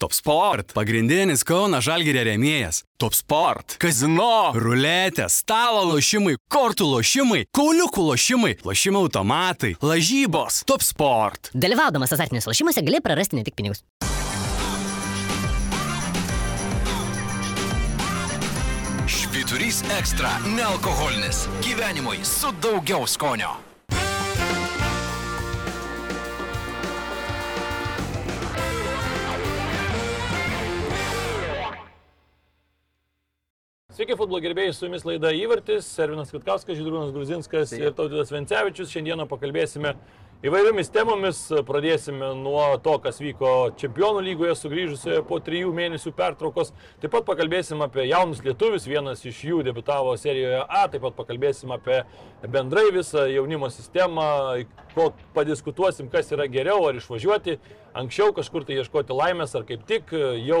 Top Sport. Pagrindinis Kauno Žalgėrė rėmėjas. Top Sport. Kazino. Ruletė. Stalo lošimai. Kortų lošimai. Kauliukų lošimai. Lošimo automatai. Lažybos. Top Sport. Dalyvaudamas azartiniuose lošimuose gali prarasti ne tik pinigus. Švyturys ekstra - nealkoholinis. Gyvenimui su daugiau skonio. Sveiki, futbolo gerbėjai, su jumis laida Įvartis, Servinas Vitkauskas, Žydrūnas Gruzinskas ir Tautidas Vencevičius. Šiandieną pakalbėsime įvairiomis temomis. Pradėsime nuo to, kas vyko Čempionų lygoje sugrįžusioje po trijų mėnesių pertraukos. Taip pat pakalbėsim apie jaunus lietuvius, vienas iš jų debitavo serijoje A, taip pat pakalbėsim apie bendrai visą jaunimo sistemą, ko padiskutuosim, kas yra geriau, ar išvažiuoti anksčiau kažkur tai ieškoti laimės, ar kaip tik jau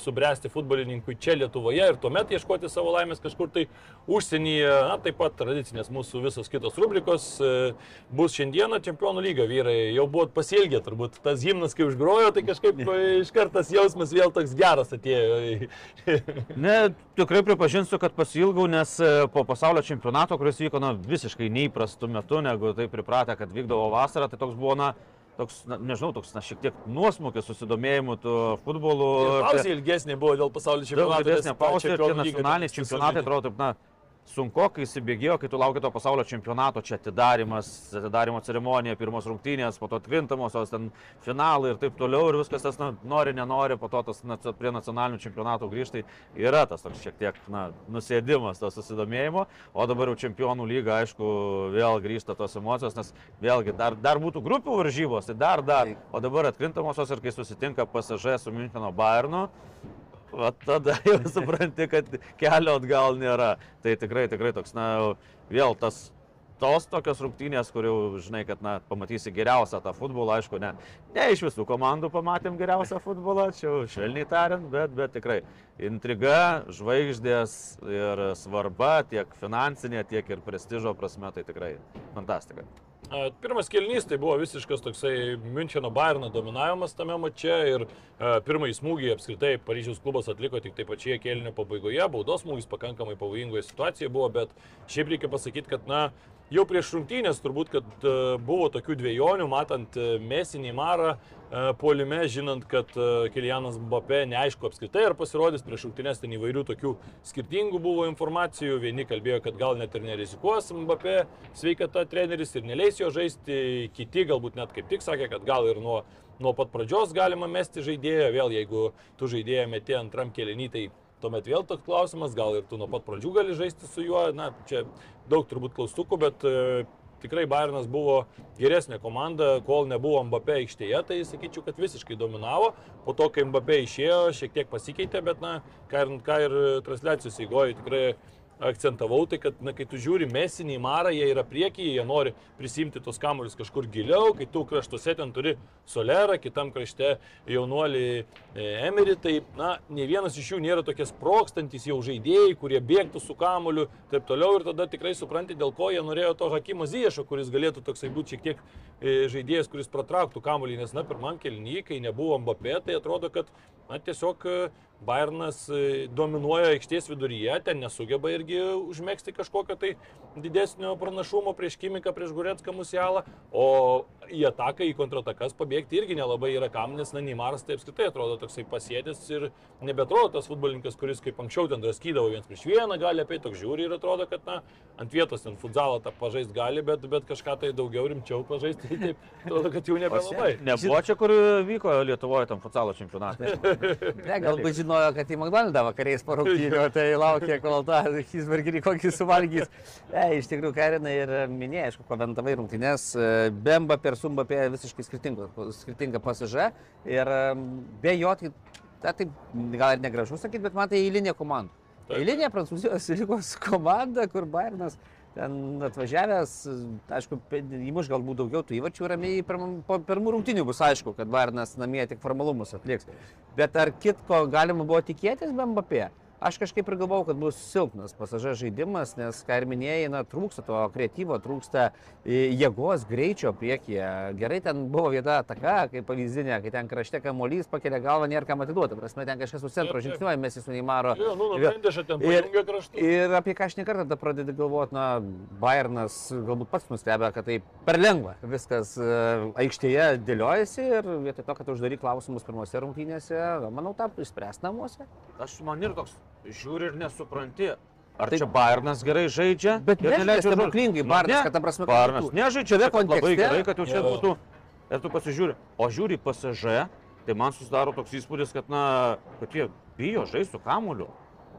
subręsti futbolininkui čia Lietuvoje ir tuomet ieškoti savo laimės kažkur tai užsienyje. Na, taip pat tradicinės mūsų visos kitos rubrikos e, bus šiandieną Čempionų lyga vyrai. Jau buvot pasilgę, turbūt tas himnas, kai užgrojo, tai kažkaip iš kartas jausmas vėl toks geras atėjo. ne, tikrai pripažinsiu, kad pasilgau, nes e, po pasaulio čempionato, kuris vyko na, visiškai neįprastu metu, negu tai pripratę, kad vykdavo vasarą, tai toks buvo, na, toks, na, nežinau, toks, na, šiek tiek nuosmukis susidomėjimu futbolu. Pauzė ilgesnė buvo dėl pasaulio čempionato. Didesnė pauzė ir tie nacionaliniai čempionatai atrodo taip, na, sunku, kai įsibėgėjo, kai tu laukia to pasaulio čempionato, čia atidarimas, atidarimo ceremonija, pirmos rungtynės, po to atkrintamosios, ten finalai ir taip toliau ir viskas tas, na, nori, nenori, po to tas na, prie nacionalinių čempionatų grįžtai yra tas toks šiek tiek, na, nusėdimas to susidomėjimo, o dabar jau čempionų lyga, aišku, vėl grįžta tos emocijos, nes vėlgi dar, dar būtų grupių varžybos, tai dar, dar, o dabar atkrintamosios ir kai susitinka pasažė su Müncheno Bayernu, va tada jau supranti, kad kelio atgal nėra. Tai tikrai, tikrai toks, na, vėl tas tos tokios rungtynės, kur jau žinai, kad na, pamatysi geriausią tą futbolą, aišku, ne, ne iš visų komandų pamatėm geriausią futbolą, čia švelniai tariant, bet, bet tikrai intriga, žvaigždės ir svarba tiek finansinė, tiek ir prestižo prasme, tai tikrai fantastika. Pirmas kelnys tai buvo visiškas toksai Müncheno Bayerno dominavimas tame mače ir pirmąjį smūgį apskritai Paryžiaus klubas atliko tik tai pačioje kelnio pabaigoje, baudos smūgis pakankamai pavojingoje situacijoje buvo, bet šiaip reikia pasakyti, kad na, jau prieš rungtynės turbūt, kad buvo tokių dviejonių, matant Mesinį Marą puolime, žinant, kad Kilianas Mbappé neaišku apskritai ar pasirodys. Prieš rungtynės, ten įvairių tokių skirtingų buvo informacijų, vieni kalbėjo, kad gal net ir nerizikuos Mbappé sveikata treneris ir neleis jo žaisti, kiti galbūt net kaip tik sakė, kad gal ir nuo, nuo pat pradžios galima mesti žaidėją, vėl jeigu tu žaidėją meti antram kelinį, tai tuomet vėl toks klausimas, gal ir tu nuo pat pradžių gali žaisti su juo, na, čia daug turbūt klaustukų, bet tikrai Bayernas buvo geresnė komanda, kol nebuvo Mbappé aikštėje, tai sakyčiau, kad visiškai dominavo. Po to, kai Mbappé išėjo, šiek tiek pasikeitė, bet, na, ką ir, ką ir transliacijos įgojo, tikrai akcentavau, tai kad, na, kai tu žiūri mesinį marą, jie yra priekyje, jie nori prisimti tos kamuolius kažkur giliau, kai tu kraštuose ten turi solerą, kitam krašte jaunuolį Emery, tai, na, ne vienas iš jų nėra tokie sprokstantis jau žaidėjai, kurie bėgtų su kamuoliu, taip toliau, ir tada tikrai supranti, dėl ko jie norėjo to Hakimo Ziešo, kuris galėtų toksai būti šiek tiek žaidėjas, kuris pratrauktų kamuolį, nes, na, pirmam kelnyje, kai nebuvo Mbappé, tai atrodo, kad, na, tiesiog Bayernas dominuoja aikštės viduryje, ten nesugeba irgi užmėgsti kažkokio tai didesnio pranašumo prieš Kimiką, prieš Guretską Musialą, o į ataką, į kontratakas pabėgti irgi nelabai yra kam, nes na, Neimaras tai apskritai atrodo toksai pasėdęs ir nebetrodo tas futbolininkas, kuris kaip anksčiau ten draskydavo viens prieš vieną, gali apie toks žiūri ir atrodo, kad na, ant vietos ten futzalą tą pažaisti gali, bet, bet kažką tai daugiau rimčiau pažaisti, tai taip, atrodo, kad jau nebelabai. Nebuvo čia, kur vyko Lietuvoje tam futzalo čempionatai. ne, galbūt žinojo, kad į McDonald's vakariais parūkėjo, tai laukė, kol tą cheeseburgerį kokį suvalgys. E, iš tikrųjų, Karina ir minėjai, aišku, komentavai rungtynės, Bemba per Sumbapė visiškai skirtinga pasiža ir be jo, tai, ta, tai gal ir negražu sakyti, bet man tai eilinė komanda. Eilinė Prancūzijos lygos komanda, kur Bairnas ten atvažiavęs, aišku, įmuš galbūt daugiau tų įvačių ramiai po pirmų rungtinių bus aišku, kad Bairnas namie tik formalumus atliks. Bet ar kitko galima buvo tikėtis be Mbappé? Aš kažkaip ir galvojau, kad bus silpnas pasažė žaidimas, nes, ką ir minėjai, na, trūksta to kreatyvo, trūksta e, jėgos, greičio priekyje. Gerai, ten buvo vieta ataka, kaip pavyzdinė, kai ten krašte kamuolys pakelia galvą, nėra kam atiduoti. Prasme, ten kažkas už centro žingsniuoja, mes į Neymaro. Jo, nu, Ir- Mendeša ten ir- pajungia kraštus. Ir apie ką aš nekartą tada pradedi galvoti, na, Bayernas galbūt pats nustebė, kad tai per lengva viskas e, aikštėje dėliojasi ir vietoj to, kad uždary klausimus pirmose rungtynėse, manau, tą išspręs namuose. Aš man ir toks žiūri ir nesupranti. Ar Tai- čia Bayernas gerai žaidžia? Bet ir neleidžia stebuklingai Bayernas, ne. kad ta prasme, būtų. nežaidžia, bet labai gerai, kad jau čia būtų. Ir tu pasižiūri. O žiūri į PSG, tai man susidaro toks įspūdis, kad, na, kad jie bijo žaisti su kamuliu.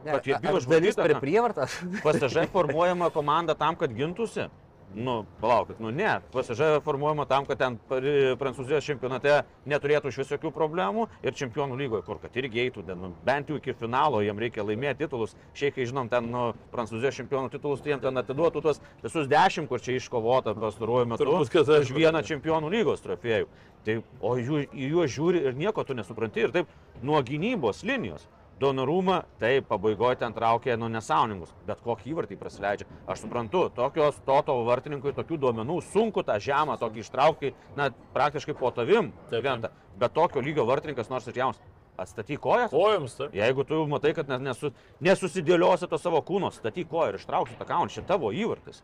Kad jie bijo darys žvalgyt per prievartą? PSG formuojama komanda tam, kad gintųsi. Nu, palaukit, nu ne. PSG formuojama tam, kad ten Prancūzijos čempionate neturėtų iš vis jokių problemų ir čempionų lygoje, kur kad irgi eitų, nu, bent jau iki finalo, jiem reikia laimėti titulus. Šiaip, kai žinom, ten nu, Prancūzijos čempionų titulus, tai jiem ten atiduotų tuos visus dešimt, kur čia iškovota pastaruoju metu. Už vieną čempionų lygos trofėjų. Tai, o jų, juos žiūri ir nieko tu nesupranti. Ir taip nuo gynybos linijos. Donorumą, taip, pabaigoje ten traukė nu nesąmoningus, bet kokį įvartį prasileidžia. Aš suprantu, tokios toto vartininkui tokių duomenų sunku tą žemą tokį ištraukti, na, praktiškai po tavim, Taip, krenta. bet tokio lygio vartininkas nors ir jaunas. Atstatyk koją. Kojoms, taip. Jeigu tu matai, kad nes- nesu, nesusidėliosi to savo kūno, statyk koją ir ištrauksi tą kaunį, šitą tavo įvartis.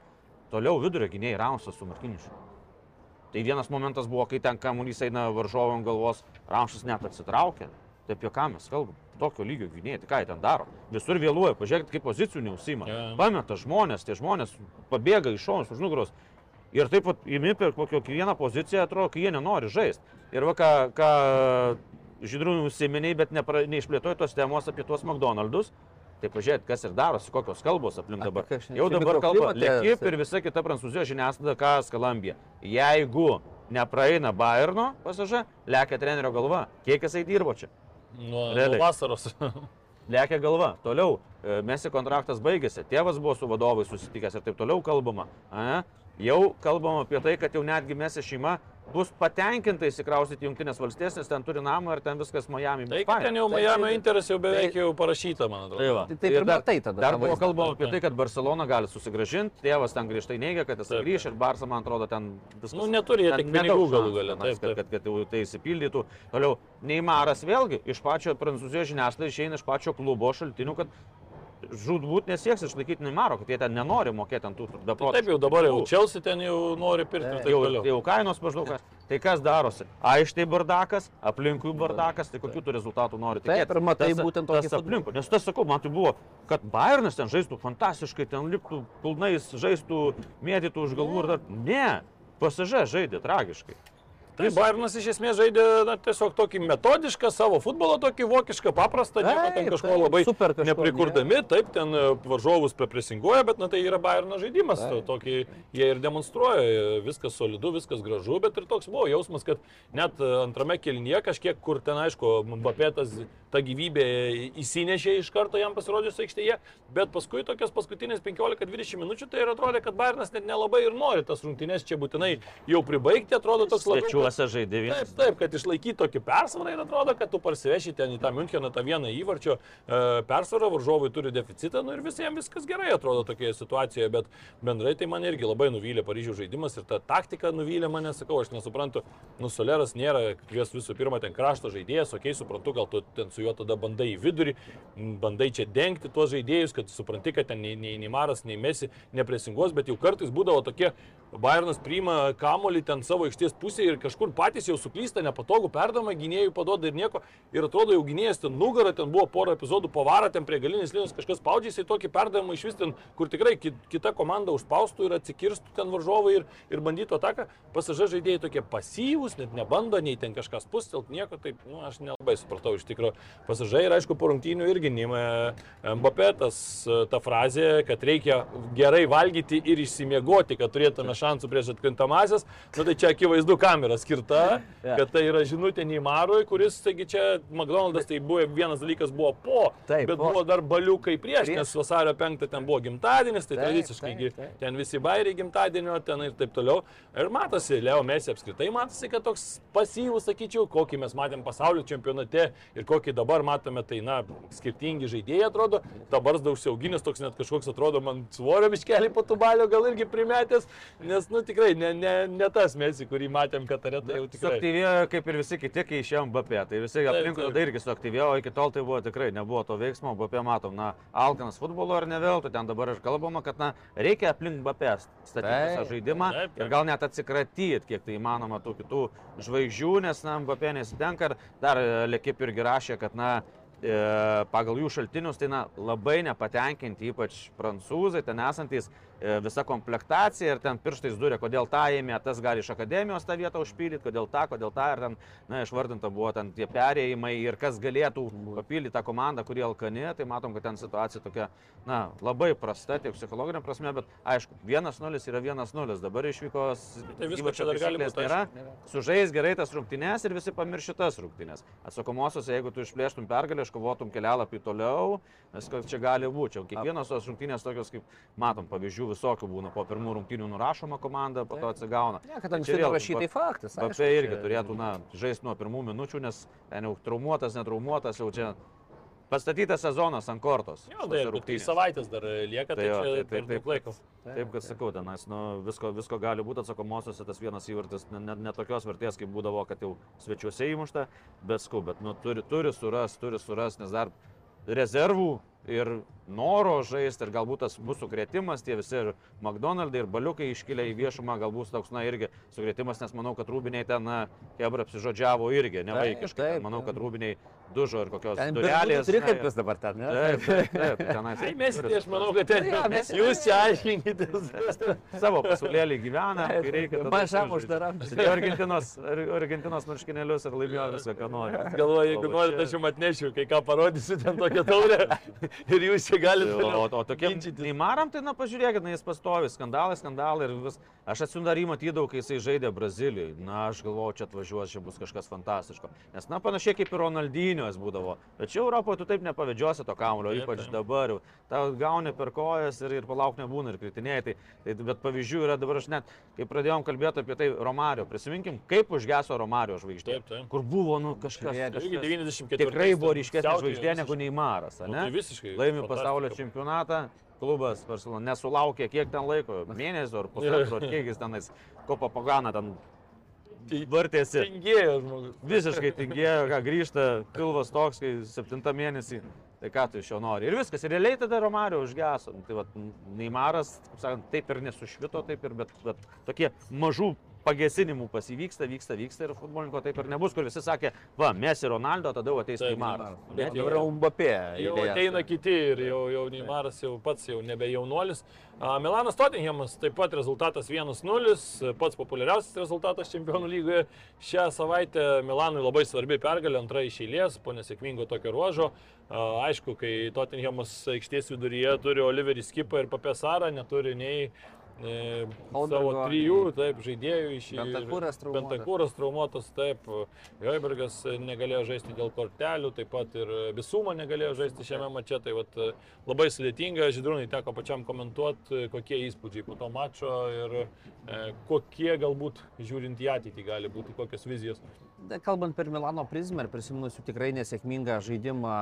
Toliau vidurio gynėjai Rausas su Markinišu. Tai vienas momentas buvo, kai ten kamuolys eina varžovam galvos, Rausas net atsitraukia. Tai apie ką mes kalbam? Tokio lygio gynėjai, tai ką jie ten daro? Visur vėluoja, pažiūrėkit, kaip pozicijų neusima. Jo. Pameta žmonės, tie žmonės pabėga iš šonus už nugaros. Ir taip pat įmi per kokią vieną poziciją, atrodo, kai jie nenori žaisti. Ir va ką, ką žydrūnų užsiemeniai, bet nepra, neišplėtojo tos temos apie tuos McDonald's. Tai pažiūrėt, kas ir darosi, kokios kalbos aplink Apie dabar. šneki? Jau dabar kalba. Lekip ir visa kita prancūzijos žiniasklaida, ką skalambė. Jeigu nepraeina Bayerno pasažą, lekia trenerio galva. Kiek jisai dirbo čia? Nuo, nuo vasaros. Lekia galva. Toliau, e, Mesi kontraktas baigėsi, tėvas buvo su vadovais susitikęs ir taip toliau kalbama. A? Jau kalbama apie tai, kad jau netgi Mesi šeima bus patenkinta įsikraustyti Junktinės valstijas, nes ten turi namą ir ten viskas Miami. Tai bus faina. ten jau Tai- Miami tai- Interas jau beveik tai- jau parašyta, man atrodo. Tai va. Tai taip Ir ir dar- matai tada Dar buvo kalbama apie tai, kad Barcelona gali susigražinti, tėvas ten grįžtai neigia, kad jis grįš ir Barça, man atrodo, ten viskas. Nu, neturi jie tik pinigų galų tenais, taip, Kad, taip. kad, kad jau tai įsipildytų. Toliau, Neimaras vėlgi iš pačio prancūzijos žiniasklaidos išeina iš pačio klubo šaltinių, kad žudbūt nesieks išlaikyti Neimaro, kad jie ten nenori mokėti ant tų beprotiškų. Taip jau dabar jau. Čelsi ten jau nori pirkti ir taip Jau, toliau. jau kainos maždaug. Tai kas darosi? Aištai bardakas, aplinkui bardakas, tai kokių tų rezultatų nori Taip, tikėtis? ir matai Tas- būtent tokį tas aplinkui. Nes tas sakau, man tai buvo, kad Bayernas ten žaistų fantastiškai, ten liptų pilnais, žaistų, mėtytų už galvų ir dar. Ne, pasižė žaidė tragiškai. Tai Bayernas iš esmės žaidė na, tiesiog tokį metodišką savo futbolą, tokį vokišką, paprastą, nieko ten kažko taip, labai super kažko, neprikurdami, taip, ten e, varžovus prepresinguoja, bet na, tai yra Bayerno žaidimas, Taip. to- tokį jie ir demonstruoja, e, viskas solidu, viskas gražu, bet ir toks buvo jausmas, kad net e, antrame kelnyje kažkiek, kur ten aišku, Mbapėtas ta gyvybė įsinešė iš karto jam pasirodžius aikštėje, bet paskui tokias paskutinės 15-20 minučių tai ir atrodė, kad Bayernas net nelabai ir nori tas rungtynės čia būtinai jau pribaigti, atrodo toks labiau. Svečiuose žaidė vienas. Taip, taip, kad išlaikyti tokį persvarą ir atrodo, kad tu parsiveši ten į tą Müncheną tą vieną įvarčio e, persvarą, varžovai turi deficitą, nu ir visiems viskas gerai atrodo tokioje situacijoje, bet bendrai tai mane irgi labai nuvylė Paryžiaus žaidimas ir ta taktika nuvylė mane, sakau, aš nesuprantu, nu Soleras nėra, kvies visų pirma ten krašto žaidėjas, okei, suprantu, gal tu ten su juo tada bandai į vidurį, bandai čia dengti tuos žaidėjus, kad supranti, kad ten nei, nei, nei Maras, nei Mesi nepresingos, bet jau kartais būdavo tokie, Bayernas priima kamolį ten savo aikštės pusėje ir kažkur patys jau suklysta, nepatogu perdama, gynėjų padoda ir nieko. Ir atrodo, jau gynėjas ten nugarą, ten buvo pora epizodų, pavarą ten prie galinės linijos, kažkas spaudžia, jisai tokį perdavimą iš vis ten, kur tikrai ki- kita komanda užspaustų ir atsikirstų ten varžovai ir, ir bandytų ataką. Pasažė žaidėjai tokie pasyvūs, net nebando nei ten kažkas pustelt, nieko, taip, nu, aš nelabai supratau iš tikrųjų. Pasažė ir aišku, po rungtynių irgi Nima Mbappé, tas, ta frazė, kad reikia gerai valgyti ir išsimiegoti, kad turėtume šansų prieš atkrintamasis. Na tai čia akivaizdu kamera skirta, kad tai yra žinutė Neimarui, kuris, taigi čia McDonald's tai buvo vienas dalykas buvo po, Taip, bet po. buvo dar baliukai prieš, Prieš. nes vasario 5 ten buvo gimtadienis, tai Taip, tradiciškai taip, taip. ten visi bairiai gimtadienio, ten ir taip toliau. Ir matosi, Leo Messi apskritai matosi, kad toks pasyvus, sakyčiau, kokį mes matėm pasaulio čempionate ir kokį dabar matome, tai na, skirtingi žaidėjai atrodo. Dabar daug siauginis, toks net kažkoks atrodo man svorio miškelį po tubalio gal irgi primetęs, nes, nu tikrai, ne, ne, ne tas Messi, kurį matėm Katare, tai jau tikrai. Suaktyvėjo kaip ir visi kiti, kai išėjom Bapė. Tai visi aplinkui tada irgi suaktyvėjo, iki tol tai buvo tikrai, nebuvo to veiksmo. Bapė matom, na, Alkanas futbolo ar ne vėl, tai ten dabar ir kalbama, kad, na, reikia aplink Bapė statyti visą žaidimą Taip, taip. ir gal net atsikratyti, kiek tai įmanoma tų kitų žvaigždžių, nes, na, Bapė nesitenka. Ir Dar e, Lekip irgi rašė, kad, na, e, pagal jų šaltinius, tai na, labai nepatenkinti, ypač prancūzai, ten esantys e, visa komplektacija ir ten pirštais durė, kodėl tą ėmė, tas gali iš akademijos tą vietą užpildyti, kodėl tą, kodėl tą ir ten, na, išvardinta buvo ten tie perėjimai ir kas galėtų papildyti tą komandą, kuri alkani, tai matom, kad ten situacija tokia, na, labai prasta tiek psichologinė prasme, bet aišku, 1-0 yra 1-0, dabar išvyko Tai visko čia dar gali būt, nėra, sužais gerai tas rungtynes ir visi pamiršti tas rungtynes. Atsakomosios, jeigu tu išplėštum pergalę, iškovotum kelialapį toliau, viskas čia gali būti. Kiekvienos tos rungtynės tokios, kaip matom, pavyzdžių visokių būna. Po pirmų rungtynių nurašoma komanda, po to atsigauna. Ne, kad Čia anksčiau vėl, rašytai faktas. aišku, Papė irgi čia- turėtų, na, žaisti nuo pirmų minučių, nes ten jau traumuotas, netraumuotas, jau čia pastatytas sezonas ant kortos. Jo, tai, bet tai savaitės dar lieka, tai, Tai jo, čia taip, per taip, taip. laiko. Taip, kad sakau, tenais, nu, visko, visko gali būti atsakomosiose, tas vienas įvartis net ne, ne tokios vertės, kaip būdavo, kad jau svečiuose įmušta, bet skau, bet nu, turi, turi suras, turi suras, nes dar rezervų ir noro žaisti, ir galbūt tas bus sukrėtimas, tie visi ir McDonald's, ir baliukai iškilę į viešumą, galbūt toks, na, irgi sukrėtimas, nes manau, kad rūbiniai ten, na, Hebra apsižodžiavo irgi, ne vaikiškai. taip, Manau, taip. kad rūbiniai dužo ir kokios durelės. na, kaip vis dabar ten, ne? Taip, taip, taip, tenais. Tai mes, aš manau, kad ten Jo, mes- jūs čia aiškinkitės. savo pasaulėlį gyvena, kai reikia. Mažam uždaram. Argentinos, Ar- Argentinos marškinėlius ir laimėjo viską, ką nori. Galvoju, jeigu čia- aš jums atnešiu, kai ką parodysiu ten tokią taurę ir jūs čia galite. O, o tokiem Neimaram, tai na pažiūrėkit, na jis pastovi, skandalai, skandalai ir vis. Aš atsimdarį matydavau, kai jisai žaidė Brazilijoje. Na, aš galvoju, čia atvažiuos, čia bus kažkas fantastiško. Nes, na, panašiai kaip ir Ronaldinio jis būdavo. Bet čia Europoje tu taip nepavedžiosi to kamulio, ypač dabar. Tau gauni per kojas ir, ir palauk nebūna ir kritinėjai. Tai, tai, bet pavyzdžių yra dabar aš net, kai pradėjom kalbėti apie tai Romario, prisiminkim, kaip užgeso Romario žvaigždė. Taip, taip. Kur buvo, nu, kažkas. Kažkas 94. tikrai buvo ryškesnė žvaigždė negu Neimaras, Nu, ne? tai visiškai Laimi fantastika. pasaulio čempionatą, klubas Barcelona nesulaukė kiek ten laiko, mėnesio ar pusantro, kiek jis tenais kopa pagana ten vartėsi. Tingėjo žmogus. Visiškai tingėjo, ką grįžta, pilvas toks, kai septintą mėnesį, tai ką tu iš jo nori. Ir viskas, ir realiai tada Romario užgeso. Nu, Tai va, Neimaras, kaip sakant, taip ir nesušvito, taip ir, bet, bet tokie mažų pagesinimų pasivyksta, vyksta, vyksta ir futbolininko taip ir nebus, kur visi sakė, va, mes ir Ronaldo, tada jau ateis Neimaras. Bet Jau yra Umbapė. Jau ateina kiti ir jau, jau Neimaras jau pats jau nebe jaunuolis. Milanas Tottenhamas taip pat rezultatas 1-0, pats populiariausias rezultatas čempionų lygoje. Šią savaitę Milanui labai svarbi pergalė, antra iš eilės, po nesėkmingo tokio ruožo. Aišku, kai Tottenhamas aikštės viduryje turi Oliverį Skipą ir Papesarą, neturi nei savo trijų taip, žaidėjų iš Bentakūras traumuotas. Bentakūras traumuotas, taip. Joibergas negalėjo žaisti dėl kortelių, taip pat ir Bisuma negalėjo žaisti šiame mače. Tai vat, labai sudėtinga, Židrūnai teko pačiam komentuoti, kokie įspūdžiai po to mačo ir e, kokie galbūt žiūrint į ateitį gali būti, kokios vizijos. Kalbant per Milano prizmę ir prisiminus jų tikrai nesėkmingą žaidimą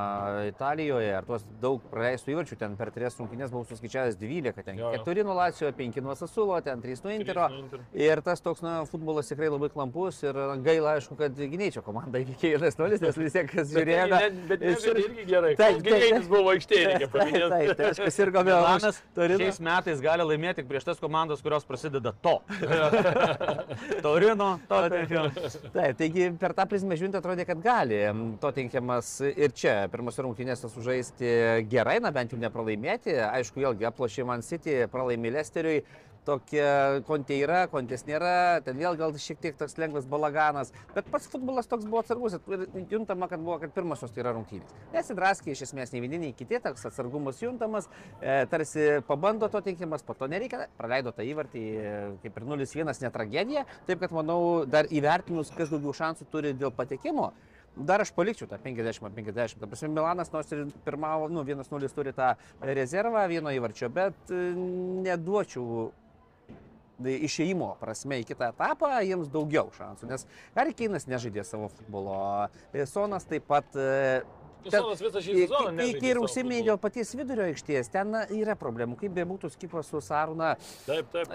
Italijoje, ar tuos daug praleistų įvarčių, ten per tris rungtynės buvau suskaičiavęs 12, ten Jo, jo. 4 nuo Lacijo, 5 nuo Sasulo, ten 3 nuo Intero. nuo Intero. Ir tas toks, na, futbolas tikrai labai klampus ir gaila, aišku, kad gynėjai čia komanda įvykė 1-0, nes vis tiek kas žiūrėjo. Bet, ne- bet ne, ir- irgi gerai. Taip, taip, Gynėjas taip. buvo aikštėje, reikia Taip, paminėti. taip, tai aišku, ir gavė Milanas Torino. šiais metais gali laimėti tik prieš tas komandas, kurios prasideda to. Taurino, Tottenham. Taip, taigi per tą prizmę žiūrint atrodė, kad gali Tottenhamas ir čia pirmose rungtynėse sužaisti gerai, na bent jau nepralaimėti. Aišku, vėlgi aplošė Man City, pralaimė Lesteriui. Tokia kontė yra, kontės nėra, ten vėl gal šiek tiek toks lengvas balaganas, bet pats futbolas toks buvo atsargus ir juntama, kad buvo, kad pirmosios tai yra rungtynės. Nesidraskė iš esmės nei vieni, nei kiti, toks atsargumas juntamas, e, tarsi pabando to tinkimas, po to nereikia, praleido tą įvartį e, kaip ir 0-1 ne tragedija, taip kad manau dar įvertinus, kas daugiau šansų turi dėl patekimo. Dar aš palikčiau tą 50-50. Ta prasme, Milanas nors ir pirmavo, nu, 1-0 turi tą rezervą vieno įvarčio, bet e, neduočiau išėjimo prasme į kitą etapą jiems daugiau šansų, nes Harikeinas nežaidė savo futbolo, Sonas taip pat e, Sonas visą šį sezoną. Kai ir užsiminė dėl paties vidurio aikštės, ten yra problemų. Kaip bebūtų skipas su Saruna, Taip, taip.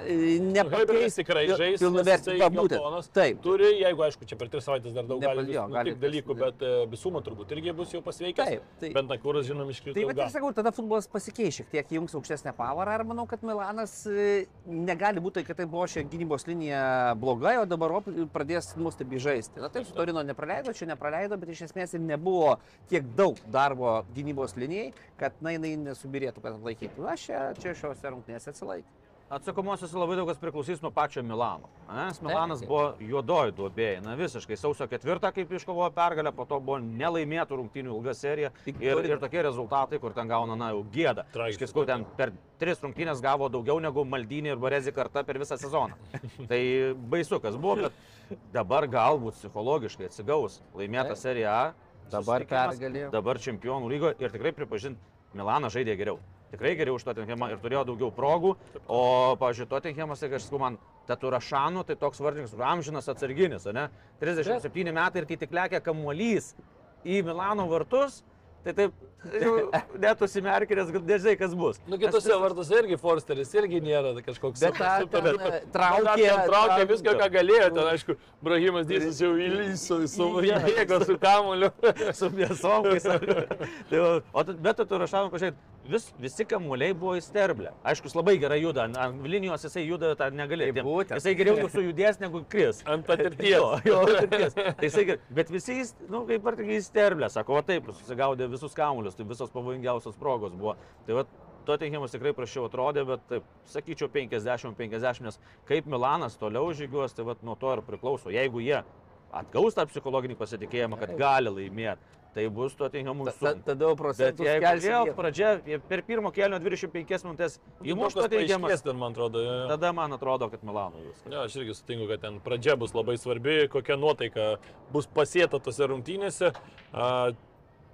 nepakeis tikrai žais. pilnavertį. Va, būtent. Taip. Turi, jeigu aišku, čia per tris savaitės dar daug gali jo, gali nutikti dalykų, bet e, visumą turbūt irgi bus jau pasveikęs. Taip, tai- Bent Nakuras, žinom, iškrito. Tai va, ilgam. ir sakau, tada futbolas pasikeis šiek tiek, jungs aukštesnę pavarą ir manau, kad Milanas e, negali būti, kad tai buvo šia gynybos linija blogai, o dabar pradės nuostabiai žaisti. Na taip, su Torino nepraleido, čia nepraleido, bet iš esmės ir nebuvo tiek daug darbo gynybos linijai, kad na, jinai nesubirėtų, kad atlaikytų. Na, čia, čia šios rungtynės atsilaikė. Atsakomosios labai daug kas priklausys nuo pačio Milano. ne? Nes Milanas buvo juodoji duobėje, na visiškai sausio ketvirtą, kaip iškovojo pergalę, po to buvo nelaimėtų rungtynių ilga serija ir, ir tokie rezultatai, kur ten gauna, na, jau. Tragiška. Aš sakau, ten per tris rungtynės gavo daugiau negu Maldinė ir Barezi karta per visą sezoną. tai baisu, kas buvo, bet dabar galbūt psichologiškai atsigaus laimėta serija A. Dabar pergalė. Dabar čempionų lygo ir tikrai pripažinti, Milanas žaidė geriau. Tikrai geriau už Tottenhamą ir turėjo daugiau progų. O, pavyzdžiui, Tottenhamas, tai aš sakau, man Taturašanų, tai toks vardininkas, amžinas atsarginis, ne? 37 metai ir kai tik lekia kamuolys į Milano vartus, tai taip, net užsimerkinęs, kad nežinai, kas bus. Nu, kitose vartuose irgi Forsteris irgi nėra kažkoks Bet tą super- ten, e, traukė- ten traukė traukė- viską, ką galėjo. Ten, aišku, Brahimas Dysas jau įlyso, su jėga, su kamuoliu. su mėsom. kai sa- tai, o bet tu rašavai, pažiūrėk, vis, visi kamuoliai buvo įsterblę. Aišku, jis labai gerai juda, ant- ant linijos jisai juda, tą negali. Tai būtent. Jisai geriau sujudės negu kris. Ant patirties. Jo, jo, patirties. Tai jisai, bet visi, nu, kaip tik įsterblę, sako, o taip, susigaudė visus kamuolius, tai visos pavojingiausios progos buvo. Tai va, Tottenhamas tikrai prašiau atrodė, bet taip, sakyčiau 50-50, nes kaip Milanas toliau žygiuos, tai va, nuo to ir priklauso. Jeigu jie atgaus tą psichologinį pasitikėjimą, kad gali laimėti, tai bus Tottenhamui Ta- ta- sunku. Tada jau Bet procentus jeigu vėl pradžia, per pirmo kelio 25 minutės įmuš Įmuštas Tottenhamas, paaiškės ten, man atrodo. jo, jo. tada man atrodo, kad Milanui viskas. Jo, aš irgi sutinku, kad ten pradžia bus labai svarbi, kokia nuotaika bus pasėta tose rungtynėse. A,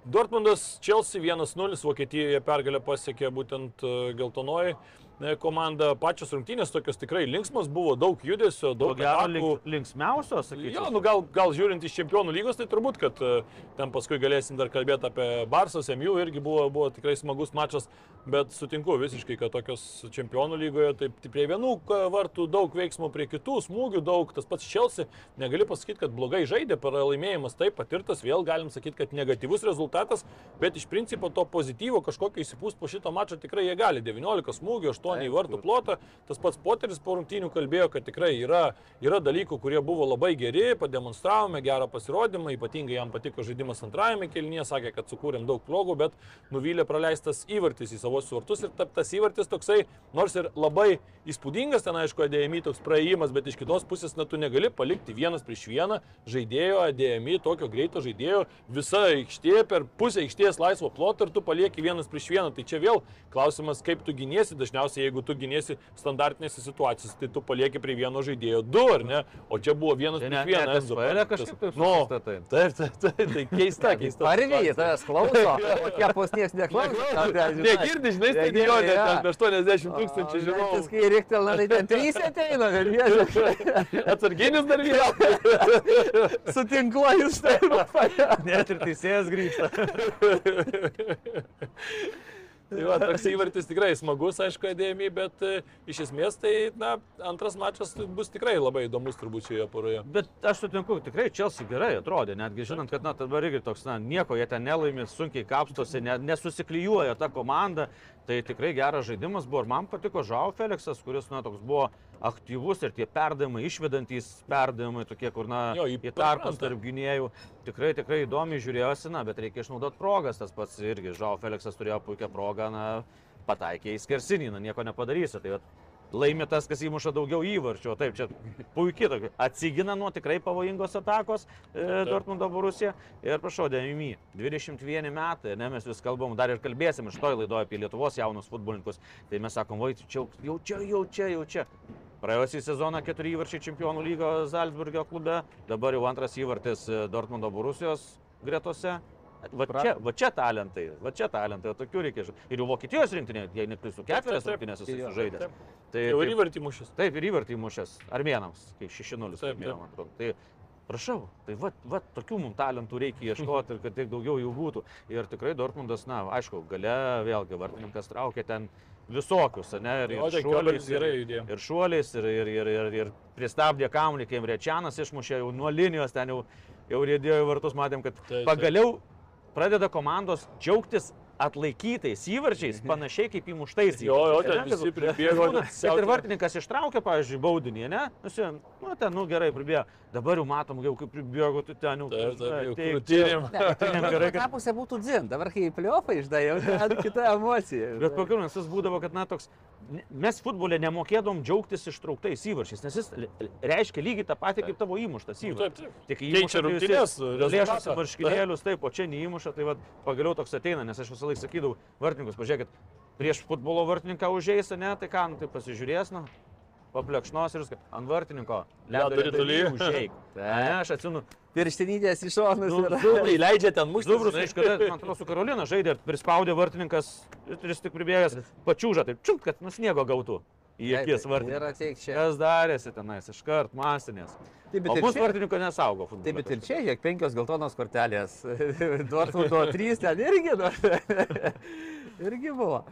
Dortmundas Chelsea 1-0, Vokietijoje pergalę pasiekė būtent a, geltonoji. e, komanda. Pačios rungtynės tokios tikrai linksmos buvo, daug judesio, daug link, linksmiausios, Jo, sakyčiau. nu gal, gal žiūrint iš čempionų lygos, tai turbūt, kad e, ten paskui galėsim dar kalbėti apie Barsas, MU irgi buvo, buvo tikrai smagus mačas, bet sutinku visiškai, kad tokios čempionų lygoje, taip tai prie vienų vartų daug veiksmų, prie kitų smūgių daug, tas pats Chelsea, negali pasakyti, kad blogai žaidė, pralaimėjimas taip patirtas, vėl galim sakyti, kad negatyvus rezultatas, bet iš principo to pozityvo kažkokio įsipūst po šito mačo tikrai jie gali. 19 smūgių, 8 į vartų plotą, tas pats Poteris po rungtynių kalbėjo, kad tikrai yra, yra dalykų, kurie buvo labai geri, pademonstravome gerą pasirodymą, ypatingai jam patiko žaidimas antrajame kelnyje, sakė, kad sukūrėm daug progų, bet nuvylė praleistas įvartis į savos vartus ir ta- tas įvartis toksai, nors ir labai įspūdingas, ten aišku, ADMI toks praėjimas, bet iš kitos pusės, na, tu negali palikti vienas prieš vieną žaidėjo, ADMI, tokio greito žaidėjo, visa aikštė per pusę aikštės laisvo ploto ir tu palieki vienas prieš vieną. Tai čia vėl klausimas, kaip tu giniesi, dažniausiai jeigu tu giniesi standartinėse situacijose, tai tu palieki prie vieno žaidėjo du, ar ne? O čia buvo vienas prieš ne- vieną. Enzo. SPL Tas- kažkaip taip Nu. Taip, taip, taip, tai keista, keista. Parviai, tavęs klauso, o tie posnieks neklauso. Negirdi, žinai, stadione, ten apie 80 tūkstančių žiūrovų. Kai Riktelna, tai ten trys ateina, kad jie Atsarginis dar vienas. sutinkuoju su tai. Net ir teisėjas grįžta. Tai va, toks įvartis tikrai smagus, aišku, dėmi, bet e, iš esmės tai, na, antras mačas bus tikrai labai įdomus turbūt šioje poroje. Bet aš sutinku, tikrai Chelsea gerai atrodė, netgi žinant, kad, na, dabar irgi toks, na, nieko jie ten nelaimė, sunkiai kapstosi, ne, nesusiklyjuoja ta komanda, tai tikrai geras žaidimas buvo ir man patiko Žao Felixas, kuris, na, toks buvo aktyvus ir tie perdavimai, išvedantys perdavimai, tokie, kur, na, Jo, į į tarpus tarp gynėjų, tikrai, tikrai įdomiai žiūrėjosi, na, bet reikia išnaudoti progas, tas pats irgi Žao Felixas turėjo puikią progą, na, pataikė į skersinį, na, nieko nepadarysi. Tai vat laimi tas, kas įmuša daugiau įvarčių. Taip, čia puikiai tokia. Atsigina nuo tikrai pavojingos atakos e, Dortmundo Borusija. Ir prašau, Dėmimi, 21 metai, ne, mes vis kalbam, dar ir kalbėsim iš toj laidoje apie Lietuvos jaunus futbolininkus. Tai mes sakom, vai, čia, jau čia, jau čia, jau čia. Praėjusį sezoną keturi įvarčiai Čempionų lygos Salzburgio klube, dabar jau antras įvartis e, Dortmundo Borusijos gretose. Va čia, va čia talentai, va čia talentai, tokių reikia. Ir jau Vokietijos rinktinė, jei neklystu, ketverias taip, rinktinės susižaidė. taip. Tai Jau ir įvartį mušęs. Taip, ir įvartį mušęs armėnams, kai 6-0 Taip, taip. man atrodo. Tai prašau, tai va, va tokių mums talentų reikia ieškoti ir kad tiek daugiau jų būtų. Ir tikrai Dortmundas, na, aišku, gale vėlgi vartininkas traukia ten visokius, ne, ir, O, ir tai šuoliais, ir, ir šuoliais, ir, ir, ir, ir, ir pristabdė kamuolį, kai Rečianas išmušė jau nuo linijos, ten jau, jau rėdėjo į vartus, matėm, kad pagaliau pradeda komandos džiaugtis atlaikytais įvarčiais, panašiai kaip įmuštais. Jo, jo, ten visi pribėgo, Bet ir vartininkas ištraukė, pavyzdžiui, baudinį, ne? Nusi, nu, ten, nu, gerai, pribėjo. Dabar jau matom, jau kaip pribėgo, tu ten jau. Taip, taip, jau teik, krūtinėm. krūtinėm gerai, kad... Ta pusė būtų dzin, dabar kai pliofai ten kita emocija. Bet pakilnas jis būdavo, kad, na, toks, mes futbole nemokėdom džiaugtis ištrauktais įvarčiais, nes jis reiškia lygiai tą patį kaip tavo įmuštas Taip, įvartis. taip. Tik Keičia rungtynes, Lėšas marškinėlius, taip, o čia neįmuša, tai va, pagaliau toks ateina, nes aš visą laiką sakydavau, vartininkus, pažiūrėkit, prieš futbolo vartininką užėjęs, ne, tai ką, nu, tai pasižiūrės, nu, paplekšnos ir viską, ant vartininko, Ledo užėjai. Ne, aš atsimenu, Pirštinytės iš šonus Nu, yra. Tai leidžia ten mušti. Zubrus kažkada, man atrodo, su Karolina žaidė ir prispaudė vartininkas, ir jis tik pribėgęs, pačiūžą, taip čiūp, kad nusniego gautų į akis Ir vartininką. ateik čia. Kas darėsi tenais, iškart masinės. Taip, O bet ir mūsų čia- vartininko nesaugo futbolo. Taip, bet ir čia, žiūrėk, penkios geltonos kortelės. Dortmundo trys ten irgi. nu, irgi buvo.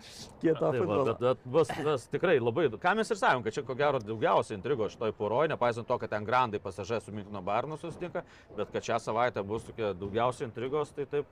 Kieto Tai futbolo. bet, bet bus, bus tikrai labai, ką mes ir sakom, kad čia ko gero daugiausiai intrigo šitoj poroje, nepaisant to, kad ten grandai pasažai su Minkino Barnu susitinka, bet kad šią savaitę bus tokia daugiausiai intrigos, tai taip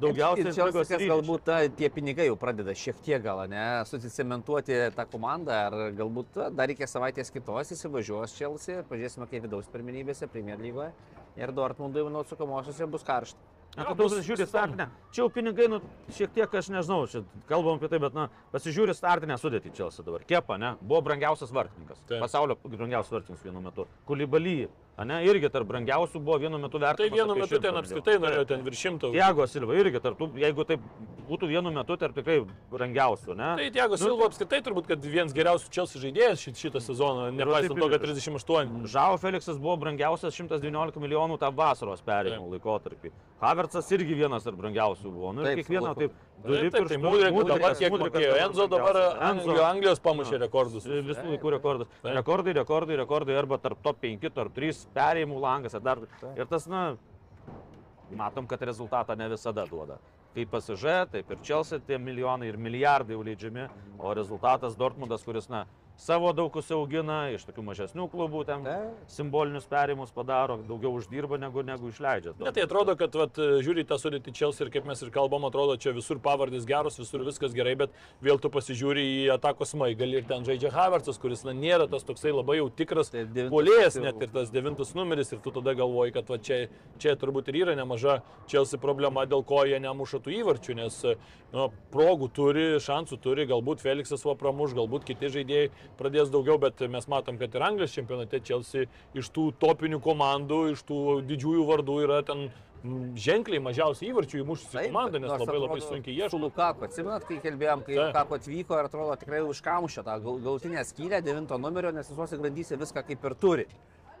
daugiausiai čia intrigos. kas ir galbūt ta, tie pinigai jau pradeda šiek tiek gal, ne, susicementuoti tą komandą, ar galbūt dar reikia savaitės kitos įsivažiuos Chelsea, pažiūrėsime kaip vidaus pirmenybėse Premier lygoje ir Dortmundui, manau, sukamosiuose bus karšta. Na, tu pasižiūri startinę. Čia jau pinigai, nu, šiek tiek, aš nežinau, čia kalbam apie tai, bet, na, pasižiūri startinę sudėtį čia dabar. Kepa, ne, buvo brangiausias vartininkas. Taip. Pasaulio brangiausias vartininkas vienu metu. Kulibaly, ne, irgi tarp brangiausių buvo vienu metu vertinamas. Tai vienu metu 100 ten apskritai norėjo ten virš šimto. Tiago Silva irgi tarp jeigu taip būtų vienu metu, tarp tikrai brangiausių, ne? Tai Tiago Silva apskritai turbūt, kad vienas geriausių Chelsea žaidėjas šit- šitą sezoną, nepaisant to, kad 38. Žao Feliksas buvo brangiausias 119 milijonų tą vasaros perėjimo laikotarpį. Havertzas irgi vienas tarp brangiausių buvo. Nu, ir Taip, kiekvieną taip. Taip, taip, tai Mudrikas- dabar kiek mokėjo. Enzo dabar brangiausias. Anglijos, Anglijos pamušė rekordus. Visų laikų rekordas. Taip. Rekordai, rekordai, rekordai arba tarp top 5, tarp 3 perėjimų langas. ar Dar, ir tas, na, matom, kad rezultatą ne visada duoda. Kaip pasižė, taip ir Chelsea tie milijonai ir milijardai jau leidžiami, o rezultatas Dortmundas, kuris, na, savo daug užsiaugina, iš tokių mažesnių klubų ten Taip. simbolinius perėjimus padaro, daugiau uždirba negu, negu išleidžia. Ne, tai atrodo, kad vat, žiūri tą sudėtį Chelsea ir kaip mes ir kalbam, atrodo, čia visur pavardės geros, visur viskas gerai, bet vėl tu pasižiūri į atakos smaigalį ir ten žaidžia Havertzas, kuris na, nėra tas toksai labai jau tikras devintas polėjas, net ir tas devintas numeris ir tu tada galvoji, kad va, čia, čia turbūt ir yra nemaža Chelsea problema, dėl ko jie nemuša tų įvarčių, nes nu, progų turi, šansų turi, galbūt Felixas va pramuš, galbūt kiti žaidėjai pradės daugiau, bet mes matom, kad ir Anglijos čempionate Chelsea iš tų topinių komandų, iš tų didžiųjų vardų yra ten ženkliai mažiausiai įvarčių įmušusi komanda, nes labai labai atrodo, sunkiai Su ieško. Lukaku, atsimenat, kai kalbėjom, kai. Lukaku atvyko ir atrodo tikrai užkamušė tą gal- galutinę skylę, devinto numerio, nes visuose grandyse viską kaip ir turi.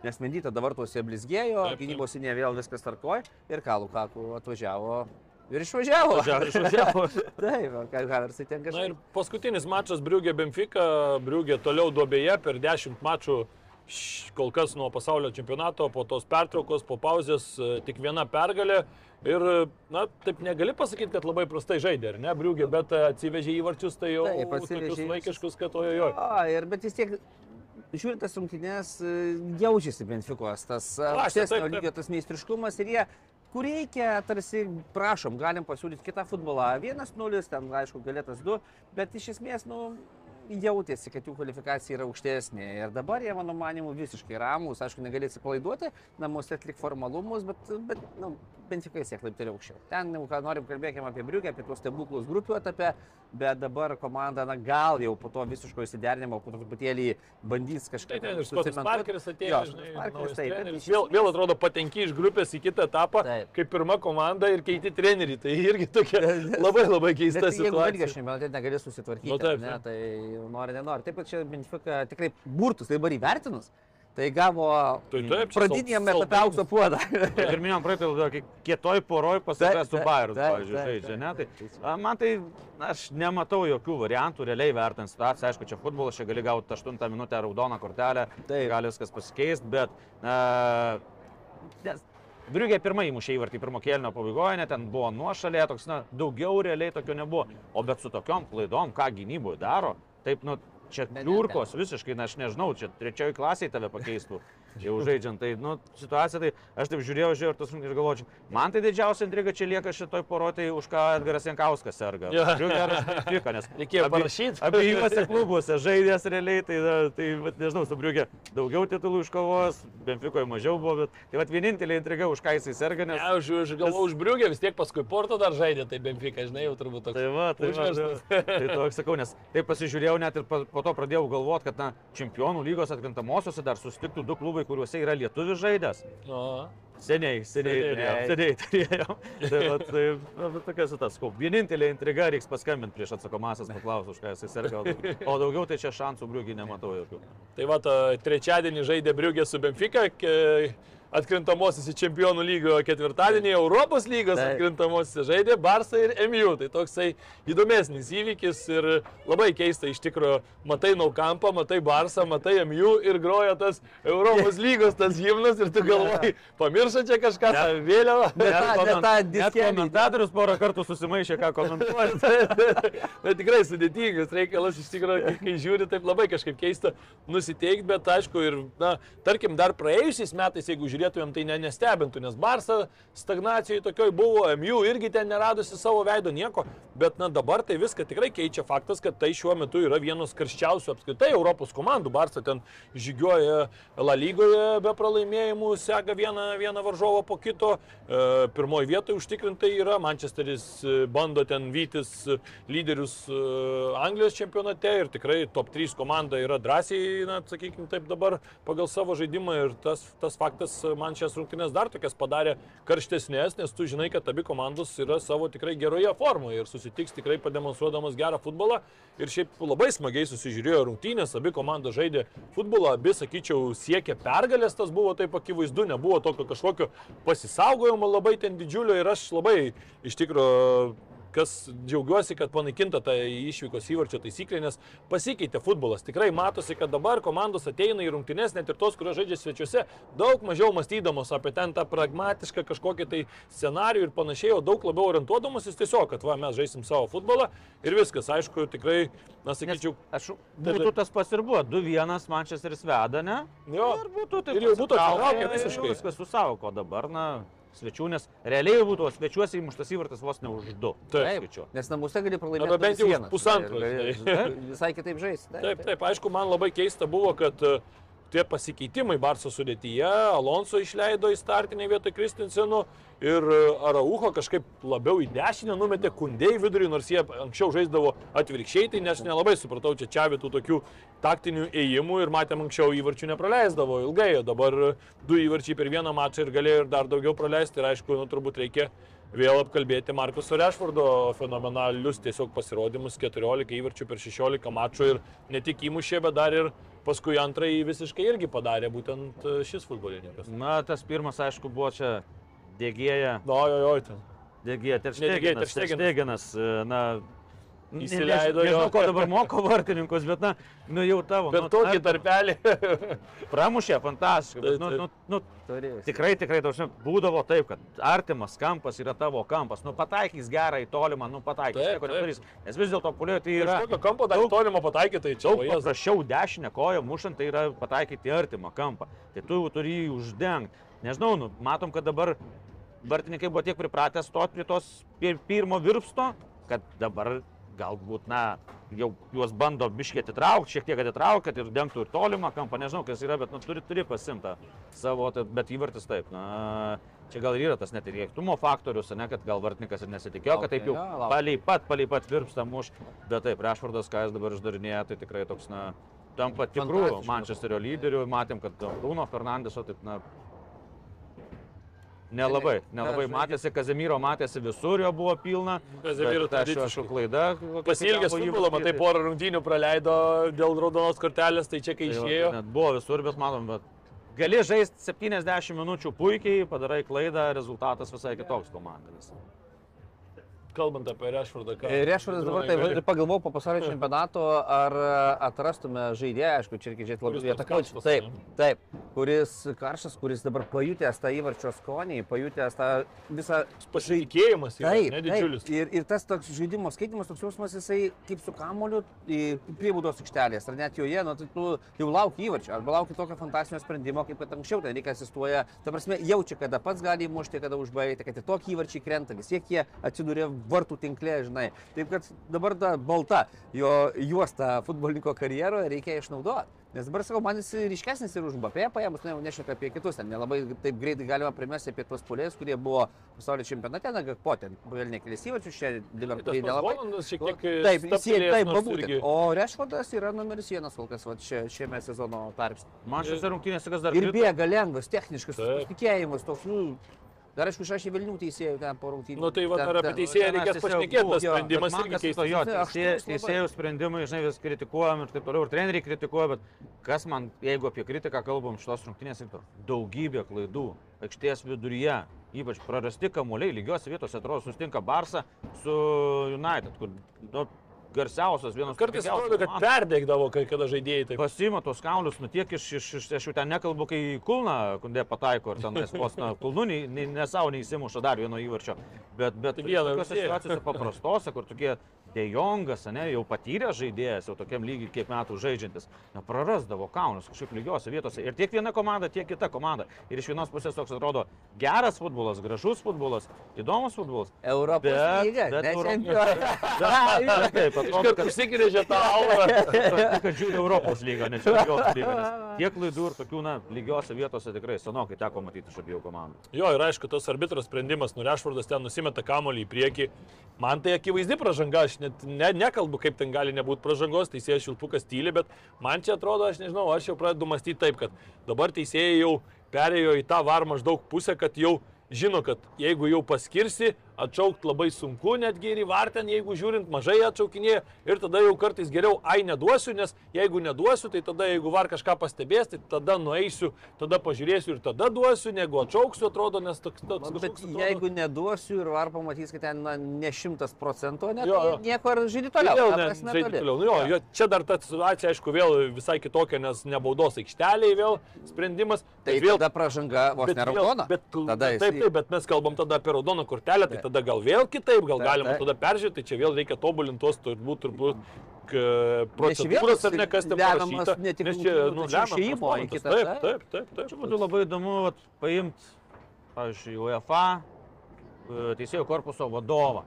Nes Mendyta dabar tuose blizgėjo, gynybos įnė vėl viskas tarkoj ir ką Lukaku atvažiavo ir išvažiavo. Važiavo, išvažiavo. Taip, Haversai ten Na kažkaip. ir paskutinis mačas Briugė Benfica, Briugė toliau duobėje per 10 mačų. Kol kas nuo pasaulio čempionato, po tos pertraukos, po pauzės, e, tik viena pergalė. Ir, na, taip negali pasakyti, kad labai prastai žaidė, ar ne, Briugė, bet e, atsivežė įvarčius, tai jau Taip, tokius vaikiškus, kad ojojo. O, ir bet vis tiek, žiūrint tas rungtynės, e, jaučiasi Benfikos tas aukštesnio lygio tas meistriškumas ir jie, kur reikia, tarsi, prašom, galim pasiūlyti kitą futbolą. 1-0, ten, aišku, galėtas 2, bet iš esmės, nu, jautėsi, kad jų kvalifikacija yra aukštesnė. Ir dabar jie, mano manimu, visiškai ramus. Aišku, negali atsipalaiduoti, namuose atlik formalumus, bet, bet nu, bent jau siek laiptelį aukščiau. Ten, ką norim, kalbėkime apie Briukę, apie tuos stebuklus grupių etape, bet dabar komanda, na gal jau po to visiško įsiderinimo, po truputėlį bandys Tai kažkaip... ten ir Skotas. Parkeris atėjo. Jo, žinai, Parkeris, taip, treneris. Vėl, vėl atrodo patenki iš grupės į kitą etapą, Taip. kaip pirma komanda ir keiti trenerių. Tai irgi tokia labai labai keista Bet tai jeigu situacija. aš čempionate negali susitvarkyti, Nu, taip, ne, taip. Tai nori, nenori. Taip pat čia Benfica tikrai burtus, tai dabar įvertinus, tai gavo Tai taip, pradinėme etape aukso puodą. Ir minėjom praeitą laidą, kai kietoj poroj pasakė su taip, Bayern, taip, pavyzdžiui, žaidžia, ne? Tai a, man tai, aš nematau jokių variantų, realiai vertant situaciją, aišku, čia futbolas, čia gali gauti 8 minutę raudoną kortelę, Taip. gali viskas pasikeisti, bet... Uh, Briugė pirmą įmušė įvartį pirmo kėlinio pabaigoje, net ten buvo nuošalė, toks, na, daugiau realiai tokio nebuvo. O bet su tokiom klaidom, ką gynyboje daro, taip, nu, čia kliurkos visiškai, na, aš nežinau, čia trečioji klasiai tave pakeistų. Jau žaidžiant, tai, nu, situacija, tai aš taip žiūrėjau, žiūrėjau ir tas ir galvočiau, man tai didžiausia intriga čia lieka šitoj porotai, už ką Edgaras Jankauskas serga. Benfica, nes Reikėjo abi- parašyt. Abiejose klubuose žaidęs realiai, tai, tai nežinau, su Briugė daugiau titulų iškovos, Benficoje mažiau buvo, bet tai vat, vienintelė intriga, už ką jisai serga, nes... Ne, už, už galvo už Briugę vis tiek paskui Porto dar žaidė, tai Benfica, žinai, jau turbūt toks. Tai va, tai, va, tai, tai toks sakau, nes taip pasižiūrėjau net ir po, po to pradėjau galvoti, kad na, čempionų lygos atkrintamosiose dar susitiktų du klubai, kuriuose yra lietuvių žaidęs. O, Seniai, seniai, Seniai, seniai turėjom. Tai, va, tai na, bet tokia su tas, sakau, vienintelė intriga reiks paskambinti prieš atsakomasias paklausus, už ką jisai serga, o daug- o daugiau tai čia šansų briugiai nematau jokių. Tai va, trečiadienį žaidė Briugė su Benfica, atkrintamosios į Čempionų lygio ketvirtadienį Europos lygos Taip. atkrintamosios žaidė Barça ir MU. Tai toksai įdomesnis įvykis ir labai keista iš tikrųjų. Matai Naukampą, matai Barça, matai MU ir groja tas Europos lygos tas himnas ir tu galvoji, pamiršo čia kažką, tą vėliavą. Ne tą- ne diskelį. komentatorius porą kartų susimaišė, ką komentuoja. Na tikrai sudėtingas reikalas, iš tikrųjų, kai, žiūri, taip labai kažkaip keista nusiteikti, bet aišku, ir, na, tarkim, dar praėjusiais metais, jeigu žiūrėtumėm, tai ne, nestebintų, nes Barça stagnacijai tokioj buvo, MU irgi ten neradusi savo veido nieko, bet, na, dabar tai viską tikrai keičia faktas, kad tai šiuo metu yra vienas karščiausių apskritai Europos komandų. Barça ten žygioja La lygoje be pralaimėjimų, sega vieną, vieną varžovą po kito, e, pirmoji vietoje užtikrintai yra, Manchesteris e, bando ten vytis e, lyderius e, Anglijos čempionate ir tikrai top 3 komanda yra drąsiai, na, sakykime taip dabar pagal savo žaidimą ir tas, tas faktas man šias rungtynės dar tokias padarė karštesnės, nes tu žinai, kad abi komandos yra savo tikrai geroje formoje ir susitiks tikrai pademonstruodamas gerą futbolą. Ir šiaip labai smagiai susižiūrėjo rungtynės, abi komandos žaidė futbolą, abi, sakyčiau, siekė pergalės, tas buvo taip akivaizdu, nebuvo tokio kažkokio pasisaugojimo labai ten didžiulio ir aš labai iš tikrųjų kas džiaugiuosi, kad panaikinta ta išvykos įvarčio taisyklė, nes pasikeitė futbolas. Tikrai matosi, kad dabar komandos ateina į rungtynes, net ir tos, kurios žaidžia svečiuose, daug mažiau mąstydamos apie ten tą pragmatišką kažkokį tai scenarių ir panašiai, o daug labiau orientuodamosis tiesiog, kad va, mes žaisim savo futbolą ir viskas. Aišku, tikrai, na, sakyčiau, Aš būtų tas pas ir buvo. 2-1 Manchesteris veda, ne? jo. Ir būtų taip. Ir jau būtų atsitraukę visiškai. Viskas susavo, ko dabar, na, svečių, nes realiai būtų svečiuose įmuštas įvartas vos ne už 2. Taip. Nes namuose gali pralaimėti. Arba bent jau 0-1. pusantro, Ir gali žinai. Visai kitaip žaisti. Taip, taip, aišku, man labai keista buvo, kad e, tie pasikeitimai Barso sudėtyje, Alonso išleido į startinę vietą Kristinsenų ir e, Araujo kažkaip labiau į dešinę numetė kundėjai vidurį, nors jie anksčiau žaisdavo atvirkščiai, tai nes nelabai supratau čia čia tų tokių taktinių ėjimų ir matėm anksčiau įvarčių nepraleisdavo ilgai, o dabar du įvarčiai per vieną mačą ir galėjo ir dar daugiau praleisti ir aišku, nu, turbūt reikia vėl apkalbėti Markuso Rešfordo fenomenalius tiesiog pasirodymus 14 įvarčių per 16 mačų ir ne tik įmušė, bet dar ir paskui antrąjį visiškai irgi padarė būtent e, šis futbolininkas. Na, tas pirmas, aišku, buvo čia dėgėja. No, jo, jo, ten. Dėgėja Teršteginas. Teršteginas, na. Ne- Įsileido nežinau, jo. Nežinau, ko dabar moko vartininkus, bet, na, nu jau tavo. Bet nu, tokį ar- tarpelį. Pramušė, fantastiškai. bet, Taip, Nu, taip. nu, nu, Turėjai. tikrai, tikrai, dažnai būdavo taip, kad artimas kampas yra tavo kampas. Nu, pataikys gerą į tolimą, nu, pataikys. Taip, taip. nedarys. Nes vis dėlto pulio tai yra... tokio kampo dar daug- tolimo pataikyti, tai čia Daug vajas. paprasčiau dešinę koją mušant, tai yra pataikyti į artimą kampą. Tai tu jau turi jį uždengti. Nežinau, nu, matom, kad dabar vartininkai buvo tiek pripratę stoti prie tos pir pirmo virpsto, kad dabar galbūt, na, jau juos bando biškiai atitraukti, šiek tiek atitraukti, kad ir dengtų ir tolimą kampą, nežinau, kas yra, bet nu, turi, turi pasimtą savo, tai, bet įvartis taip. Na, čia gal ir yra tas net ir rėktumo faktorius, ne, kad gal vartininkas ir nesitikėjo, kad taip jau paliai pat, paliai pat virpsta muš, bet taip, Rešvardas, ką jis dabar išdarinėja, tai tikrai toks, na, tampa tikrų. Mančesterio lyderių, matėm, kad Bruno Fernandeso, taip, na, Nelabai, nelabai matėsi, Kazemiro matėsi visur, jo buvo pilna. Aišku, tradiciškai. aišku, klaida. Pasilgęs futbolo, matai, porą rungtynių praleido dėl raudonos kortelės, tai čia kai Tai išėjo. Net buvo visur, bet matom, bet gali žaisti 70 minučių puikiai, padarai klaidą, rezultatas visai kitoks komandinis. Kalbant apie Rešvardą, ką. Rešvardas dabar tai ir pagalvojau po pasaulio čempionato, ar atrastume žaidėją, aišku, čia reikia žiūrėti labai karštas, Taip, taip, kuris karštas, kuris dabar pajutęs tą įvarčio skonį, pajutęs tą visą Pasitikėjimas yra Taip, ne taip. Ir, ir tas toks žaidimo skaitimas, toks jausmas, jisai kaip su kamoliu priebūdos aikštelės, ar net joje, nu, tai tu jau lauki įvarčio, arba lauki tokio fantastinio sprendimo, kaip kad anksčiau ten reikia asistuoja. Ta prasme, jaučia, kada pats gali įmušti, kada užbaigti, kad ir tokie įvarčiai krenta, vis tiek jie atsiduria vartų tinkle, žinai. Taip kad dabar ta balta jo juosta futbolininko karjeroje reikia išnaudoti. Nes dabar sakau, man jis ryškesnis ir už Mbappé paėmus, ne, nešneka apie kitus, ten nelabai taip greitai galima primesti apie tuos polės, kurie buvo pasaulio čempionate, na, po ten, vėl nekėlės įvarčius, čia Tas Liverpool'ai pats nelabai. Taip, jis jie- taip, irgi- O Rešfordas yra numeris vienas kol kas va, šia, šiame sezono tarpsne. Man šiose rungtynėse kas dar Ir bėga lengvas, techniškas, Taip. pasitikėjimas toks, nu, dar aišku, aš Vilnių teisėjų ten po rungtynių. Nu tai va, Ten- ar apie teisėją reikės pašnekėti, tas sprendimas irgi keistas. jo, teisėjų, aštrus labai. teisėjų sprendimai, žinai, vis kritikuojam ir taip toliau, ir treneriai kritikuoja, bet kas man, jeigu apie kritiką kalbam šitos rungtynės, tai daugybė klaidų aikštės viduryje, ypač prarasti kamuoliai, lygiose vietose atrodo sustinka Barsa su United, kur nu, garsiausias vienas Kartais atrodo, kad perdėkdavo, kai kada žaidėjai taip. Pasima tos kaulus, nu tiek iš, iš, iš, aš jau ten nekalbu, kai kulną, kundė pataiko, ir ten vos kulnų nei, nei, ne savo neįsimuša dar vieno įvarčio. Bet, bet Tai vis tiek. situacijose paprastose, kur tokie dejongas, ne, jau patyręs žaidėjas, jau tokiam lygiai kiek metų žaidžiantis, na, prarasdavo kaunus kažkaip lygiose vietose. Ir tiek viena komanda, tiek kita komanda. Ir iš vienos pusės toks atrodo geras futbolas, gražus futbolas, įdomus futbolas. Europos Bet- lyga, bet ne Euro- čempionatas. Bet, taip, atrodo, kad užsigrėžė tą aurą. Tik, kad žiūri Europos lygą, ne Čempionų lygą. Tiek klaidų ir tokių, na, lygiose vietose tikrai senokai teko matyti iš abiejų komandų. Jo, ir aišku, tas arbitro sprendimas, nurešvardas ten nusimeta kamolį į priekį. Man tai akivaizdi pažanga, aš net ne, nekalbu, kaip ten gali nebūti pažangos, teisėjas šilpukas tyli, bet man čia atrodo, aš nežinau, aš jau pradedu mąstyti taip, kad dabar teisėjai jau perėjo į tą var maždaug pusę, kad jau žino, kad jeigu jau paskirsi, atšaukti labai sunku, netgi ir į varten, jeigu žiūrint mažai atšaukinėja ir tada jau kartais geriau, ai neduosiu, nes jeigu neduosiu, tai tada jeigu var kažką pastebės, tai tada nueisiu, tada pažiūrėsiu ir tada duosiu, negu atšauksiu, atrodo, nes toks toks. Bet atrodo- jeigu neduosiu ir var pamatys, kad ten na, ne šimtas procentų, ne, Jo, tai jo. nieko ar žaidži toliau. Vėl ne, žaidži toli. toliau. Nu, jo, jo, čia dar ta situacija, aišku, vėl visai kitokia, nes nebaudos aikšteliai vėl sprendimas. Tai vėl, tada pražanga vos bet ne vėl- raudona. Bet, Tada taip, jisai- taip, bet mes kalbam tada apie raudoną kortelę, tai Taip. Tada gal vėl kitaip, gal Taip, galima taip. tada peržiūrėti, tai čia vėl reikia tobulinti tos turbūt, turbūt vėl ar ne kas ten parašyta. ne tik čia, nu, kitą, Taip, taip. taip, taip, taip. Čia būtų labai įdomu vat, paimti, pavyzdžiui, UEFA e, teisėjų korpuso vadovą.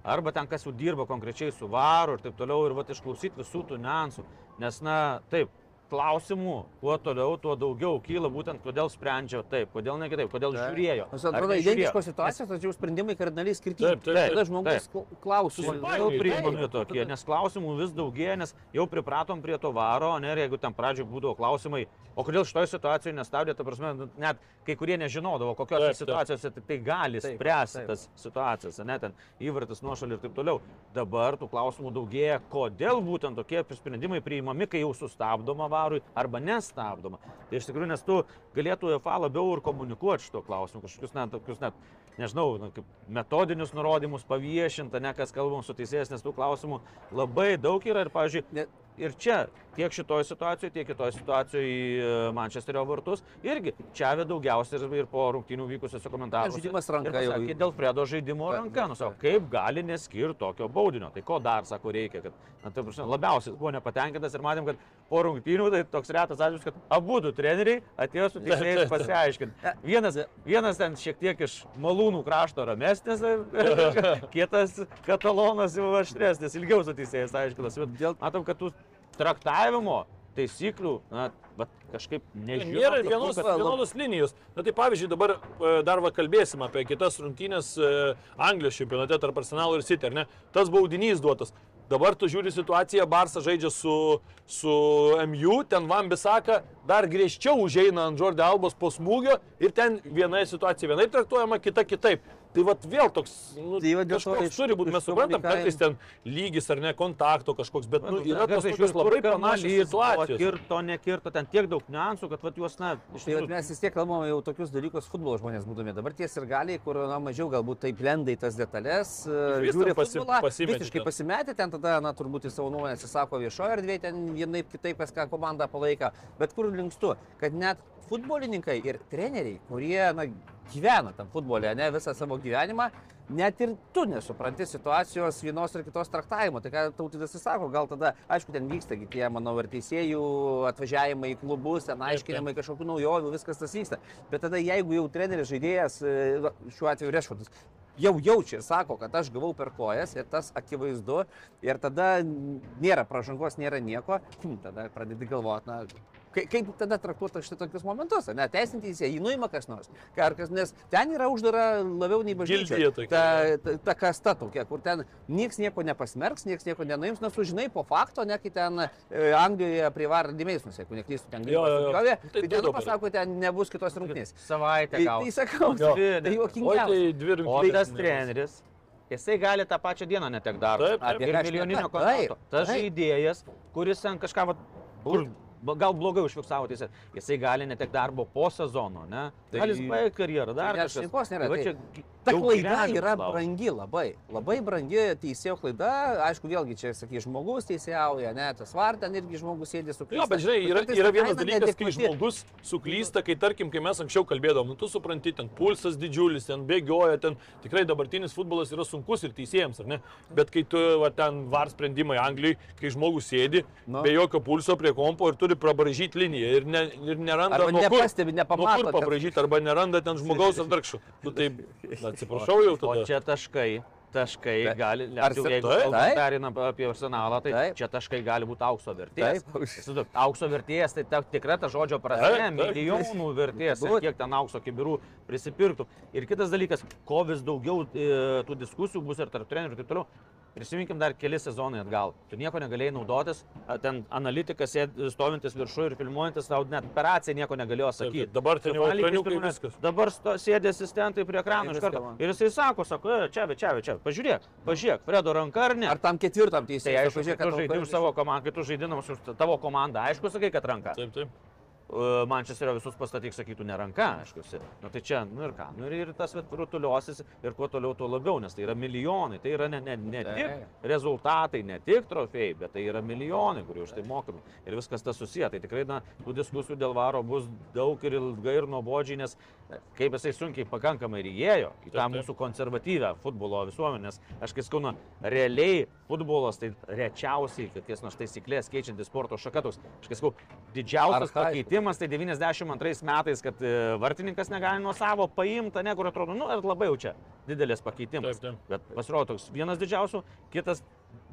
Arba ten, kas jau dirba konkrečiai su varu ir taip toliau, ir vat, išklausyti visų tų niuansų. Nes, na, taip, klausimų, kuo toliau, tuo daugiau kyla būtent, kodėl sprendžia taip, kodėl ne kitaip, kodėl žiūrėjo. Nors ar atrodo, identiškos situacijos, tačiau sprendimai kardinaliai skirtingi. Taip, taip, taip. Tada žmogus klausia. Kodėl Taip, priimami taip. tokie, nes klausimų vis daugėja, nes jau pripratom prie to varo, ne, ir jeigu ten pradžioje būdavo klausimai, o kodėl šitoje situacijoje nestabdė, ta prasme, nu, net kai kurie nežinodavo, kokiose Taip, taip. situacijose tai, tai gali Taip, spręsti taip. tas situacijas, ne, ten įvartis nuošalį ir taip toliau. Dabar tų klausimų daugėja, kodėl būtent tokie sprendimai priimami, kai jau sustabdoma varui arba nestabdoma. Tai iš tikrųjų, nes tu galėtų UEFA labiau ir komunikuoti šito klausimu, kažkokius net tokius net nežinau, na, kaip metodinius nurodymus paviešinta, ne kas kalbam su teisėjas, nes tų klausimų labai daug yra ir, pavyzdžiui, Ne- ir čia, tiek šitoje situacijoje, tiek kitoje situacijoje į Mančesterio vartus, irgi čia avė daugiausiai ir, ir po rungtynių vykusiuose komentaruose. žaidimas ranka Ir jau- pasakė, Dėl Fredo žaidimo Ta- ranka, nu sako, kaip gali neskirti tokio baudinio, tai ko dar, sako, reikia, kad, na, tai prasme, labiausiai buvo nepatenkintas ir matėm, kad po rungtynių, tai toks retas atvejis, kad abu du treneriai atėjo su teisėjais pasiaiškinti. Vienas, vienas ten šiek tiek iš malūnų krašto ramesnis, kitas katalonas jau aštresnis, ilgiau su teisėjais aiškinas. Bet dėl, matom, kad tų traktavimo taisyklių, na, bet kažkaip nežinau. Nėra vienos, vienodos linijos. Na tai pavyzdžiui, dabar e, dar va kalbėsim apie kitas rungtynės e, Anglijos čempionate tarp Arsenalo ir City, ar ne? Tas baudinys duotas. Dabar tu žiūri situaciją, Barsas žaidžia su, su MU, ten Van Bisaka dar griežčiau užeina ant Jordi Albos po smūgio ir ten viena situacija vienaip traktuojama, kita kitaip. Tai vad vėl toks, nu, Tai va dėl to kažkoks iš- turi būti, mes suprantam, kartais ten lygis ar ne kontakto kažkoks, bet nu, yra tos tokios labai panašios situacijos. Kirto, nekirto, ten tiek daug niuansų, kad vat, juos, na, iš Tai vat tikrųjų. mes vis tiek kalbame jau tokius dalykus futbolo žmonės būdami. Dabar ties ir galiai, kur na, mažiau galbūt taip lenda į tas detalės, e, žiūri pasi- pasimeti visiškai ten. pasimetė, ten tada, na, turbūt į savo nuomonę atsisako viešoje erdvėje, ten vienaip kitaip, kas ką komandą palaiko. Bet kur linkstu, kad net futbolininkai ir treneriai, kurie, na, gyvena tam futbole, ne visą savo gyvenimą, net ir tu nesupranti situacijos vienos ir kitos traktavimo. Tai ką tautidas jis sako, gal tada, aišku, ten vyksta tie, manau, ir teisėjų atvažiavimai į klubus, ten aiškinimai kažkokių naujovių, viskas tas vyksta. Bet tada, jeigu jau treneris žaidėjas, e, šiuo atveju Rešvadas, jau jaučia ir sako, kad aš gavau per kojas ir tas akivaizdu ir tada nėra pažangos, nėra nieko, hm, tada pradedi galvoti, na, Kaip, tada traktuoti štai tokius momentus? Ne, teisintys jį nuima kas nors. Ar kas, nes ten yra uždara labiau nei bažnyčia. Ta, ta, ta kasta tokia, kur ten niekas nieko nepasmerks, niekas nieko nenaims, nes sužinai po fakto, ne kai ten e, Anglijoje prie vardymės, jeigu neklystu, ten gavė, Tai tai ten dabar. pasako, ten nebus kitos rungtynės. Savaitę Tai, tai sakau, tai Oi, juokingiausia. tai dvi rungtynės. tas nebus. treneris, jisai gali tą pačią dieną netek darbo. Apie milijoninio kontrakto. Tas žaidėjas, kuris ten kažką, vat, kur, ba- gal blogai užfiksavo teisė, jisai gali netek darbo po sezono, ne? Tai- Gali jis baigti karjerą, dar Net kažkas. šnekos nėra, Tai tai- čia Ta klaida yra laukia. brangi labai. Labai brangi teisėjo klaida. Aišku, vėlgi čia, sakai, žmogus teisėjauja, ne, tas var ten irgi žmogus sėdi su Jo, bet žinai, yra, yra ta vienas dalykas, kai žmogus suklysta, kai tarkim, kai mes anksčiau kalbėdavom, nu tu supranti, ten pulsas didžiulis, ten bėgioja, ten tikrai dabartinis futbolas yra sunkus ir teisėjams, ar ne? Bet kai tu, va, ten var sprendimai Anglijai, kai žmogus sėdi Nu. be jokio pulso prie kompo ir turi prabražyti liniją ir, ne, ir neranda Arba kur- nepastebi, nepamato, kur kad- pabražyti, arba neranda ten žmogaus ar darkšų. Nu tai, na, atsiprašau jau O tada. čia taškai. Taškai Taip. gali, sa- jeigu perinam apie arsenalą, tai Taip. čia taškai gali būti aukso vertės. Taip. Aukso vertės, tai ta tikra ta žodžio prasme, milijonų vertės, kiek ten aukso kibirų prisipirktų. Ir kitas dalykas, ko vis daugiau e, tų diskusijų bus ir tarp trenerių ir taip toliau. Prisiminkim dar keli sezonai atgal. Tu nieko negalėjai naudotis, ten analitikas stovintis viršų ir filmuojantis, tau net per aciją nieko negalėjo sakyti. taip, dabar ten jau ekraniukai viskas. Dabar sto, sėdė asistentai prie ekrano iš karto. Ir jisai sako, sako, "E, čia, čia, čia, pažiūrėk, pažiūrėk, Fredo ranka ar ne? Ar tam ketvirtam Tai teisėjui? aišku, kai tu žaidži už savo komandą, kai tu žaidinamas už tavo komandą, aišku, sakai, kad ranka. Taip, taip. Mančesterio visus pastatyk, sakytų, ne ranka, aišku. Nu tai čia, nu ir ką, nu ir, ir tas rutuliosis ir kuo toliau, tuo labiau, nes tai yra milijonai, tai yra ne, ne, ne Taip. tik rezultatai, ne tik trofėjai, bet tai yra milijonai, kurie už tai mokami. Ir viskas tas susiję. Tai tikrai, na, tų diskusijų dėl varo bus daug ir ilgai ir nuobodžiai, nes e, kaip jisai sunkiai pakankamai ir įėjo į tą mūsų konservatyvę futbolo visuomenę. Nes aš kai skau, na, realiai futbolas tai rečiausiai, kokias nors taisyklės keičiantis sporto šaka toks. Aš kai skau, didžiausias Archajiškas. Pakeitimas tai 92 metais, kad e, vartininkas negali nuo savo paimti, ne, kur atrodo, nu, ir labai jau čia didelis pakeitimas. Taip, taip. Bet pasirodo toks vienas didžiausių, kitas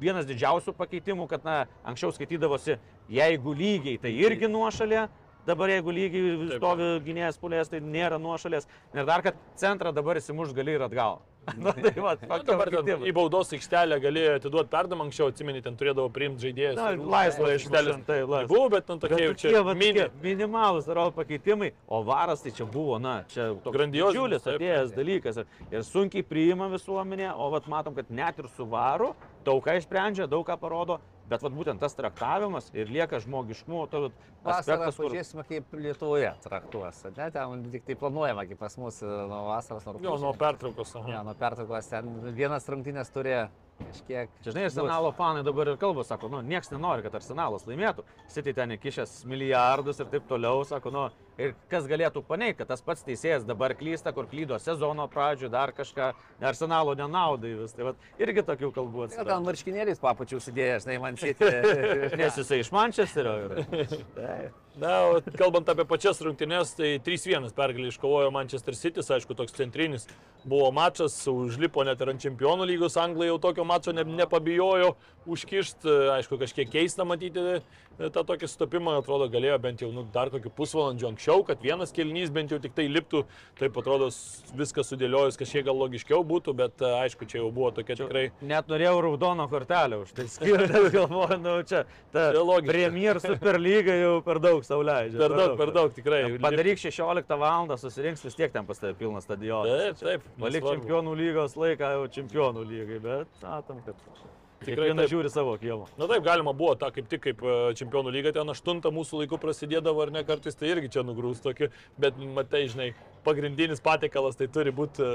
vienas didžiausių pakeitimų, kad, na, anksčiau skaitydavosi, jeigu lygiai, tai irgi nuošalė. Dabar jeigu lygiai stovi gynėjas pulės, tai nėra nuošalės. Ir dar, kad centrą dabar įsimuš gali ir atgal. Na, tai va, faktas dabar ten į baudos aikštelę galėjo atiduoti perdamą, anksčiau atsimeni, ten turėdavo priimti žaidėjas. Na, laisvą išmušant, tai laisvą. Buvo, bet nu tokie jau čia mini. minimalus atrodo pakeitimai, o varas tai čia buvo, na, čia Grandiozinis, atėjęs dalykas ir, ir sunkiai priima visuomenė, o vat matom, kad net ir su varu daug ką išsprendžia, daug ką parodo, bet vat būtent tas traktavimas ir lieka žmogiškumo, Vasarą aspektas, kur... pažiūrėsime, kaip Lietuvoje traktuos. Ne, ten tik tai planuojama, kaip pas mus e, nuo vasaros, nuo Jo, rugpjūčio. nuo pertraukos. Jo, nuo pertraukos ten vienas rungtynės turi kažkiek. Čia, žinai, arsenalo fanai dabar ir kalba, sako, nu, niekas nenori, kad arsenalas laimėtų. City ten įkišęs milijardus ir taip toliau, sako, nu, ir kas galėtų paneigti, kad tas pats teisėjas dabar klysta, kur klydo sezono pradžioje, dar kažką, arsenalo nenaudai vis. Tai vat, irgi tokių kalbų Gal atsiranda. ten marškinėliais papačių sudėjęs, žinai, man City. Nes jisai iš Mančesterio yra. Na, o kalbant apie pačias rungtynes, tai 3-1 pergalį iškovojo Manchester City, aišku, toks centrinis buvo mačas, užlipo net ir ant čempionų lygos, Anglai jau tokio mačo ne, nepabijojo užkišti, aišku, kažkiek keista matyti tą tokį stopimą, atrodo, galėjo bent jau nu, dar kokį pusvalandžio anksčiau, kad vienas kelnys bent jau tik tai liptų, taip atrodo viskas sudėliojus kažkiek gal logiškiau būtų, bet aišku, čia jau buvo tokia tikrai... Net norėjau raudono kortelę už tai skirti, galvoju, nu čia ta Čia. Premier Superlyga jau per daug sauliaidžia. Per daug, per daug, tikrai. Padaryk 16 val. susirinks vis tiek ten pas tave pilnas stadionas. Taip, taip. Palik čempionų lygos laiką jau čempionų lygai, bet matom, kad Tikrai kiekvienas taip. žiūri savo kiemą. Na taip, galima buvo tą kaip tik kaip e, čempionų lyga ten aštuntą mūsų laiku prasidėdavo ar ne kartais, tai irgi čia nugrūs tokį, bet matai, žinai, pagrindinis patiekalas tai turi būti e,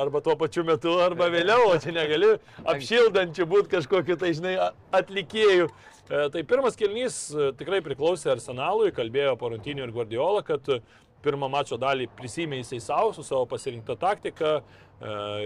arba tuo pačiu metu, arba vėliau, o čia negali apšildančių būti kažkokiu, tai žinai, atlikėjų. E, Tai pirmas kelnys tikrai priklausė Arsenalui, kalbėjo po rungtynių ir Guardiola, kad pirmą mačo dalį prisimė jisai savo su savo pasirinktą taktiką e,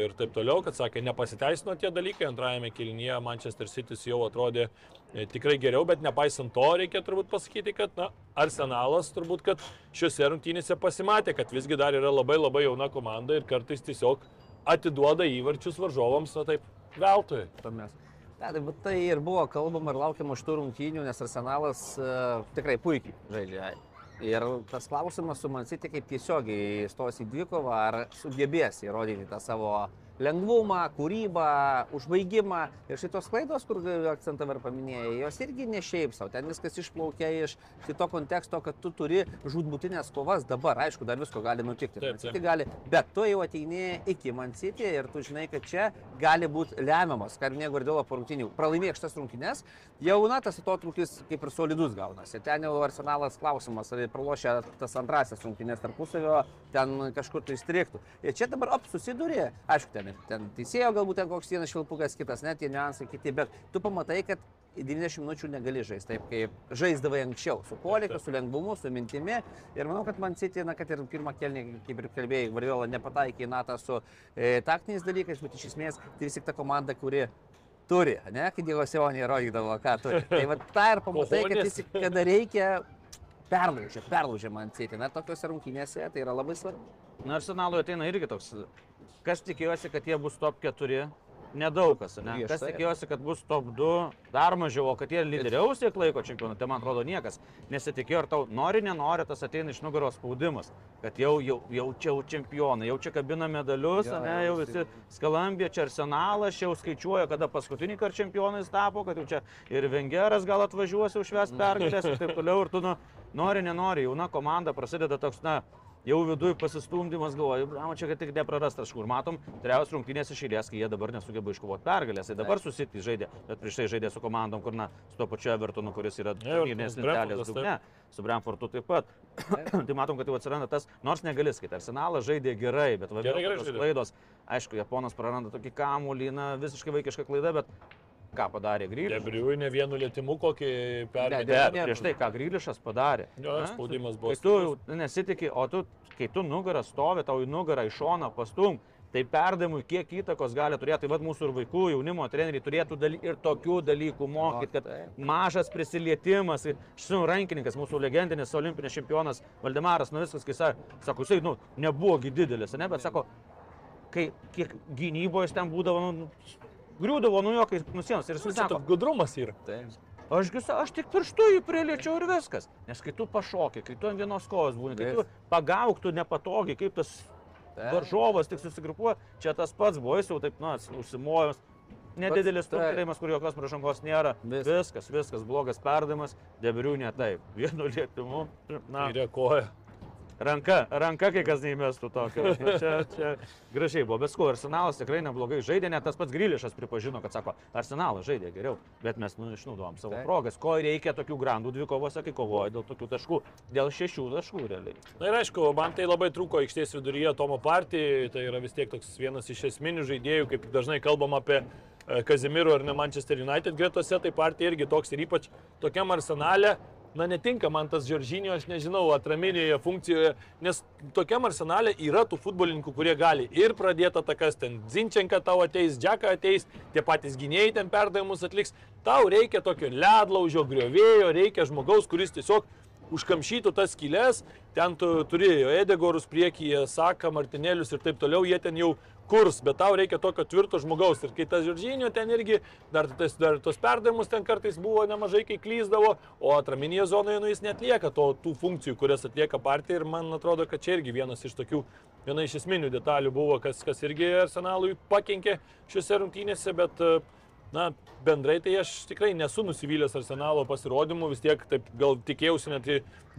ir taip toliau, kad sakė, nepasiteisino tie dalykai. Antrajame kelnyje Manchester City jau atrodė e, tikrai geriau, bet nepaisant to reikia turbūt pasakyti, kad na, Arsenalas turbūt, kad šiuose rungtynėse pasimatė, kad visgi dar yra labai labai jauna komanda ir kartais tiesiog atiduoda įvarčius varžovams, na taip, veltui. Tuomet. Ne, tai, tai ir buvo kalbama ir laukiama šitų rungtynių, nes Arsenalas uh, tikrai puikiai žaidžia. Ir tas klausimas su Mansiti kaip tiesiogiai stos į dvikovą, ar sugebės įrodyti tą savo lengvumą, kūrybą, užbaigimą. Ir šitos klaidos, kur akcentą ir paminėjai, jos irgi ne šiaip savo. Ten viskas išplaukia iš kito konteksto, kad tu turi žudbutinės kovas dabar. Aišku, dar visko gali nutikti. Taip, taip. gali, bet tu jau ateini iki Man City ir tu žinai, kad čia gali būti lemiamas, Guardiola po rungtynių. Pralaimėk šitas rungtynės, jau na tas atotrukis kaip ir solidus gaunasi. Ten jau arsenalas klausimas, ar pralošia tas antrasis rungtynės tarpusavio, ten kažkur tai striktų. Ir čia dabar op susiduri, aišku, ten, ten teisėjo galbūt ten koks vienas šilpukas, kitas, net tie niuansai kiti, bet tu pamatai, kad 90 minučių negali žaisti taip, kaip žaisdavai anksčiau, su polika, su lengvumu, su mintimi. Ir manau, kad man City, na, kad ir pirmą kelnį, kaip ir kalbėjai, Guardiola nepataikė į natą su e, taktiniais dalykais, bet iš esmės tai vis tik ta komanda, kuri turi, ne, kai Dievo Sionė rodydavo, ką turi. Tai va tą ir pamatai, kad vis tik, kada reikia, perlaužia, perlaužia man City. Na, tokiuose rungtynėse tai yra labai svarbu. Na, arsenalui ateina irgi toks, kas tikėjosi, kad jie bus top 4, nedaug kas, ne? Kas Griežtai. tikėjosi, kad bus top 2, dar mažiau, o kad jie lyderiaus tiek laiko čempionate, man atrodo, niekas nesitikėjo, ar tau nori, nenori, tas ateina iš nugaros spaudimas, kad jau, jau, jau čia jau čempionai, jau čia kabina medalius, Jo, ne, jau visi skalambė, čia arsenalas, čia jau skaičiuoja, kada paskutinį kartą čempionais tapo, kad jau čia ir Vengeras gal atvažiuos užves pergalės ir taip toliau, ir tu nu, nori, nenori, jauna komanda prasideda toks, na, jau viduje pasistumdymas, galvoju, blama, čia kad tik neprarast taškų. Ir matom, trejos rungtynės iš eilės, kai jie dabar nesugeba iškovoti pergalės. Tai dabar susitį žaidė, bet prieš tai žaidė su komandom, kur, na, su to pačiu Evertonu, kuris yra turnyrinės lentelės dugne, su Brentfordu taip pat. tai matom, kad jau atsiranda tas, nors negali skaityti, Arsenalas žaidė gerai, bet va, Gerai, gerai klaidos. Aišku, Japonas praranda tokį kamuolį, na, visiškai vaikiška klaida, bet ką padarė Grįžas? Debriui ne vienu lėtimu kokį Ne, perėmė. de- Bet prieš tai, ką Grįlišas padarė. Jo, Na, spaudimas buvo Kai tu jau nesitikė, o tu, kai tu nugarą stovi, tau į nugarą iš šoną pastum, tai perdavimui kiek įtakos gali turėti, tai vad mūsų ir vaikų, jaunimo treneriai turėtų daly, ir tokių dalykų mokyti, kad mažas prisilietimas, ir šis rankininkas, mūsų legendinis olimpinis čempionas Valdemaras Novickas, kai sa- sako, jisai, nu, nebuvo gi didelis, ne, bet sako, kai kiek gynyboje jis ten būdavo, nu, griūdavo nuo jo, kai nusienos. Ir sako, toks gudrumas yra. Aš, gi sa- aš tik pirštu jį priliečiau ir viskas. Nes kai tu pašoki, kai tu ant vienos kojos būni, kai tu Taip. pagauk, tu nepatogiai, kaip tas Taip. varžovas tik susigrupuoja, čia tas pats buvo, jis jau taip, na, užsimojęs. Nedidelis taip. truputėjimas, kur jokios pražangos nėra. Viskas. Viskas, viskas, blogas perdavimas, debrių ne taip. Vienu lietimu. Na, Ir koja. Ranka, ranka kai kas neįmestų tokio. Nu, Čia, čia gražiai buvo. Bet skuo, Arsenalas tikrai neblogai žaidė, net tas pats Grilišas pripažino, kad sako, Arsenalas žaidė geriau, bet mes nu, išnaudojom savo Taip. progas. Ko reikia tokių grandų dvikovose, kai kovoja dėl tokių taškų, dėl šešių taškų realiai. Na ir aišku, man tai labai trūko aikštės viduryje Tomo partijai, tai yra vis tiek toks vienas iš esminių žaidėjų, kaip dažnai kalbam apie e, Kazimiro ar ne Manchester United gretose, tai partija irgi toks ir ypač tokiam arsenale, na netinka man tas Džoržinio, aš nežinau, atraminėje funkcijoje, nes tokiam arsenalė yra tų futbolininkų, kurie gali ir pradėti atakas, ten Zinčenka tau ateis, Džeka ateis, tie patys gynėjai ten perdavimus atliks. Tau reikia tokio ledlaužio, griovėjo, reikia žmogaus, kuris tiesiog užkamšytų tas skylės, ten tu turėjo Edegorus priekyje, Saka, Martinėlius ir taip toliau, jie ten jau kurs, bet tau reikia tokio tvirto žmogaus. Ir kai tas Žoržinio ten irgi, dar, tas, dar tos perdavimus ten kartais buvo nemažai, kai klyzdavo, o atraminėje zonoje nu, jis netlieka to, tų funkcijų, kurias atlieka partija ir man atrodo, kad čia irgi vienas iš tokių, viena iš esminių detalių buvo, kas, kas irgi arsenalui pakenkė šiuose rungtynėse, bet uh, na, bendrai tai aš tikrai nesu nusivylęs Arsenalo pasirodymu, vis tiek taip gal tikėjausi net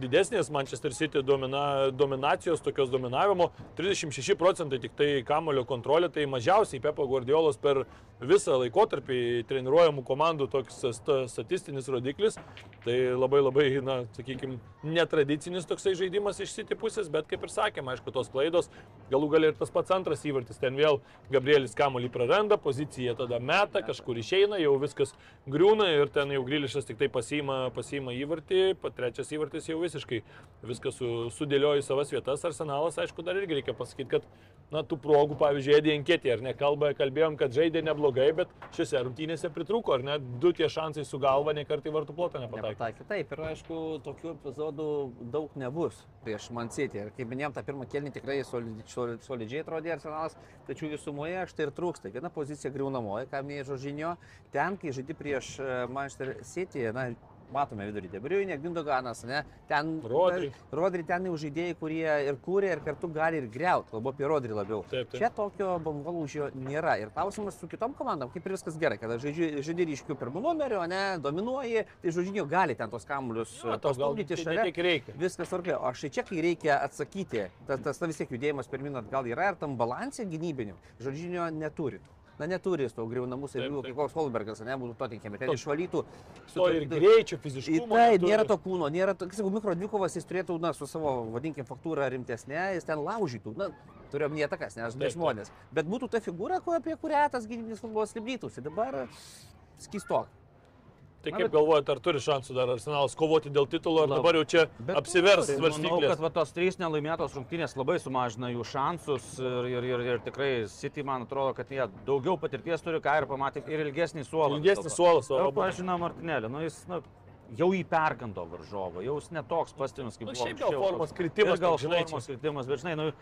didesnės Manchester City domina, dominacijos, tokios dominavimo. 36 procentai tik tai kamulio kontrolė, tai mažiausiai Pepo Guardiolos per visą laikotarpį treniruojamų komandų toks statistinis rodiklis. Tai labai labai, na, sakykime, netradicinis toksai žaidimas iš City pusės, bet kaip ir sakėme, aišku, tos klaidos, galų gali ir tas pats antras įvartis, ten vėl Gabrielis kamulį praranda, pozicija tada meta, kažkur išeina, jau viskas griūna ir ten jau Grilišas tik tai pasiima, pasiima įvartį, trečias įvartis jau visiškai viskas su, sudėlioja į savas vietas. Arsenalas, aišku, dar irgi reikia pasakyti, kad, na, tų progų, pavyzdžiui, Edė Enketė, ar ne, kalbą, kalbėjom, kad žaidė neblogai, bet šiuose rungtynėse pritruko, ar ne, du tie šansai su galva, ne kartai vartų plotą nepataikė. Taip, ir aišku, tokių epizodų daug nebus prieš Mancitį. Ir kaip minėjom, tą pirmą kelnį tikrai solidžiai, solidžiai atrodė Arsenalas, tačiau visumoje štai ir trūksta. Viena pozicija griaunamoji, ką minėjo Žožinio, ten, kai žaidži prieš e, Manchester City, na, matome vidurį Debriuinė, Gündoganas, ne, ten Rodri. Rodri ten jau žaidėjai, kurie ir kūrė, ir kartu gali ir greuti, kalbu apie Rodri labiau. Taip, taip. Čia tokio bangolūžio nėra. Ir klausimas su kitom komandom, kaip ir viskas gerai, kada žaidži, ryškių pirmų numerių, ne, dominuoji, tai žodžiu, gali ten tos gal pastumdyti tai ne tiek reikia. Viskas tvarkoja. O štai čia, kai reikia atsakyti, tas, tas ta vis tiek judėjimas per minutę gal yra ir tam balansė gynybiniu, žodžinio neturi. Na neturi jis to griaunamų savybių, taip. kaip koks Holbergas, ne, būtų to tinkami. Ten išvalytų. To ir greičio, Į fiziškumo. tai neturi. nėra to kūno, nėra to, sakau, mikrodvikovas jis turėtų, na, su savo, vadinkim, faktūra rimtesnė, jis ten laužytų, na, turiu minėti takas, nes Taip, ne žmonės. Bet būtų ta figūra, apie kurią tas gynybinis futbolas libdytųsi. Dabar skistok. Tai kaip bet- galvojate, ar turi šansų dar Arsenalas kovoti dėl titulo, ar Lab- dabar jau čia Bet apsivers turi, Manau, svarstyklės? kad va, tos trys nelaimėtos rungtynės labai sumažina jų šansus ir, ir, ir, ir tikrai City, man atrodo, kad jie daugiau patirties turi, ką ir pamatėm, ir ilgesnį suolą. Ilgesnis suolas, o O abu- pažinau Martinėlį, nu jis nu, jau jį perkanto varžovą, jau jis netoks pastimis kaip Nu, buvo. šiaip gal formos kritimas gal žinai, formos kritimas, bet žinai, nu,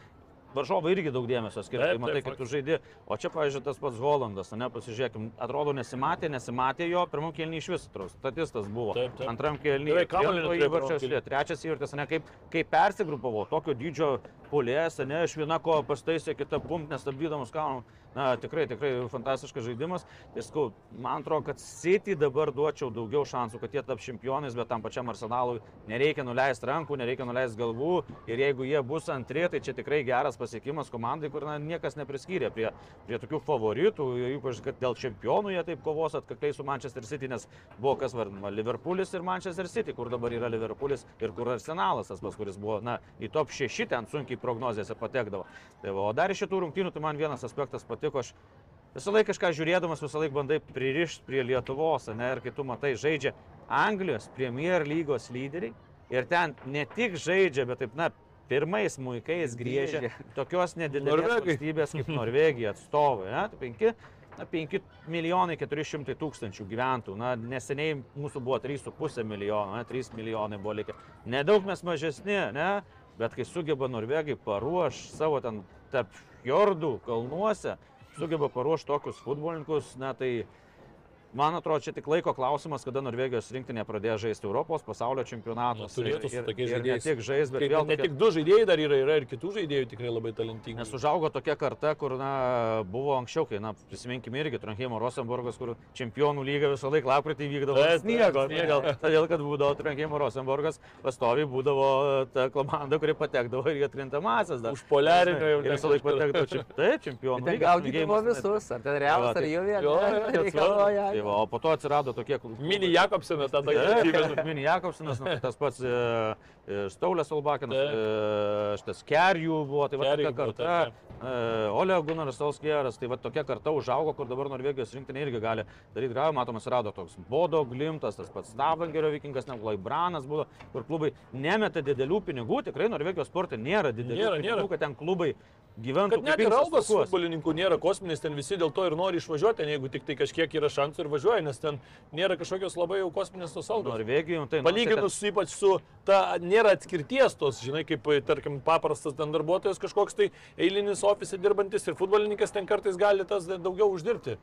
varžovai irgi daug dėmesio skiria, tai matai, kad tu žaidži, o čia, pavyzdžiui, tas pats Holandas, ne, pasižiūrėkim, atrodo nesimatė, nesimatė jo, pirmam kelniui iš vis, statistas buvo, Taip, taip. antram kelniui, įvarčias, trečias įvartis, ne, kaip, kaip persigrupavo, tokio dydžio polės, ne, iš viena ko pastaisė, kita pumpt, nestabdydamas kalną. Na, tikrai, tikrai fantastiškas žaidimas. Ir skau, man atrodo, kad City dabar duočiau daugiau šansų, kad jie taps čempionais, bet tam pačiam arsenalui nereikia nuleisti rankų, nereikia nuleisti galvų. Ir jeigu jie bus antri, tai čia tikrai geras pasiekimas komandai, kur na, niekas nepriskyrė prie, prie tokių favoritų, ypač kad dėl čempionų jie taip kovos atkakliai su Manchester City, nes buvo kas vardinama Liverpoolis ir Manchester City, kur dabar yra Liverpoolis ir kur Arsenalas, tas pas, kuris buvo na, į top 6 ten sunkiai prognozėse patekdavo. Tai va, o dar iš šitų rungtynių, tai man vienas aspektas patiko, aš visą laiką kažką žiūrėdamas, visą laiką bandai pririšti prie Lietuvos, ne, ir kai tu matai, žaidžia Anglijos Premier lygos lyderiai ir ten ne tik žaidžia, bet taip, na, pirmais muikais griežia tokios nedidelės Norvegai. valstybės kaip Norvegija atstovai. Ne, tai penki, na, 5 milijonai 400 tūkstančių gyventojų. Na, neseniai mūsų buvo 3,5 milijono, ne, 3 milijonai buvo likę. Nedaug mes mažesni, ne, bet kai sugeba Norvegai paruoš savo ten tarp fjordų kalnuose, sugeba paruošti tokius futbolininkus, na tai Man atrodo, čia tik laiko klausimas, kada Norvegijos rinktinė pradėjo žaisti Europos pasaulio čempionatus. Na, turėtų su tokiais ir ne žaidėjais. tik žais, bet vėl ne tokia- tik du žaidėjai dar yra, yra ir kitų žaidėjų tikrai labai talentingų. Nes užaugo tokia karta, kur na, buvo anksčiau, kai, na, prisiminkime irgi, Trankimo Rosenborgas, kur čempionų lyga visą laiką lapkritį vykdavo Taip, sniego. taip, Todėl, kad būdavo Trankimo Rosenborgas, pastoviai būdavo ta komanda, kuri patekdavo ir jie atrintamasias. dar. Užpoliarinio jau Ir visą laiką patekdavo čia. Taip, čempionų lyga. gaudydavo visus, ar ten realas, Tai va, ar tai- jau Va, o po to atsirado tokie Mini Jakobseną tada taip, Mini Jakobsinas, nu, tas pats e, e, Staulės Albakinas, e, šitas Kerjų buvo, tai va buvo, karta. E, Ole Gunaras Solskieras, tai va tokia karta užaugo, kur dabar Norvegijos rinktinė irgi gali daryti gravą, matomas rado toks Bodo Glimtas, tas pats Stavangerio vikingas, ne Laibranas buvo, kur klubai nemeta didelių pinigų, tikrai Norvegijos sporte nėra didelių Nėra, pinigų, nėra. kad ten klubai gyventų. Kad net ir algos futbolininkų nėra kosminės, ten visi dėl to ir nori išvažiuoti, ten, jeigu tik tai kažkiek yra šansų ir važiuoja, nes ten nėra kažkokios labai jau kosminės tos algos. Norvegijoje, tai nors jie ten- Palyginus su ypač su ta nėra atskirties tos, žinai, kaip, tarkim, paprastas ten darbuotojas kažkoks tai eilinis ofise dirbantis ir futbolininkas ten kartais gali tas daugiau uždirbti.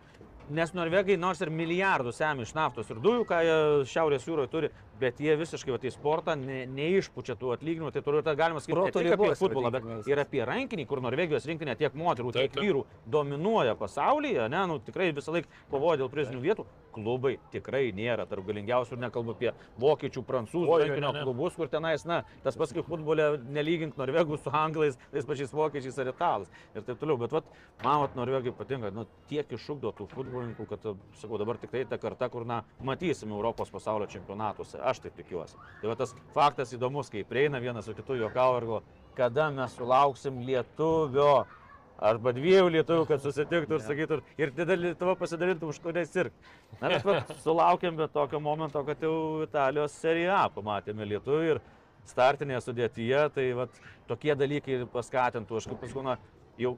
Nes norvegai nors ir milijardus semia iš naftos ir dujų, ką Šiaurės jūroje turi, bet jie visiškai vat, į sportą ne, neišpučia tų atlyginimų. Tai turiu, tai galima sakyti, ne tik apie futbolą, bet ir apie rankinį, kur Norvegijos rinkinė tiek moterų, tiek vyrų dominuoja pasaulyje, ne, nu, tikrai visą laiką kovoja dėl prizinių vietų. Klubai tikrai nėra tarp galingiausių nekalbu apie vokiečių, prancūzų rankinio klubus, kur tenais, na, tas pats kaip futbole, nelygink norvegų su anglais, tais pačiais vokiečiais ar italais ir taip toliau. Bet vat, man vat, norvegai patinka, nu, tiek iššūkdo tų futbolininkų, kad, sakau, dabar tikrai ta karta, kur, na, matysim Europos pasaulio čempionatuose. Aš taip tikiuosi. Tai va tas faktas įdomus, kai prieina vienas su kitu juokau ir galvo, kada mes sulauksim lietuvio. Arba dviejų lietuvių, kad susitiktų ir sakytų, ir tada Lietuva pasidalintų už kuriais sirg. Na, vat, sulaukėm bet tokio momento, kad jau Italijos seriją pamatėme lietuvių ir startinėje sudėtyje, tai vat, tokie dalykai paskatintų. Aš kaip paskui, na, jau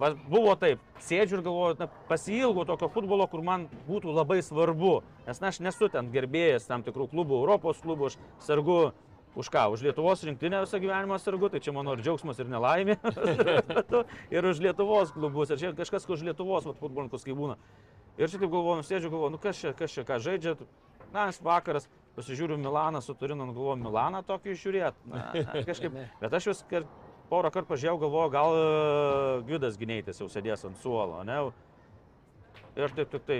va, buvo taip, sėdžiu ir galvoju, na, pasilgau tokio futbolo, kur man būtų labai svarbu. Nes na, aš nesu ten gerbėjas tam tikrų klubų, Europos klubų, aš sargu už ką? Už Lietuvos rinktinę visą gyvenimą sargu, tai čia mano ir džiaugsmas ir nelaimė. ir už Lietuvos klubus. Ir čia kažkas už Lietuvos futbolininkus, kai būna. Ir čia taip galvoju, sėdžiu, galvoju, nu kas čia, kas čia, ką žaidžia. Na, aš vakaras pasižiūriu Milaną su Turinu, nu, galvoju, Milaną tokį žiūrėti. Na, kažkaip. Bet aš vis kar, porą kartų pažiūrėjau, galvoju, gal e, Gvidas Gineitis jau sėdės ant suolo, ne? Ir taip, taip, tai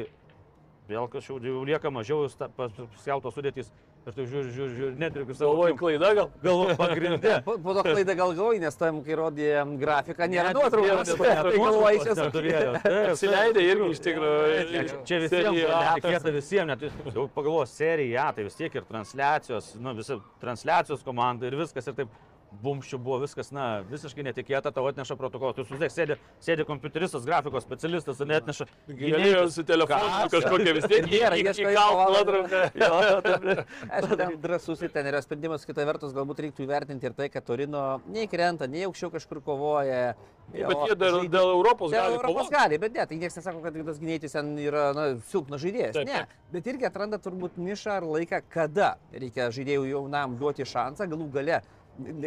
vėl kažkaip lieka mažiau skeltos sudėtys. Ir taip žiūriu, žiūriu, žiūriu, net ir kaip savo Galvoju, klaida gal. galvoju pagrindė. Po, po to klaidą gal galvoji, nes tam, kai rodė grafiką, nėra nuotraukos. Tai neturėjo. Taip, taip. Apsileidė irgi iš tikrųjų. Čia visiems netikėta visiems, net jau pagalvoju, serija, tai vis tiek ir transliacijos, nu, visi transliacijos komanda ir viskas ir taip bumščių buvo viskas, na, visiškai netikėta, tau atneša protokolą. Tu susidėk, sėdi, sėdi kompiuteristas, grafikos specialistas ir net neša. Galėjo su telefonu kažkokia vis tiek Nėra, įkalt įkalt nuotrauką. Aišku, ten drasus ir ten yra sprendimas, kita vertus galbūt reiktų įvertinti ir tai, kad Torino nei krenta, nei aukščiau kažkur kovoja. Bet jie dar dėl Europos Dėl gali Europos kovoti. gali, bet ne, tai niekas nesako, kad tas gynėjas ten yra na, silpnas žaidėjas. Taip, ne, taip. bet irgi atranda turbūt nišą ar laiką, kada reikia žaidėjų jaunam duoti šansą, galų gale.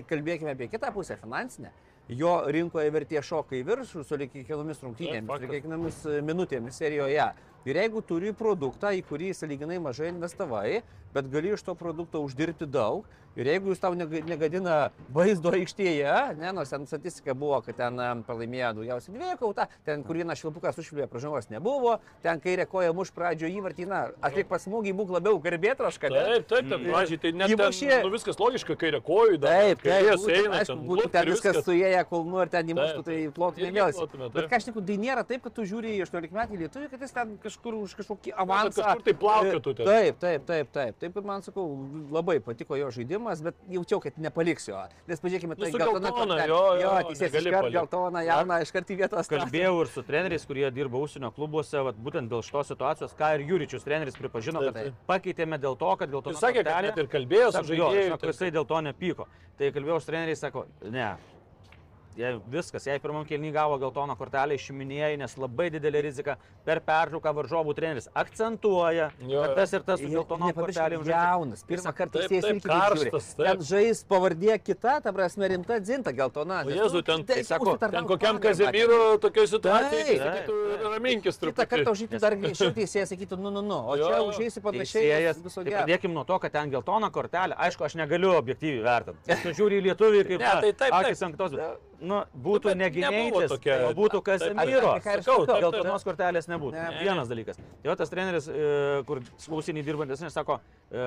Kalbėkime apie kitą pusę, finansinę. Jo rinkoje vertė šoka į viršų su kiekvienomis rungtynėmis, su kiekvienomis e, minutėmis serijoje. Ir jeigu turi produktą, į kurį saliginai mažai investavai, bet gali iš to produkto uždirbti daug, ir jeigu jūs tau nega- negadina vaizdo aikštėje, ne, nors ten statistika buvo, kad ten pralaimėjo daugiausiai dviejų kautą, ten kur vienas švilpukas užšvilpė, pražangos nebuvo, ten kairė koja muš pradžio įvartį, na, atlik pas smūgį, būk labiau garbėtraška. Taip, taip, taip, mažiai, tai net ten, Įmušė- nu, viskas logiška, kairė kojų, dar. Taip, kairės eina, aišku, ten būtų ten viskas suėję kulnu ir ten įmuštų, tai plotų taip. Bet neku, tai nėra taip, kad tu žiūri į 18 metį lietuvį, kad jis ten kažkur už kažkokį avansą. kažkur tai plaukiotų ten. Taip, taip, taip, taip. Taip, ir man sakau, labai patiko jo žaidimas, bet jaučiau, kad nepaliks jo. Nes pažiūrėkime, Nu, tai su geltona geltona, jo, jo, teisės iškart geltona, jauna, iškart į vietą. Kalbėjau ir su treneriais, kurie dirba užsienio klubuose, vat, būtent dėl šitos situacijos, ką ir Jūričius treneris pripažino, Taip, kad taip. pakeitėme dėl to, kad dėl to... Jis sakė, kad net ir kalbėjo su žaidėjais. sako, jisai dėl to nepyko. Tai kalbėjau su treneriais, sako, ne. Jei viskas, jei pirmam kelnį gavo geltoną kortelę išiminėjai, nes labai didelė rizika per pertrauką varžovų treneris akcentuoja, Jo, kad tas ir tas su geltonom Nepamirškime, kortelėm jaunas. Pirmą kartą taip, irgi karštas, taip. Ten žais pavardė kita, ta prasme rimta dzinta geltona. O nes, Jėzu, nu, ten- tai tai sako, Ten kokiam. Kazemiro tokio situacijai, sakytų, raminkis truputį. kartą užžyti dar greičiau teisėjas sakytų, nu, nu, nu, o čia užžeisi panašiai. Tai pradėkim nuo to, kad ten geltona kortelė, aišku, aš negaliu objektyviai vertinti. Tu žiūri į lietuvį kaip Ne, tai taip, taip. akis ant tos. Nu, būtų bet ne nebuvo Gineitis, tokia- o būtų Taip, taip, taip. Geltonos kortelės nebūtų. Ne. Vienas dalykas. Tai jo tas treneris, e, kur klausinį dirbantis, jis sako, e,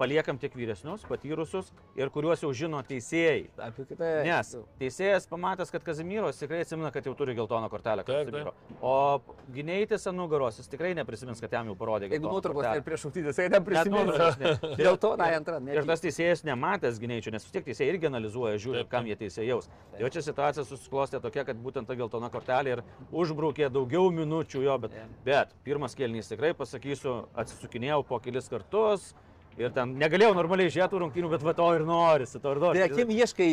paliekam tik vyresnius, patyrusius ir kuriuos jau žino teisėjai. Apie kitą. Nes teisėjas pamatęs, kad Kazimiros tikrai atsimena, kad jau turi geltoną kortelę. Taip, Kazimiero. O Gineitis ant nugaros, jis tikrai neprisimins, kad jam jau parodė. Jeigu nuotraukos ir prieš šauktinės, tai Net neprisimenu. nuotraukos ne. Dėl to, na, antrą. Ir tas teisėjas nematęs gynėjų, nes vis tiek teisėjai irgi analizuoja, žiūri, Taip, kam jie teisėjaus. Tai čia situacija situacija susiklostė tokia, kad būtent ta geltona kortelė ir užbraukė daugiau minučių jo, bet, bet pirmas kelnys tikrai pasakysiu, atsisukinėjau po kelis kartus. Ir ten negalėjau normaliai žiūrėti rungtynių, bet va to ir norisi, to ir Tai norisi. akim ieškai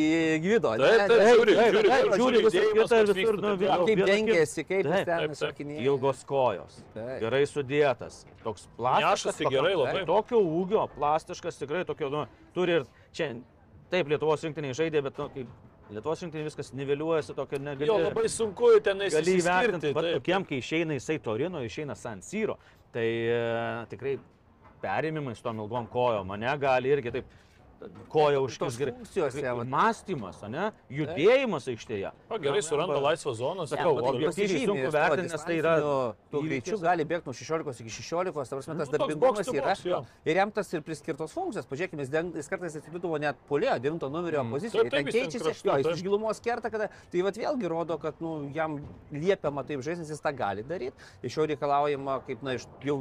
gyvido. Taip, taip, žiūri, žiūri, žiūri, žiūri visur toks visur, nu, taip. Kaip dengiasi, kaip ten sakinėja. Ilgos kojos, Taip. gerai sudėtas, toks plastiškas. Nešasi gerai labai. Tokio ūgio, plastiškas, tikrai tokio, nu, turi ir čia, taip, Lietuvos rinktiniai žaidė, bet, nu, kaip Lietuvos rinktinai viskas niveliuojasi, tokio negali. Jo, labai sunku ten gali įvertinti, bet tokiem, kai išeina jisai Torino, išeina San Siro, tai e, tikrai perimimai su tom ilgom kojom mane gali irgi taip koja užkis gerai. funkcijose, vat. Mąstymas, ne? Judėjimas aikštėje. O gerai, suranda laisvą zoną, Sakau, sakau, objektyviai sunku vertinti, nes tai yra Tų greičių gali bėgti nuo 16 iki 16, ta prasme, tas Nu, darbingumas yra. Ir jam tas ir priskirtos funkcijos. Pažiūrėkime, jis, kartais atsidūdavo net polėjo, 9 numerio Mm. pozicijoje. Ten taip, jis ten keičiasi, jo, jis iš gilumos kerta, kada. Tai vad vėlgi rodo, kad nu, jam liepiama taip žaisti, jis tą gali daryti. Iš jo reikalaujama, kaip, na, iš jau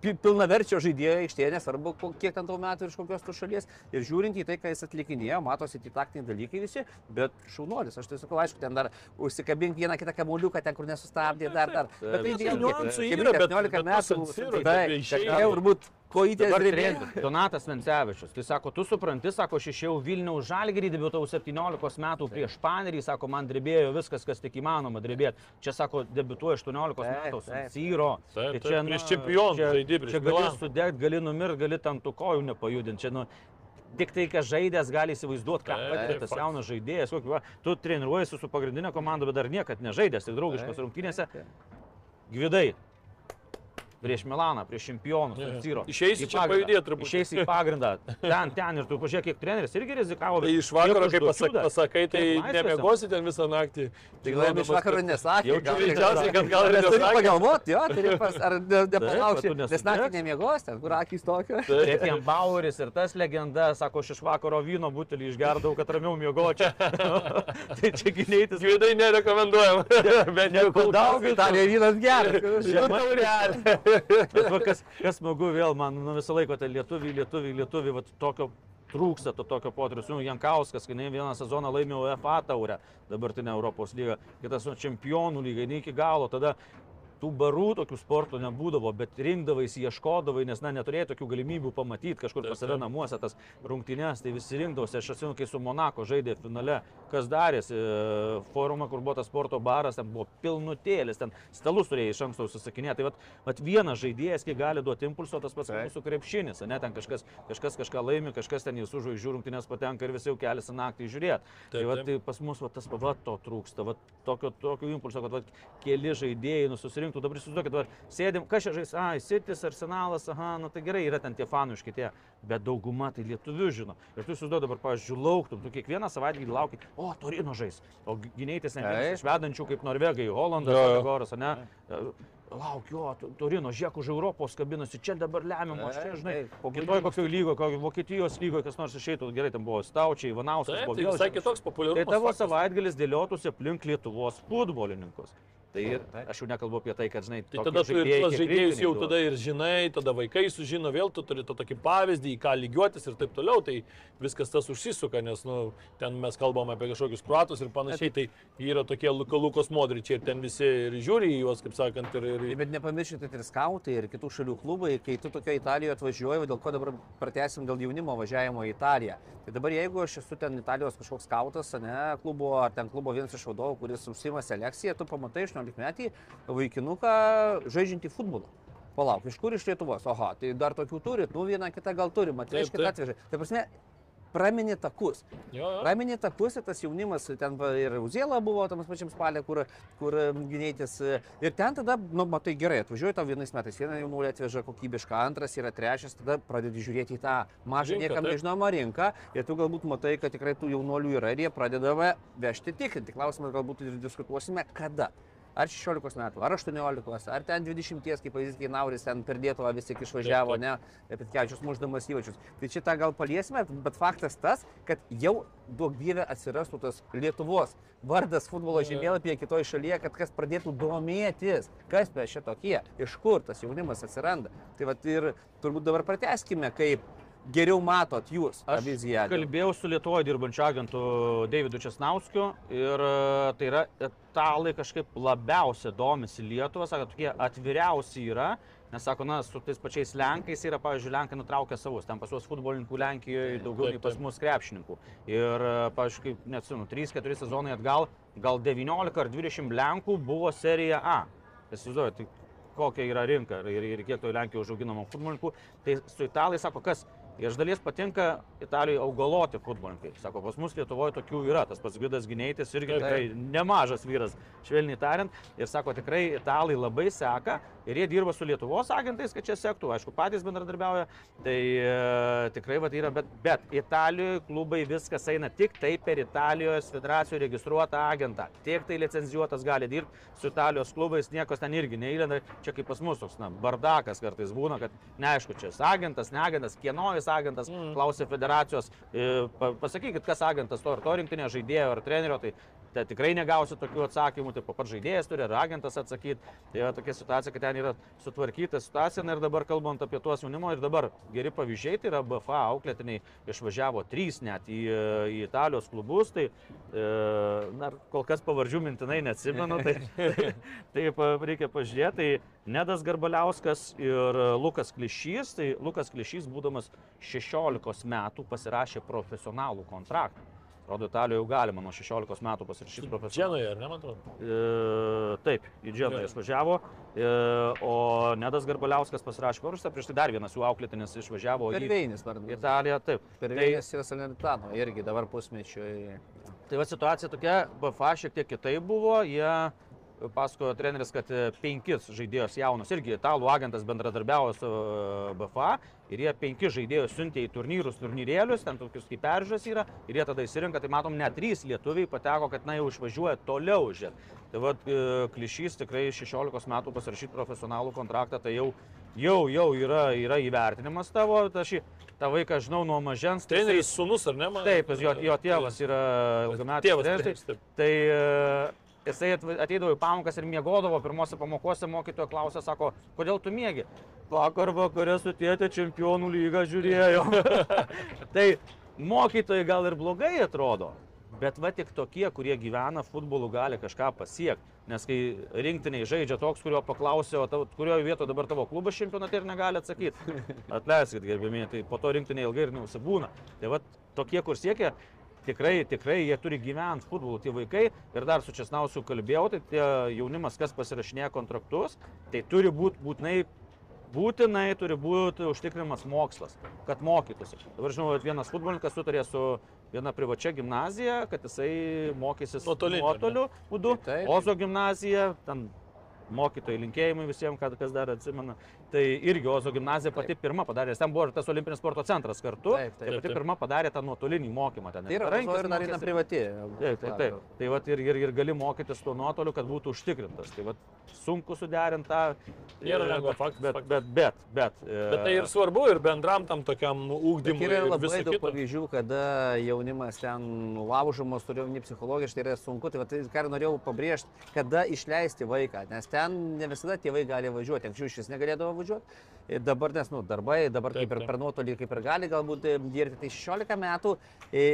pilnaverčio žaidėjo aikštėje, nesvarbu, kiek ten tau metų ir iš kokios tu šalies. Ir žiūrint į tai, ką jis atlikinėjo, matosi tie taktiniai dalykai visi, bet šaunuolis. Aš tai sakau, aišku, ten dar užsikabink vieną kitą kamuoliuką, ten kur nesustabdė, dar, dar. Bet tai niuansų yra, bet- 17 bet metų, tai, tai turbūt kojytės drebėjo. Donatas Vencevičius. Tai sako, tu supranti, sako, aš išėjau Vilniaus žalgerį, debiutavau 17 metų prieš Panerį, sako, man drebėjo viskas, kas tik įmanoma drebėti. Čia, sako, debiutuoju 18 Taip, metų taip. Syro. Taip, taip, prieš čempionų žaidi, prieš Čia gali sudegti, gali numirti, gali tam tų kojų nepajudinti. Čia, nu, Tik tai, kad žaidėjas gali įsivaizduoti, ką patiria tas jaunas žaidėjas. Kokį, va, tu treniruojasi su pagrindinė komanda, bet dar niekad nežaidęs, tik draugiškos rungtynėse. Gvidai. Prieš Milaną, prieš čempionus. San Siro. Išeisi Į čia pagrindą. pajudėt truputį. Išeisi į pagrindą. Ten, ten ir tu pažiūrėk, kiek treneris irgi rizikavo. Tai iš vakaro, kiek kai užduočių pasak, dar. pasakai, tai nemiegosi ten visą naktį. Tai gal jam iš vakaro nesakė. Jau greičiausiai, kad gal ir turi pagalvoti, jo, turi pas, ar ne- bet tu nepalaukti, nes naktį nemiegos, ten kur akys tokios. Taip, jam Baueris ir tas legenda, sako, aš iš vakaro vyno butelį išgerdavau, kad ramiau miegočiau. tai čia gynėtis. Gvidai nerekomenduojam. Bet ne kol daug. Italija vynas geras. Bet va, kas, kas smagu vėl, man nu, visą laiką tai lietuviai, lietuviai, lietuviai, va, tokio trūksta to tokio potyrio. Nu, Jankauskas, kai ne vieną sezoną laimėjo UEFA taurę, dabartinę Europos lygą, kitas nu, čempionų lygą, ne iki galo, tada tų barų tokių sportų nebūdavo, bet rinkdavaisi, ieškodavai, nes, na, neturėjai tokių galimybių pamatyti kažkur pas save namuose tas rungtynės, tai visi rinkdavosi. Aš atsimenu, kai su Monako žaidė finale, kas darėsi, e, forumą, kur buvo tas sporto baras, ten buvo pilnutėlis, ten stalus turėjai iš anksto užsisakinėti. Tai vat, vat vienas žaidėjas, kiek gali duoti impulso, tas pats mūsų krepšinis, ne, ten kažkas, kažkas kažką laimi, kažkas ten į sužaidžių rungtynės patenka ir visi jau keliasi naktį žiūrėti. Tai, vat, tai pas mus va, tas va, to trūksta, va, tokio, tokio impulso, kad va, keli žaidėjai nu, susirinktų. Dabar įsivaizduokit, va, sėdim, kas čia žais, ai, Sitis, Arsenalas, aha, nu tai gerai, yra ten tie fanuški tie, bet dauguma tai lietuvių žino. Ir tu įsivaizduoji dabar, pavyzdžiui, lauktum, tu kiekvieną savaitę lauki, o, Torino žais, o gynėtis ne iš vedančių kaip Norvegai, Holandas. Goras, ne? Lauk jo, Tu- Torino, žiūrėk už Europos kabinasi, čia dabar lemiamo, aš čia, žinai, po kitoj kokio lygo, kokio Vokietijos lygo, kas nors išeitų, gerai, ten buvo Staučiai, Ivanauskas, buvo tai visai kitoks Tai populiarumas. tavo savaitgalis dėliotųsi aplink Lietuvos futbolininkus. Tai ir, aš jau nekalbu apie tai, kad, žinai, tai tada tu ir tuos žaidėjus jau tada ir žinai, tada vaikai sužino, vėl tu turi to tokį pavyzdį, į ką lygiuotis ir taip toliau, tai viskas tas užsisuka, nes, nu, ten mes kalbam apie kažkokius kruatus ir panašiai, tai yra tokie Lukos modričiai ir ten visi ir žiūri į juos, kaip sakant, ir... ir... Bet nepamirškite ir skautai, ir kitų šalių klubai, kai tu tokio Italijoje atvažiuoji, dėl ko dabar pratęsim dėl jaunimo važiavimo į Italiją. Tai dabar jeigu aš esu ten Italijos kažkoks skautas, ne, klubo, ar ten klubo vienas iš vadovų, kuris užsima selekciją, tu pamatai iš 18-metį vaikinuką žaidžiantį futbolą. Palauk, iš kur iš Lietuvos? Oha, tai dar tokių turi, nu vieną kitą gal turi, matai, iš kitą atvežė. Tai prasme, praminė takus. Jo, jo. Praminė takus ir tas jaunimas, ten ir Uzėla buvo, tam pačiam spalė, kur, kur gynėtis. E, ir ten tada, nu, matai, gerai, atvažiuoji tau vienais metais, vieną jaunuolį atveža kokybišką, antras yra trečias, tada pradedi žiūrėti į tą mažą, rinką, niekam nežinomą rinką ir tu galbūt matai, kad tikrai tų jaunuolių yra ir jie pradedama vežti tikrinti. Klausimas galbūt ir diskutuosime, kada. Ar 16 metų, ar 18, ar ten 20, kaip pavyzdys, kai Nauris ten per Lietuvą vis tiek išvažiavo, ne, Petkevičius muždamas įvačius. Tai šitą gal paliesime, bet faktas tas, kad jau duok dievė atsirastų tas Lietuvos vardas futbolo žemėlapyje kitoje šalyje, kad kas pradėtų domėtis, kas mes šitokie, iš kur tas jaunimas atsiranda. Tai vat ir turbūt dabar prateskime, kaip geriau matot jūs tą Aš viziją? kalbėjau su Lietuvoje dirbančiu agentu Davidu Česnauskiu ir e, tai yra italai kažkaip labiausiai domisi Lietuvą, sako, tokie atviriausi yra, nes sako, na, su tais pačiais Lenkais yra, pavyzdžiui, Lenkai nutraukia savus, ten pas juos futbolininkų Lenkijoje daugiau Taip, nei pas taip. mus krepšininkų. Ir, e, pavyzdžiui, kaip neatsinu, 3-4 sezonai atgal, gal 19 ar 20 Lenkų buvo serija A. Įsivaizduoju, tai kokia yra rinka ir, ir kiek to Lenkijoje užauginama futbolininkų. Tai su italai sako, kas iš dalies patinka Italijoje augaloti futbolininkai. Sako, pas mus Lietuvoje tokių yra. Tas pats Gvidas Gineitis irgi tikrai nemažas vyras, švelniai tariant. Ir sako, tikrai italai labai seka ir jie dirba su Lietuvos agentais, kad čia sektų. Aišku, patys bendradarbiauja. Tai e, tikrai va, yra, bet, bet Italijoje klubai viskas eina tik tai per Italijos federacijų registruotą agentą. Tik tai licenzijuotas gali dirbti su Italijos klubais, niekas ten irgi neįlenda. Čia kaip pas mus toks, na, bardakas kartais būna, kad neaišku, čia agentas, ne agentas, kieno jis agentas, mm. klausia federacijos, e, pa- pasakykit, kas agentas to ar to rinktinio žaidėjo ar trenerio, tai tai tikrai negausi tokių atsakymų, tai pats žaidėjas turi ar agentas atsakyti. Tai yra tokia situacija, kad ten yra sutvarkyta situacija na ir dabar kalbant apie tuos jaunimo ir dabar geri pavyzdžiai, tai yra BFA auklėtiniai išvažiavo trys net į, į Italijos klubus, tai e, na, kol kas pavardžių mintinai neatsimenu, tai, tai, tai reikia pažiūrėti. Tai Nedas Garbaliauskas ir Lukas Klišys, tai Lukas Klišys būdamas 16 metų pasirašė profesionalų kontraktą. Rodo, Italijoje jau galima nuo 16 metų pasirašyti profesionalų. Dženoje, ar ne, man atrodo? E, taip, į Dženą Gerai. išvažiavo, e, o Nedas Garbaliauskas pasirašė paruoštą, prieš tai dar vienas jų auklėtinis išvažiavo Per į Veinis vardu. Italiją. Taip. Per Tai- Veinis ir Salernitano irgi dabar pusmečio. Tai va situacija tokia, BFA šiek tiek kitaip buvo, jie pasakojo treneris, kad e, penkis žaidėjus jaunus, irgi italų agentas bendradarbiavo su e, BFA ir jie penkis žaidėjus siuntė į turnyrus, turnyrėlius, ten tokius kaip peržiūros yra ir jie tada įsirinka, tai matom, net trys lietuviai pateko, kad na jau išvažiuoja toliau žiūrėt. Tai vad klišys tikrai 16 metų pasirašyti profesionalų kontraktą, tai jau, jau, jau yra, yra įvertinimas tavo, tai aš jį- tą vaiką žinau nuo mažens. tai Treneris sunus, ar ne? man- Taip, jo, jo tėvas yra ilgametis Tėvas, treneris, taip, taip. Tai e, jisai ateidavo į pamokas ir miegodavo, pirmose pamokose mokytojo klausė, sako, kodėl tu mėgi? Vakar vakarė su tėtė čempionų lygą žiūrėjau. tai mokytojai gal ir blogai atrodo, bet va tik tokie, kurie gyvena futbolu, gali kažką pasiekti. Nes kai rinktiniai žaidžia toks, kurio paklausė, kurioje vietoje dabar tavo klubas čempionate ir negali atsakyti. Atleiskit, gerbėmiai, tai po to rinktiniai ilgai ir neusibūna. Tai va tokie, kur siekia, tikrai, tikrai jie turi gyventi futbolu, tie vaikai. Ir dar su Česnausiu kalbėjau, tai tie jaunimas, kas pasirašinėja kontraktus, tai turi būti būtinai būtinai turi būti užtikrinamas mokslas, kad mokytųsi. Dabar žinau, kad vienas futbolininkas sutarė su viena privačia gimnazija, kad jisai mokysis nuotoliu būdu. Ozo gimnazija, ten mokytojai linkėjimai visiems, kad kas dar atsimena. Tai irgi Ozo gimnazija pati pirma padarė, ten buvo ir tas olimpinis sporto centras kartu. Taip, taip. Tai pati Taip, taip. pirma padarė tą nuotolinį mokymą ten. Tai yra Rankis ir mokėsi. privati. Taip, taip, taip. Tai vat, ir, ir, ir gali mokytis tuo nuotoliu, kad būtų užtikrintas. Tai vat, sunku suderinti tą. Nėra e, lengva, bet- faktas, Bet, bet, bet, bet. Bet tai ir svarbu, ir bendram tam tokiam ūkdymui. yra labai daug pavyzdžių, kada jaunimas ten laužomas, turiu ne psichologiškai, tai yra sunku. Tai, va, tai ką ir norėjau pabrėžti, kada išleisti vaiką, nes ten ne visada tėvai gali važiuoti. Anksčiau iš vis negalėdavo važiuoti. Ir dabar, nes, nu, darbai, dabar Taip, kaip ir taip. per nuotolį, kaip ir gali galbūt e, dirbti. Tai 16 metų e,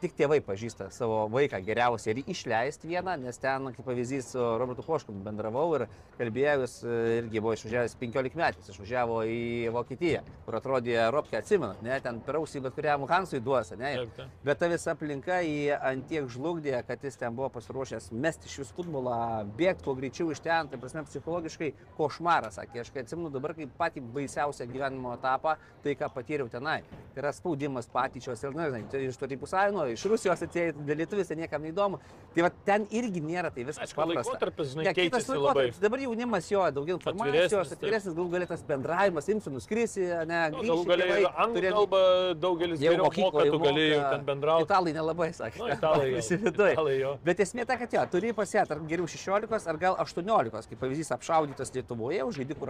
tik tėvai pažįsta savo vaiką geriausiai ir išleisti vieną, nes ten, kaip pavyzdys, su Robertu Poškum bendravau ir kalbėjau, jis e, irgi buvo išvažiavęs 15 metais, išvažiavo į Vokietiją, kur atrodė Ropkė, atsimena, ne, ten per ausį bet kuriam Hansui duosi, ne. Taip, taip. Bet ta visa aplinka jį antiek žlugdė, kad jis ten buvo pasiruošęs mesti iš vis futbolą, bėgti kuo greičiau iš ten, tai prasme psichologiškai košmaras, sakė, aš kai atsimenu dabar kaip patį baisiausią gyvenimo etapą, tai ką patyriau tenai. Tai yra spaudimas, patyčios ir, na, žinai, tai iš to tipų sąjungo, iš Rusijos atėjai, dėl lietuvės ten niekam neįdomu. Tai va ten irgi nėra tai viskas Aišku, paprasta. laikotarpis, žinai, Ne, kitas keičiasi labai. laikotarpis. Dabar jaunimas jo, daugiau informacijos, Atviresnis, galų galėtas bendravimas, imsi, nuskrisi, ne, Nu, grįši, Galų ir anglų turės- kalbą daugelis Jau moka, tu moka. ten bendrauti. Italai nelabai sakė. Nu, italai. Visi viduje. Bet esmė ta, kad jo, turi pasėti ar geriau 16, ar gal 18, kaip pavyzdys apšaudytas Lietuvoje,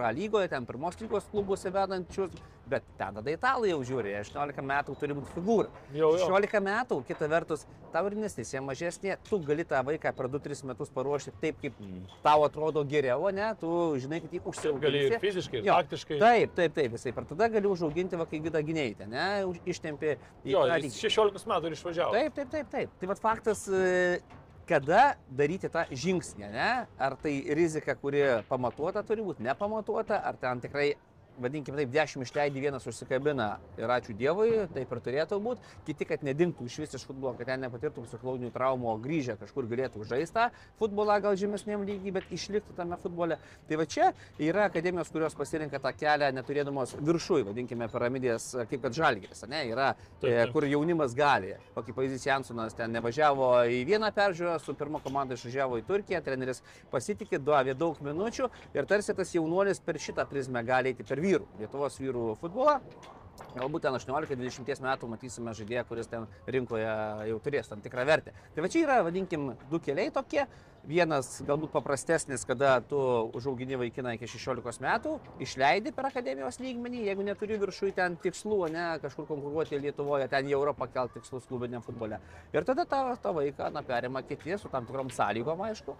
A lygoje, ten pirmos lygos klubas. Klubuose vedančius, bet ten tada italai jau žiūri, 18 metų turi būti figūra. Jau, jau. 16 metų, kita vertus, tau ir investicija mažesnė, tu gali tą vaiką per 2-3 metus paruošti taip, kaip tau atrodo geriau, ne, tu žinai, kad jį užsiauginti. Gali ir fiziškai, ir taktiškai. Taip, taip, taip, visai. Ir tada gali užauginti va, kai gyda gynėjai, ne, ištempi Jo, tą jis lygį. 16 metų ir išvažiavo. Taip, taip, taip, taip. Tai vad faktas, e, kada daryti tą žingsnį, ne? Ar tai rizika, kuri pamatuota turi būti, nepamatuota, ar ten tikrai vadinkime taip, 10 išleidži, vienas užsikabina ir ačiū Dievui, taip ir turėtų būti, kiti, kad nedingtų iš vis iš futbolo, kad ten nepatirtų psichologinių traumų, o grįžę kažkur galėtų žaisti futbolą gal žemesniam lygiai, bet išliktų tame futbole. Tai va čia yra akademijos, kurios pasirinka tą kelią neturėdamos viršui, vadinkime piramidės, kaip kad žalgeris, ne, yra, Taip, e, taip. kur jaunimas gali. O kaip pavyzdys Jansonas ten nevažiavo į vieną peržiūrą, su pirmo komanda išvažiavo į Turkiją, treneris pasitikė, davė daug minučių ir tarsi tas jaunuolis per šitą prizmę gali eiti per vyrų, Lietuvos vyrų futbolą. Galbūt ten 18-20 metų matysime žaidėją, kuris ten rinkoje jau turės tam tikrą vertę. Tai va čia yra, vadinkim, du keliai tokie. Vienas galbūt paprastesnis, kada tu užaugini vaikiną iki 16 metų, išleidi per akademijos lygmenį, jeigu neturi viršui ten tikslų, ne kažkur konkuruoti Lietuvoje, ten į Europą kelti tikslus klubiniam futbole. Ir tada tą, tą vaiką, na, perima kiti su tam tikrom sąlygom, aišku.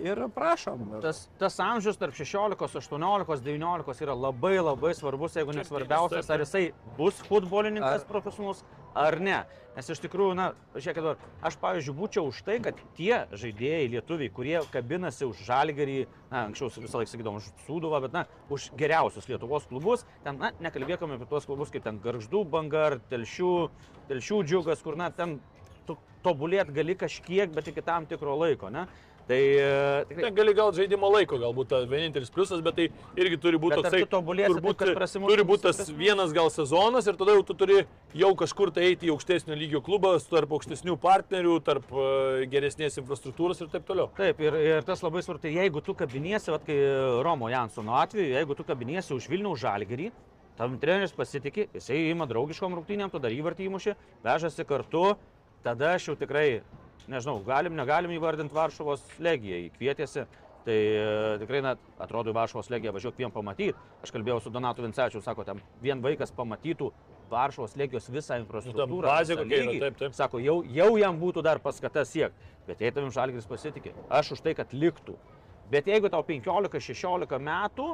Ir prašom. Tas, tas amžius tarp 16, 18, 19 yra labai labai svarbus, jeigu ne svarbiausias, ar jisai bus futbolininkas Ar- profesionalus ar ne. Nes iš tikrųjų, na, žiūrėkit, aš, pavyzdžiui, būčiau už tai, kad tie žaidėjai lietuviai, kurie kabinasi už žalgerį, na, anksčiau visą laiką sakydom už Sūduvą, bet, na, už geriausius Lietuvos klubus, ten, na, nekalbėkime apie tuos klubus kaip ten Garždų banga ar Telšių, Telšių džiugas, kur, na, ten tu tobulėt gali kažkiek, bet iki tam tikro laiko, ne? Tai e, tikrai Ten gali gal žaidimo laiko, galbūt ta vienintelis pliusas, bet tai irgi turi būti toksai... taip, turbūt prasimuštum turi būti tas vienas gal sezonas ir tada jau tu turi jau kažkur tai eiti į aukštesnio lygio klubą, tarp aukštesnių partnerių, tarp e, geresnės infrastruktūros ir taip toliau. Taip, ir, ir tas labai svarbu, tai jeigu tu kabiniesi, vat, kai Romo Jansono atveju, jeigu tu kabiniesi už Vilniaus žalgerį, tam treneris pasitikė, jisai įima draugiškom rungtynėm, tada įvartį įmušė, vežasi kartu, tada aš jau tikrai, nežinau, galim, negalim įvardinti Varšuvos legiją, įkvietėsi. Tai e, tikrai, na, atrodo, Varšuvos legiją važiuok vien pamatyti. Aš kalbėjau su Donatu Vincečiu, sako, ten vien vaikas pamatytų Varšuvos legijos visą infrastruktūrą. bazė visą kokia yra, taip, taip. Sako, jau, jau jam būtų dar paskata siekti. Bet jei tavim žalgris pasitikė, aš už tai, kad liktų. Bet jeigu tau 15-16 metų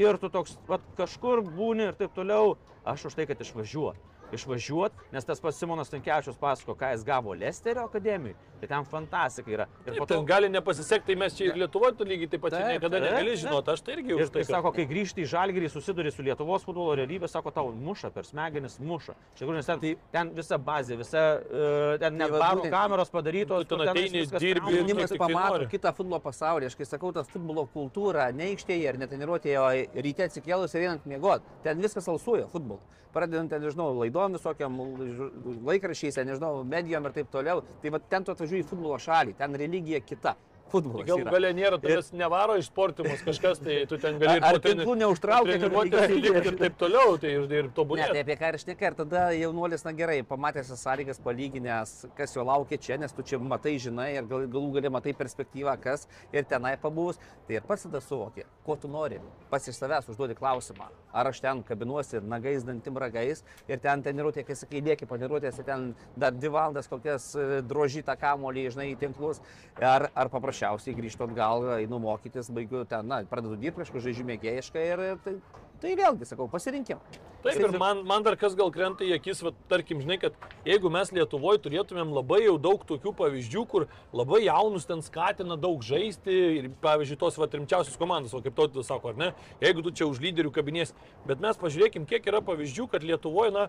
ir tu toks vat, kažkur būni ir taip toliau, aš už tai, kad išvažiuot. Išvažiuot, nes tas pats Simonas Tankievičius pasako, ką jis gavo Lesterio akademijai, tai ten fantastika yra. Ir Taip, po to gali nepasisekti, tai mes čia ir Lietuvoje tu lygiai taip pat Taip, niekada taip, negali žinoti, aš tai irgi Ir už tai tai. sako, kai grįžti į žalgerį, susiduri su Lietuvos futbolo realybė, sako, tau muša per smegenis, muša. Iš tikrųjų, nes ten, Tai- ten visa bazė, visa, uh, ten net va baro kameros padarytos, Tu ten kur ateini, dirbi. Jaunimas tai pamato kitą futbolo pasaulį. Aš kai sakau, tas futbolo kultūra, ne aikštėje ar netaniruotėje, o ryte atsikėlus ir einant miegoti. Ten viskas alsuoja futbolu. Pradedant, ten, nežinau, laidom visokiam laikrašiais, nežinau, medijom ir taip toliau. Tai va ten tu atvažiuoji į futbolo šalį, ten religija kita. Futbolas. Gal galia nėra, tavęs nevaro iš sportimus kažkas, tai tu ten gali ir Ar tinklų neužtraukia, kad ir taip toliau, tai ir, ir Ne, tobulėti. tai apie ką ir šneka, ir tada jaunuolis, na gerai, pamatęs sąlygas, palyginęs, kas jo laukia čia, nes tu čia matai, žinai, ir gal, galų gali matai perspektyvą, kas ir tenai pabuvus, tai ir pats tada suvoki, ko tu nori. Pats iš savęs užduodi klausimą, ar aš ten kabinuosi nagais, dantim ragais ir ten treniruotė, kai sakai, dėki paniruotės, ten dar dvi valandas kokias e, drožytą kamolį, žinai, į tinklus, ar, ar paprasčiausiai grįžtu atgal, einu mokytis, baigiu ten, na, pradedu dirbti kažkur žaidžiu mėgėjiškai ir e, tai, tai vėlgi, sakau, pasirinkim. Taip, ir man, man dar kas gal krenta į akis, va, tarkim, žinai, kad jeigu mes Lietuvoje turėtumėm labai jau daug tokių pavyzdžių, kur labai jaunus ten skatina daug žaisti ir, pavyzdžiui, tos va, rimčiausios komandos, o kaip tautas sako, ar ne, jeigu tu čia už lyderių kabinės, bet mes pažiūrėkim, kiek yra pavyzdžių, kad Lietuvoje, na,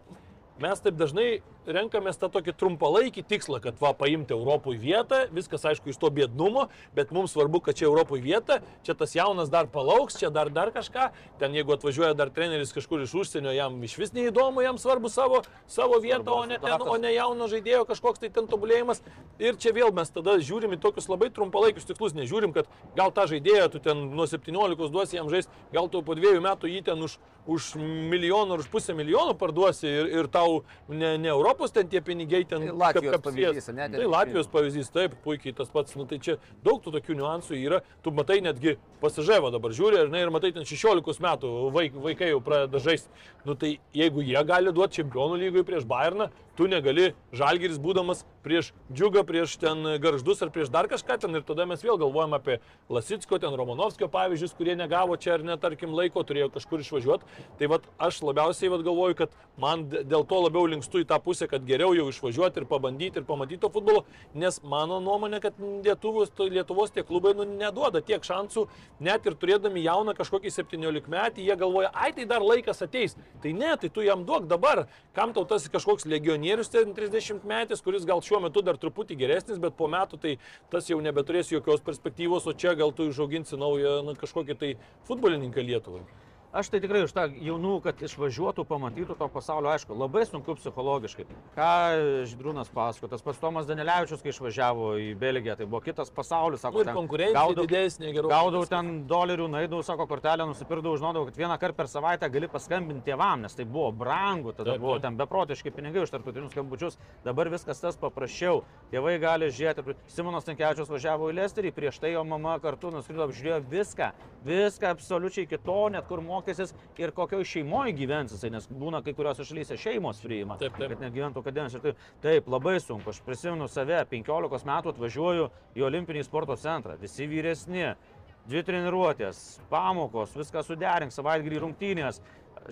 mes taip dažnai renkamės tą tokį trumpalaikį tikslą, kad va paimti Europoje vietą, viskas aišku iš to bėdnumo, bet mums svarbu, kad čia Europoje vieta, čia tas jaunas dar palauks, čia dar dar kažką, ten jeigu atvažiuoja dar treneris kažkur iš užsienio, jam iš vis neįdomu, jam svarbu savo, savo vietą, o ne, ten, o ne jauno žaidėjo kažkoks tai ten tobulėjimas. Ir čia vėl mes tada žiūrim į tokius labai trumpalaikius tikslus, nežiūrim, kad gal tą žaidėją tu ten nuo 17 duosi jam žaisti, gal tu po dviejų metų jį ten už, už milijoną ar už pusę milijono parduosi ir, ir tau tau ne, ne Europos ten tie pinigai, ten Tai Latvijos kap- kapsės. pavyzdys, ten Tai Latvijos pavyzdys, taip, puikiai tas pats. Nu, tai čia daug tų tokių niuansų yra. Tu matai netgi pasižėvo dabar žiūri ir, na, ir matai ten 16 metų vaik, vaikai jau pradeda žaisti. Nu, tai jeigu jie gali duoti čempionų lygui prieš Bayerną, tu negali Žalgiris būdamas prieš Džiugą, prieš ten Garždus ar prieš dar kažką ten ir tada mes vėl galvojam apie Lasitsko, ten Romanovskio pavyzdžius, kurie negavo čia ar net, tarkim, laiko, turėjo kažkur išvažiuoti. Tai vad aš labiausiai vad galvoju, kad man dėl to labiau linkstu į tą pusę, kad geriau jau išvažiuoti ir pabandyti ir pamatyti to futbolo, nes mano nuomonė, kad Lietuvos, Lietuvos tie klubai nu, neduoda tiek šansų, net ir turėdami jauną kažkokį 17 metį, jie galvoja, ai tai dar laikas ateis. Tai ne, tai tu jam duok dabar, kam tau tas kažkoks legionierius, ten 30 metis, kuris gal šiuo metu dar truputį geresnis, bet po metų tai tas jau nebeturės jokios perspektyvos, o čia gal tu išauginsi naują na, kažkokį tai futbolininką Lietuvai. Aš tai tikrai už tą jaunų, kad išvažiuotų, pamatytų to pasaulio, aišku, labai sunku psichologiškai. Ką Židrūnas pasako, tas pats Tomas Danilevičius, kai išvažiavo į Belgiją, tai buvo kitas pasaulis, sako, Nu, ten konkurencija gaudau- didesnė, geriau. Gaudavau ten dolerių, naidau, sako, kortelę nusipirkdavau, žinodavau, kad vieną kartą per savaitę gali paskambinti tėvam, nes tai buvo brangu, tada Taip, buvo taip. ten beprotiški pinigai už tarptautinius skambučius, dabar viskas tas paprasčiau, tėvai gali žiūrėti. Simonas Tankievičius važiavo į Lesterį, prieš tai jo mama kartu nuskrido, apžiūrėjo viską, viską absoliučiai iki to, net kur mokysis ir kokioje šeimoje gyvens jisai, nes būna kai kuriuose šalyse šeimos priima, Taip, taip. kad negyventų kadenas ir taip. Taip, labai sunku, aš prisimenu save, 15 metų atvažiuoju į Olimpinį sporto centrą, visi vyresni, dvi treniruotės, pamokos, viską suderink, savaitgalį rungtynės,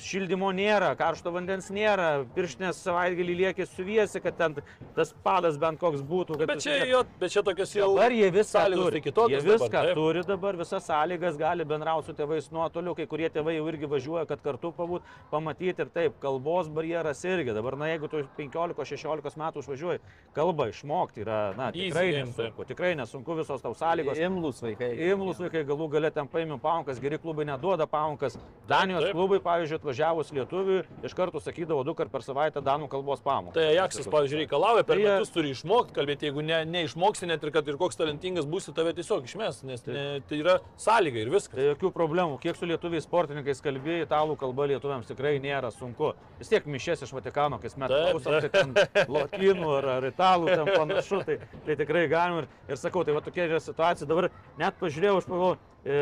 šildymo nėra, karšto vandens nėra, pirštinės savaitgalį liekė suviesi, kad ten tas padas bent koks būtų. kad Bet čia, tiek- jo, bet čia tokios jau... Dabar jie sąlygos turi. tai kitokios jie dabar, viską taip. turi dabar, visas sąlygas gali bendrauti su tėvais nuotoliu, kai kurie tėvai jau irgi važiuoja, kad kartu pabūt, pamatyti ir taip, kalbos barjeras irgi. Dabar, na, jeigu tu 15-16 metų išvažiuoji, kalbą išmokti yra, na, Easy tikrai taip. nesunku, tikrai nesunku visos tau sąlygos. Imlus vaikai. Imlus vaikai galų galę ten paėmė pamokas, geri klubai neduoda pamokas. Danijos taip. klubai, pavyzdžiui, atvažiavus lietuviui, iš karto sakydavo du kart per savaitę danų kalbos pamokas. Tai Ajaxas, pavyzdžiui, reikalauja, per Tai jie- metus turi išmokti kalbėti, jeigu ne, neišmoksi net ir kad ir koks talentingas būsi, tave tiesiog išmes, nes ne, tai yra sąlyga ir viskas. Tai jokių problemų. Kiek su lietuviais sportininkais kalbėjai, italų kalba lietuviams tikrai nėra sunku. Vis tiek mišės iš Vatikano, kas klausom, tai ten lotynų ar, ar italų ten panašu, tai, tai tikrai galima. Ir, ir sakau, tai va tokia yra situacija. Dabar net pažiūrėjau, aš pagalvojau, e,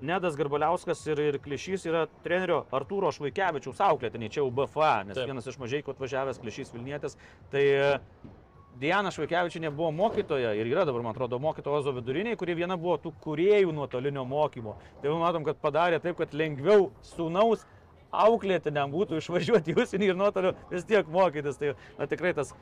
Nedas Garbaliauskas ir, ir Klišys yra trenerio Artūro Švaikevičiaus auklėtiniai, čia jau BFA, nes Taip. Vienas iš mažai atvažiavęs Klišys Vilnietis. Tai e, Diana Švaikevičinė buvo mokytoja ir yra dabar, man atrodo, mokytoja Ozo viduriniai, kurie viena buvo tų kuriejų nuotolinio mokymo. Tai matom, kad padarė taip, kad lengviau sūnaus auklėtiniam būtų išvažiuoti į užsienį ir nuotoliu vis tiek mokytis. Tai na, tikrai tas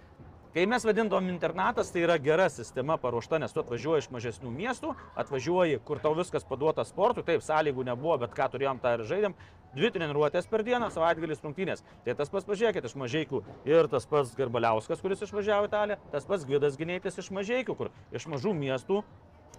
Kai mes vadintom internatas, tai yra gera sistema paruošta, nes tu atvažiuoji iš mažesnių miestų, atvažiuoji, kur tau viskas paduota sportui, taip, sąlygų nebuvo, bet ką turėjom, tą ir žaidėm. Dvi treniruotės per dieną, savaitgalis rungtynės. Tai tas pats pažiūrėkit iš mažiekių. Ir tas pats Garbaliauskas, kuris išvažiavo į Italiją, tas pats Gvidas Ginėtis iš mažiekių, kur iš mažų miestų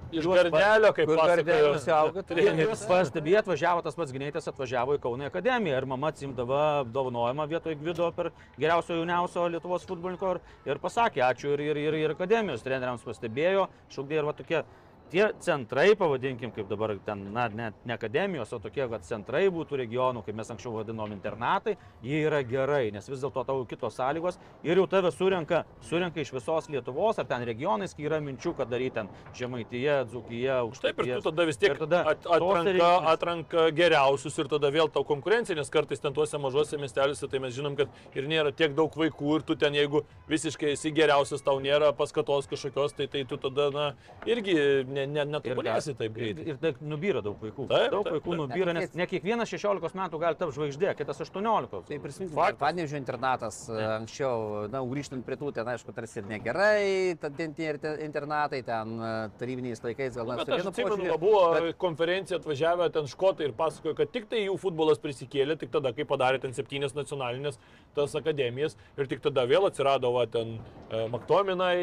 Iš gardelio, kaip Kur Gardelis auga, Jūs pastebėjot, atvažiavo tas pats Ginėtis, atvažiavo į Kauno akademiją ir mama atsimdavo apdovanojimą vietoj Gvido per geriausio jauniausio Lietuvos futbolininko ir, ir pasakė ačiū ir, ir, ir, ir akademijos treneriams pastebėjo, šaukdė ir va tokie. Tie centrai, pavadinkim, kaip dabar ten, na, ne, ne akademijos, o tokie va, centrai būtų regionų, kaip mes anksčiau vadinom internatai, jie yra gerai, nes vis dėlto tavo kitos sąlygos ir jau tave surenka, surenka iš visos Lietuvos ar ten regionais, kai yra minčių, kad daryti ten Žemaityje, Dzukyje, Aukštaitije. Taip, ir tu tada vis tiek tada at, atranka, rinktinėse- atranka geriausius ir tada vėl tau konkurencija, nes kartais ten tuose mažose miesteliuose, tai mes žinom, kad ir nėra tiek daug vaikų ir tu ten, jeigu visiškai esi geriausias, tau nėra paskatos kažkokios, tai, tai tu tada, na, irgi ne, ne, netobulėsi taip Ir, greitai. ir taip nubyra daug vaikų. Taip, daug taip, vaikų taip. nubyra, nes ne kiekvienas 16 metų gali tapti žvaigždė, kitas 18. Tai prisiminkime, Faktas. Panevėžio internatas e, anksčiau, na, grįžtant prie tų, ten aišku, tarsi ir negerai, ten tie ir te- internatai, ten e, tarybiniais laikais gal net Bet aš vienu atsimenu, buvo bet- konferencija atvažiavę ten škotai ir pasakojo, kad tik tai jų futbolas prisikėlė, tik tada, kai padarė ten septynės nacionalinės tas akademijas ir tik tada vėl atsirado va, ten e, Maktominai,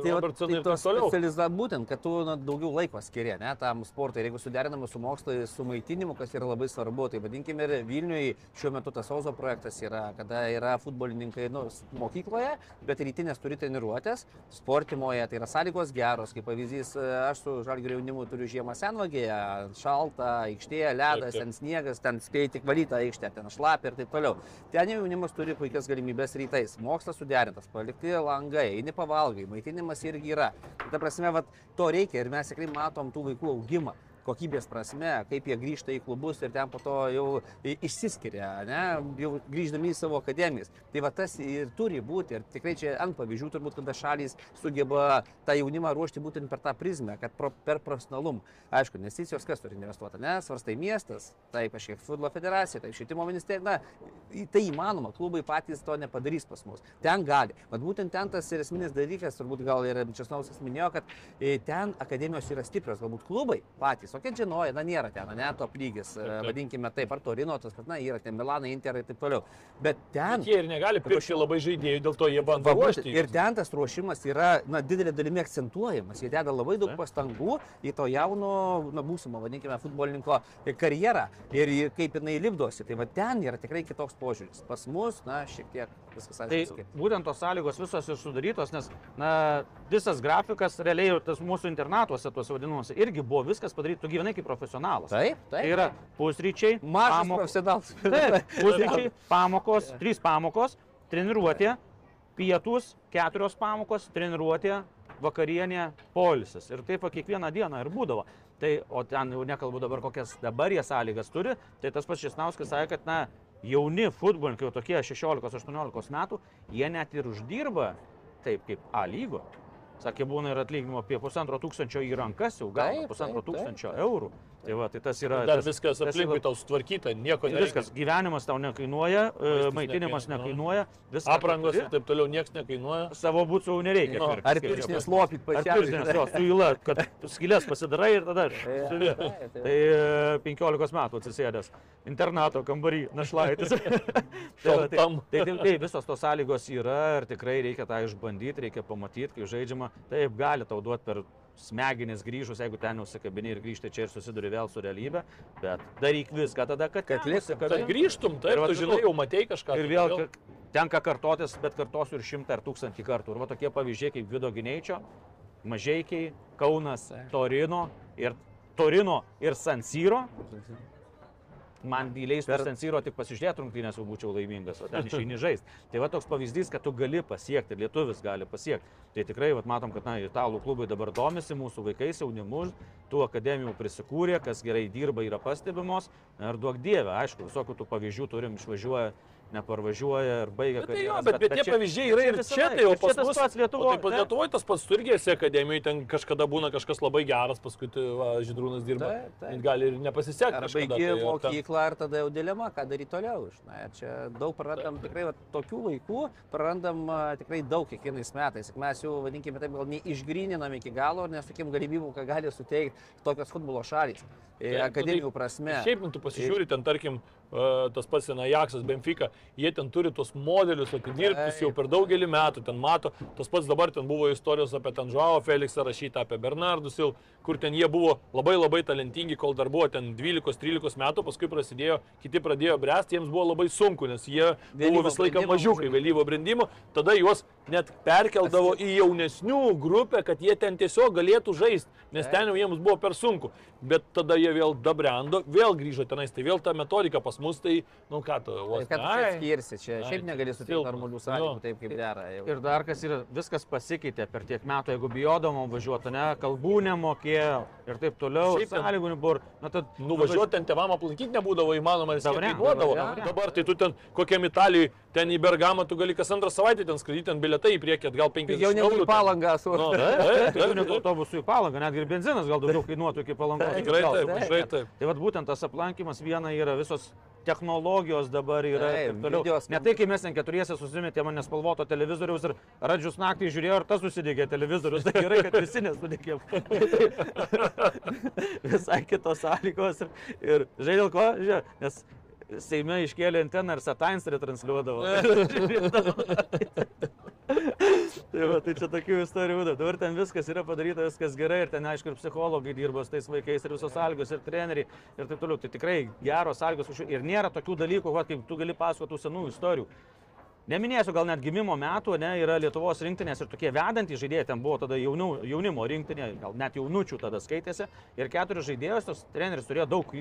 tai, va, Robertsonai tai ir taip toliau. būtent, kad tu nu, daugiau laiko skiria, ne, tam sportui. Ir jeigu suderinama su mokslu, su maitinimu, kas yra labai svarbu, tai vadinkime ir Vilniui šiuo metu tas Ozo projektas yra, kada yra futbolininkai nu, mokykloje, bet rytinės turi treniruotės, sportimoje, tai yra sąlygos geros. Kaip pavyzdys, e, aš su žalgių jaunimu turiu žiemą senvagėje, šalta, aikštėje, ledas, ten sniegas, ten spėjai tik valytą aikštę, ten šlapia ir taip toliau. Ten jau jaunimas turi puikias galimybės rytais. Mokslas suderintas, palikti langai, eini pavalgai, maitinimas irgi yra. Ta prasme, vat, to reikia ir mes tikrai matom tų vaikų augimą kokybės prasme, kaip jie grįžta į klubus ir ten po to jau išsiskiria, ne, jau grįždami į savo akademijas. Tai va tas ir turi būti ir tikrai čia ant pavyzdžių turbūt, kada šalys sugeba tą jaunimą ruošti būtent per tą prizmę, kad pro, per profesionalumą. Aišku, investicijos kas turi investuoti, ne, svarstai miestas, taip kažkiek futbolo federacija, taip švietimo ministerija, na, tai įmanoma, klubai patys to nepadarys pas mus. Ten gali. Bet būtent ten tas ir esminis dalykas, turbūt gal ir Česnauskas minėjo, kad e, ten akademijos yra stiprios, galbūt klubai patys, o Kedžinoje, na, nėra ten, ne, top lygis, e, taip. vadinkime taip, ar Torino, tas, kad, na, yra ten Milanai, Interai ir taip toliau. Bet ten... Bet Jie ir negali pirkti labai žaidėjų, dėl to jie bando ruošti. Ir ten tas ruošimas yra, na, didelė dalimi akcentuojamas. Jie deda labai daug pastangų į to jauno, na, būsimo, vadinkime, futbolininko karjerą ir kaip jinai lipdosi. Tai va ten yra tikrai kitoks požiūris. Pas mus, na, šiek tiek viskas Tai aišku. kaip. būtent tos sąlygos visos ir sudarytos, nes na, visas grafikas realiai ir tas mūsų internatuose, tuose vadinamuose, irgi buvo viskas padaryta, tu gyvenai kaip profesionalas. Taip, Tai taip. yra pusryčiai, Mažas pamok- profesionalas. Taip, pusryčiai, pamokos, trys pamokos, treniruotė, pietus, keturios pamokos, treniruotė, vakarienė, polisis. Ir taip kiekvieną dieną ir būdavo. Tai, o ten jau nekalbu dabar, kokias dabar jie sąlygas turi, tai tas pats Šisnauskas sakė, kad, na, jauni futbolininkai, tokie 16-18 metų, jie net ir uždirba taip kaip A lygo. Sakė, būna ir atlyginimo apie pusantro tūkstančio į rankas, jau Taip, pusantro tūkstančio taip. eurų. Tai va, tai tas yra... Dar tas- viskas tas aplinkui yra- tau sutvarkyta, nieko Tai nereikia. Viskas, gyvenimas tau nekainuoja, e, Maistas maitinimas nekainuoja. nekainuoja, viskas. Aprangos ir taip toliau niekas nekainuoja. Savo būtų nereikia. Pirkti, Ar pirštinės pirštinės, jo, su įla, kad skilės pasidarai ir tada. siuvi. Taip, taip. Tai e, 15 metų atsisėdęs internato kambarį, našlaitis. tai, va, tai, tai, tai, tai visos tos sąlygos yra ir tikrai reikia tą išbandyti, reikia pamatyti, kaip žaidžiama. Taip gali tau duoti per smegenis grįžus, jeigu ten nusikabini ir grįžti čia ir susiduri vėl su realybė, bet daryk viską tada, kad, Kad liktų. Kad grįžtum, taip, Ir va, žinai, jau matei kažką. Ir tai vėl ka- tenka kartotis, bet kartosiu ir šimtą ar tūkstantį kartų. Ir va tokie pavyzdžiai kaip Vido Gineičio, Mažiekiai, Kaunas, Torino ir Torino ir Sansyro. Man įleis per Sansyro tik pasižiūrėti rungtynės, jau būčiau laimingas, o ten išeini žaisti. Tai va toks pavyzdys, kad tu gali pasiekti, lietuvis gali pasiekti. Tai tikrai vat, matom, kad na, italų klubai dabar domisi mūsų vaikais, jaunimu, tų akademijų prisikūrė, kas gerai dirba, yra pastebimos. Ir duok dievę, aišku, visokių tų pavyzdžių turim, išvažiuoja, neparvažiuoja ir baigia Bet, tai jo, karjeras, bet, bet tie čia- pavyzdžiai yra ir visada, čia, tai jau čia pas tas mus. pats Lietuvoje. Taip, Lietuvoje tas pats tu irgi esi akademijoje, ten kažkada būna kažkas labai geras, paskui va, Židrūnas dirba. Taip, taip. Gali ir nepasisekti. Ar kažkada, baigi tai mokyklą, ar tada jau dilema, ką daryti toliau. Na, čia daug prarandam, tikrai va, tokių vaikų prarandam tikrai daug kiekvienais metais. Ir Mes jau, vadinkime taip, gal neišgrininam iki galo ir nesukim galimybių, ką gali suteikti tokios futbolo šalys. Nu Akademijų tai prasme. Šiaip, nu, tu pasižiūri, ten, tarkim, tas pats Ajaxas, Benfica, jie ten turi tos modelius atidirbtus jau per daugelį metų, ten mato, tas pats dabar ten buvo istorijos apie ten Žuavo Felixą rašyta, apie Bernardus, Sil, kur ten jie buvo labai labai talentingi, kol dar buvo ten 12-13 metų, paskui prasidėjo, kiti pradėjo bręsti, jiems buvo labai sunku, nes jie Vėlyvo buvo visą laiką mažiukai. vėlyvo brendimo, tada juos net perkeldavo į jaunesnių grupę, kad jie ten tiesiog galėtų žaisti, nes ten jau jiems buvo per sunku. Bet tada jie vėl dabrendo, vėl grįžo tenais, tai vėl ta metodika pas mus, tai, nu ką tu, vos. Tai kad skirsi, čia Ai, šiaip negali silpnas. normalių Jo. sąlygų, taip kaip dera. jau. Ir dar kas yra, viskas pasikeitė per tiek metų, jeigu bijodavom važiuoti, ne, kalbų nemokėjo ir taip toliau, Šiaip ten- sąlygų nebuvo. Na, tad Nuvažiuoti ten tėvam aplankyti nebūdavo įmanoma, nes Dabar ne, ne. Dabar tai tu ten kokiam Italijai, ten į Bergamą, tu gali kas antrą savaitę ten skraidyti, ten bilietai į priekį, gal 50 Pigiau negu eurų į palangą su... Nu, net taip. autobusų į palangą, netgi ir benzinas gal daugiau kainuotų iki palangos. Tikrai taip, tikrai taip. Tai vad būtent tas aplankymas viena yra visos technologijos dabar yra ir toliau. video Ne tai, kai mes ten keturiese susimetėme ant nespalvoto televizoriaus ir radžius naktį žiūrėjo, ar tas susidegė televizorius. Tai gerai, kad visi nesudegėm. Visai kitos sąlygos. Ir, ir žinai dėl ko? Žiūrėk, nes Seime iškėlė anteną ir Satains retransliuodavo. Tai, va, tai čia tokių istorijų būna. Dabar ten viskas yra padaryta, viskas gerai ir ten, aišku, ir psichologai dirba su tais vaikais, ir visos sąlygos, ir treneriai, ir taip toliau. Tai tikrai geros sąlygos. Ir nėra tokių dalykų, va, kaip tu gali pasakoti tų senų istorijų. Neminėsiu, gal net gimimo metų, ne, yra Lietuvos rinktinės ir tokie vedantys žaidėjai, ten buvo tada jaunių, jaunimo rinktinė, gal net jaunučių tada skaitėsi. Ir keturis žaidėjus, tas treneris turėjo daug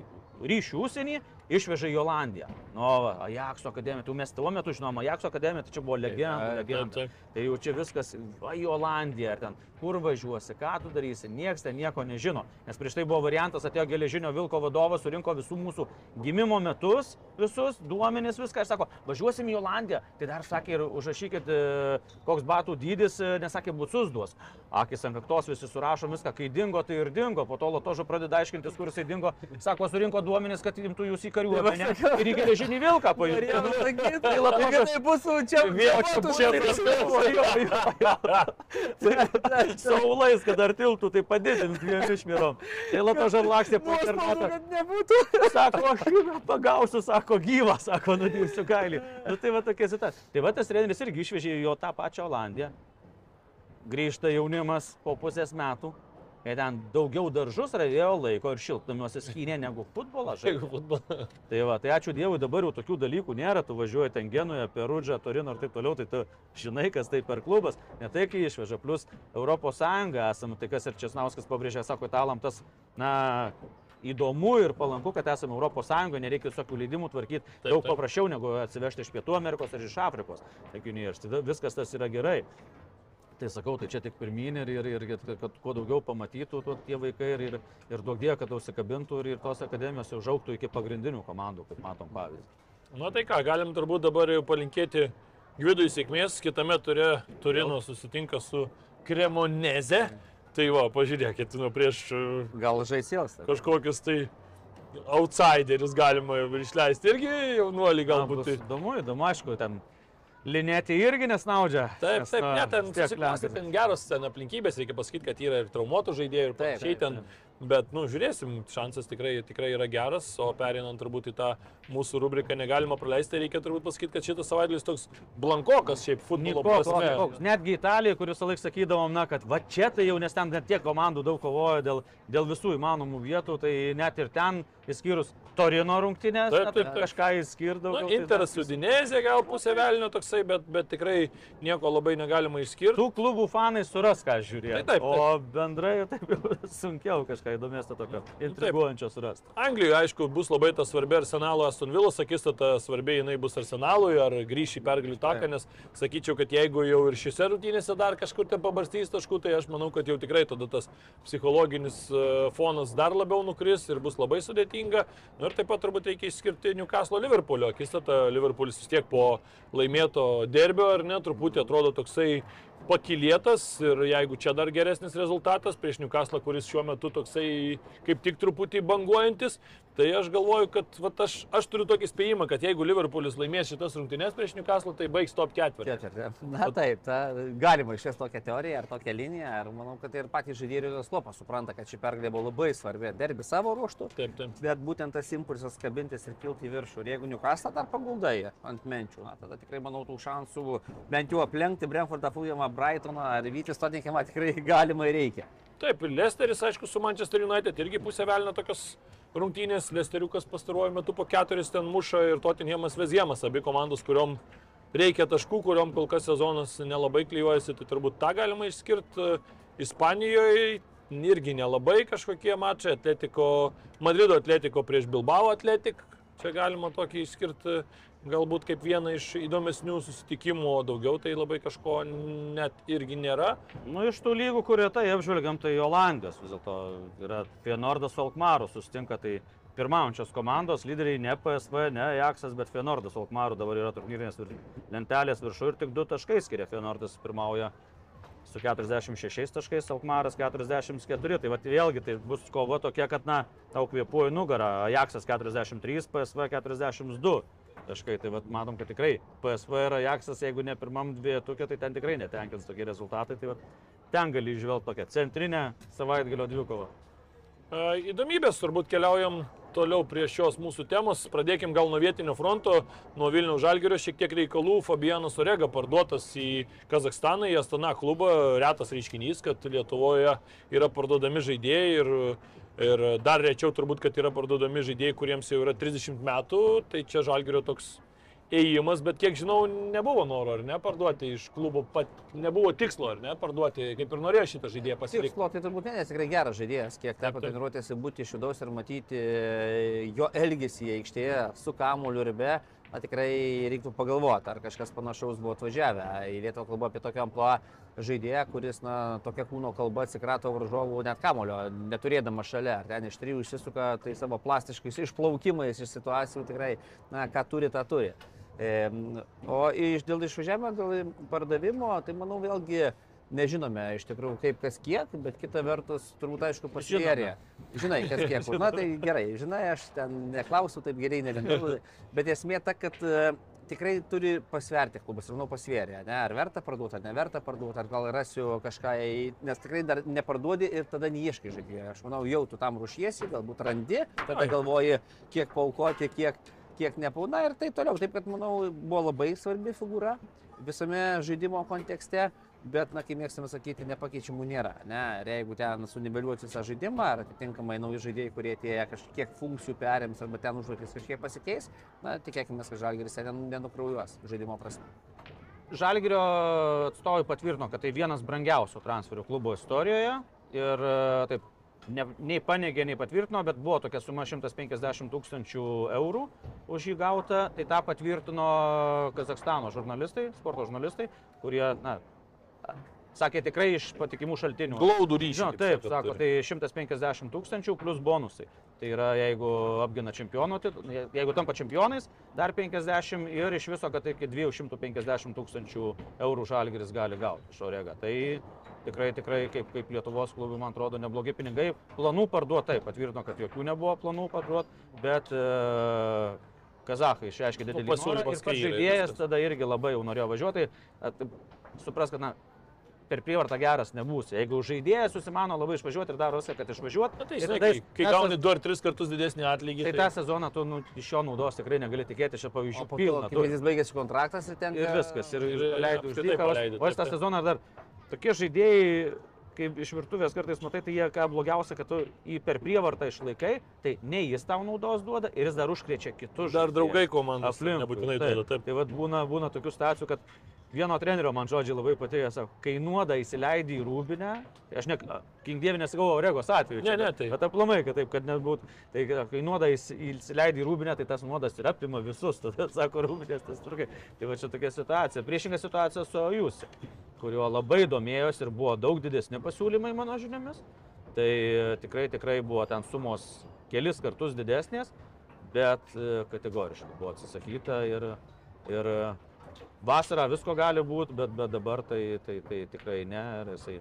ryšių užsienį, išvežė į Olandiją. Nu, va, Ajaxo akademija, tu mes tuo metu žinom, Ajaxo akademija, tai čia buvo legenda, legenda. Tai jau čia viskas, va į Olandiją, ar ten, kur važiuosi, ką tu darysi, niekas ten nieko nežino. Nes prieš tai buvo variantas, atėjo geležinio Vilko vadovas, surinko visų mūsų gimimo metus, visus duomenis, viską ir sako, važiuosim į Olandiją. Tai dar sakė ir užrašykit, e, koks batų dydis, e, nesakė, bucus duos. Akis ant kaktos visi surašo viską, kai dingo, tai ir dingo. Po to Lotožo pradeda aiškintis, kur jisai dingo. Sako, surinko duomenis, kad imtų jūs į kariuomenę ir į geležinį Vilką paimtų. Tai Latožas Tai bus čia. Vėl čia buvo. Saulais, kad ar tiltų, tai padidint dviem išmirom. Tai lato žarlakstė po internetą. Sako, aš jį pagausiu, sako, gyvą, sako, nudėsiu kailį. Nu, tai va tokia situacija. Tai va tas treneris irgi išvežė jo tą pačią Olandiją. Grįžta jaunimas po pusės metų. Jie ten daugiau daržus ravėjo laiko ir šiltnamiuose skynė negu futbolą. Jeigu futbolą. Tai va, tai ačiū Dievui, dabar jau tokių dalykų nėra, tu važiuoji ten Genują, Perudžą, Torino ir taip toliau, tai tu žinai, kas tai per klubas, ne tai, kai išveža, plus Sąjunga esame, tai kas ir Česnauskas pabrėžė, sako, italam tas, na, įdomu ir palanku, kad esame Europos Sąjungoje, nereikia visokių leidimų tvarkyti, Taip, daug taip. paprasčiau negu atsivežti iš Pietų Amerikos ar iš Afrikos. Taigi, tai viskas tas yra gerai. Tai sakau, tai čia tik pirmin ir, ir, ir, ir kad kuo daugiau pamatytų tuo, tie vaikai ir, ir, ir daug die, kad užsikabintų ir, ir tos akademijos jau žauktų iki pagrindinių komandų, kaip matom pavyzdį. Na tai ką, galim turbūt dabar jau palinkėti Gvidui sėkmės, kitame turė Turino susitinka su Kremoneze. Tai va, pažiūrėkit, nu prieš e, Gal žaisėls. kažkokius tai outsiderius galima išleisti. Irgi jaunuolį galbūt. bus Tai. įdomu, įdomu, aišku, ten linėti irgi nesnaudžia. Taip, nes, taip, na, ne, ten Lenkas. ten geros ten aplinkybės, reikia pasakyti, kad yra ir traumuotų žaidėjų ir Taip, panašiai taip, ten. Bet, nu, žiūrėsim, šansas tikrai, tikrai yra geras, o perinant turbūt į tą mūsų rubriką negalima praleisti, reikia turbūt pasakyti, kad šitas savaitgalis toks blankokas šiaip futbolo prasme. nikoks. Netgi Italija, kuris laiką sakydavom, na, kad va čia tai jau, nes ten net tiek komandų daug kovojo dėl, dėl visų įmanomų vietų, tai net ir ten, išskyrus Torino rungtynės, Taip, taip, taip. kažką išskirdavo. Na, Interas su Dinezė gal pusė velnio toksai, bet, bet tikrai nieko labai negalima išskirti. Tų klubų fanai suras, ką žiūrėjo. Tai taip, taip. O bendrai taip jau sunkiau kažką įdomesnio tokio intriguojančio surasti. Anglijoje, aišku, bus labai ta svarbi Arsenalo Aston Villa, akistata svarbi jinai bus Arsenalui, ar grįš į pergalių taką, nes sakyčiau, kad jeigu jau ir šiose rungtynėse dar kažkur ten pabarstys taškų, tai aš manau, kad jau tikrai tada tas psichologinis e, fonas dar labiau nukris ir bus labai sudėtinga. Na ir taip pat turbūt reikia išskirti Newcastle Liverpoolio akistata. Liverpoolis vis tiek po laimėto derbio, ar ne, truputį atrodo toksai pakilėtas ir jeigu čia dar geresnis rezultatas prieš Newcastle, kuris šiuo metu toksai kaip tik truputį banguojantis, tai aš galvoju, kad vat, aš, aš turiu tokį spėjimą, kad jeigu Liverpoolis laimės šitas rungtynes prieš Newcastle, tai baigs top ketvirtį. Ketvirtį. Na taip, ta, galima išės tokią teoriją ar tokią liniją. Ir manau, kad ir patys žaidėjai ir Slopas supranta, kad ši pergalė buvo labai svarbi. Derbi savo ruoštų. Taip, taip. Bet būtent tas impulsas kabintis ir kilti į viršų. Ir jeigu Newcastle dar paguldai ant menčių, na, tada tikrai manau tų šansų bent jau aplenkti Brentfordą, Fulhamą, Brightoną ar Vytis Tottenhamą tikrai galima ir reikia. Taip, ir Lesteris, aišku, su Manchester United irgi pusė velnio tokios rungtynės. Lesteriukas pastaruoju metu po keturis ten muša ir Tottenhamas Veziemas, abi komandos, kuriuom reikia taškų, kuriuom kol kas sezonas nelabai klyjuojasi, tai turbūt tą galima išskirti. Ispanijoje irgi nelabai kažkokie mačai. Atletiko, Madrido Atletiko prieš Bilbao Atletik. Čia galima tokį išskirti galbūt kaip vieną iš įdomesnių susitikimų, o daugiau tai labai kažko net irgi nėra. Nu, iš tų lygų, kurie tai apžvelgiam, tai Olandijos vis dėlto yra Fienordas Alkmaru sustinka, tai pirmaujančios komandos, lyderiai ne PSV, ne Ajaxas, bet Fienordas Alkmaru dabar yra turnyrinės vir... lentelės viršų ir tik du taškai skiria. Fienordas pirmauja su 46 taškais, Alkmaras 44. Tai vat, vėlgi tai bus kova tokia, kad, na, tau kvėpuoja nugarą. Ajaxas 43, PSV 42 taškai. Tai vat, matom, kad tikrai PSV ir Ajaxas, jeigu ne pirmam dvietukė, tai ten tikrai netenkins tokie rezultatai. Tai vat, ten gali išvelgti tokią centrinę savaitgalio dvikovą. E, Įdomybės turbūt keliaujam toliau prie šios mūsų temos. Pradėkim gal nuo vietinio fronto, nuo Vilniaus Žalgirio šiek tiek reikalų. Fabianas Orega parduotas į Kazakstaną, į Astana klubą. Retas reiškinys, kad Lietuvoje yra parduodami žaidėjai ir, ir dar rečiau turbūt, kad yra parduodami žaidėjai, kuriems jau yra 30 metų. Tai čia Žalgirio toks ėjimas, bet kiek žinau, nebuvo noro, ar ne, parduoti iš klubo, pat, nebuvo tikslo, ar ne, parduoti, kaip ir norėjo šitą žaidėją pasilikti. Tikslo tai turbūt ne, nes tikrai geras žaidėjas, kiek teko treniruotėsi būti iš vidaus ir matyti e, jo elgesį aikštėje su kamuoliu ir be. Na, tikrai reiktų pagalvoti, ar kažkas panašaus buvo atvažiavę. Į Lietuvą kalbu apie tokią amploą žaidėją, kuris, na, tokia kūno kalba atsikrato varžovų net kamulio, neturėdamas šalia. Ar ten iš trijų išsisuka tai savo plastiškais išplaukimais iš situacijų tikrai, na, ką turi, tą turi. E, o iš, dėl išvažiavimo, dėl pardavimo, tai manau vėlgi nežinome iš tikrųjų kaip kas kiek, bet kita vertus turbūt aišku pasvėrė. Žinai, kas kiek. Na tai gerai, žinai, aš ten neklausiu taip gerai, nelendau, bet esmė ta, kad tikrai turi pasverti klubas ir manau pasvėrė, ne, ar verta parduoti, ar neverta parduoti, ar gal rasiu kažką, nes tikrai dar neparduodi ir tada neieškai žaidėjo. Aš manau, jau tu tam rušiesi, galbūt randi, tada galvoji, kiek paukoti, kiek, kiek nepauna ir tai toliau. Taip kad, manau, buvo labai svarbi figūra visame žaidimo kontekste. Bet, na, kaip mėgstame sakyti, nepakeičiamų nėra. Ne? Ir jeigu ten suniveliuoti visą žaidimą, ar atitinkamai nauji žaidėjai, kurie atėję kažkiek funkcijų perims, arba ten užduotis kažkiek pasikeis, na, tikėkime, kad žalgeris ten nenukraujuos žaidimo prasme. Žalgirio atstovai patvirtino, kad tai vienas brangiausių transferų klubo istorijoje. Ir taip, ne, nei paneigė, nei patvirtino, bet buvo tokia suma 150 tūkstančių eurų už jį gauta. Tai tą patvirtino Kazakstano žurnalistai, sporto žurnalistai, kurie, na, sakė tikrai iš patikimų šaltinių. Glaudų ryšį. Kaip taip, sakot, sako, tai 150 tūkstančių plus bonusai. Tai yra, jeigu apgina čempionų, jeigu tampa čempionais, dar 50 ir iš viso, kad iki 250 tūkstančių eurų žalgeris gali gauti iš Orega. Tai tikrai, tikrai kaip, kaip Lietuvos klubui, man atrodo, neblogi pinigai. Planų parduoti, taip, patvirtino, kad jokių nebuvo planų parduoti, bet e, Kazahai išreiškė didelį norą pasiūlymas ir pats žaidėjas tada irgi labai jau norėjo važiuoti. Tai, supras, kad na, per prievartą geras nebūsi. Jeigu žaidėjas susimano labai išvažiuoti ir daro viską, kad išvažiuoti, Na, tai tada kai, jis- kai tas- gauni 2 ar 3 kartus didesnį atlygį. Tai tą sezoną tu nu, iš jo naudos tikrai negali tikėti, čia O pavyzdžių po to, pilna. kai jis baigėsi kontraktas ir ten... Ir viskas, ir, ir ir paleidai už apskritai dyką. o- paleidai, O aš tą sezoną dar tokie žaidėjai, kaip iš virtuvės kartais matai, tai jie ką blogiausia, kad tu jį per prievartą išlaikai, tai nei jis tau naudos duoda ir jis dar užkrečia kitus. Dar draugai komandos Aplink. nebūtinai duoda. Taip. Tai vat būna, būna tokių situacijų, kad vieno trenerio man žodžiai labai patėjo, sako, kai nuoda įsileidai į rūbinę, tai aš ne, kingdievė nesakau Oregos atveju. čia, Ne, ne, tai- Bet aplamai, kad taip, kad nebūtų. Tai kai nuoda įs- įsileidai į rūbinę, tai tas nuodas ir apima visus, tada sako rūbinės tas turkai. Tai va čia tokia situacija. Priešinga situacija su jūs, kuriuo labai domėjosi ir buvo daug didesni pasiūlymai mano žiniomis. Tai e, tikrai, tikrai buvo ten sumos kelis kartus didesnės, bet e, kategoriškai buvo atsisakyta ir, ir vasarą visko gali būti, bet, bet dabar tai, tai, tai tikrai ne ir jisai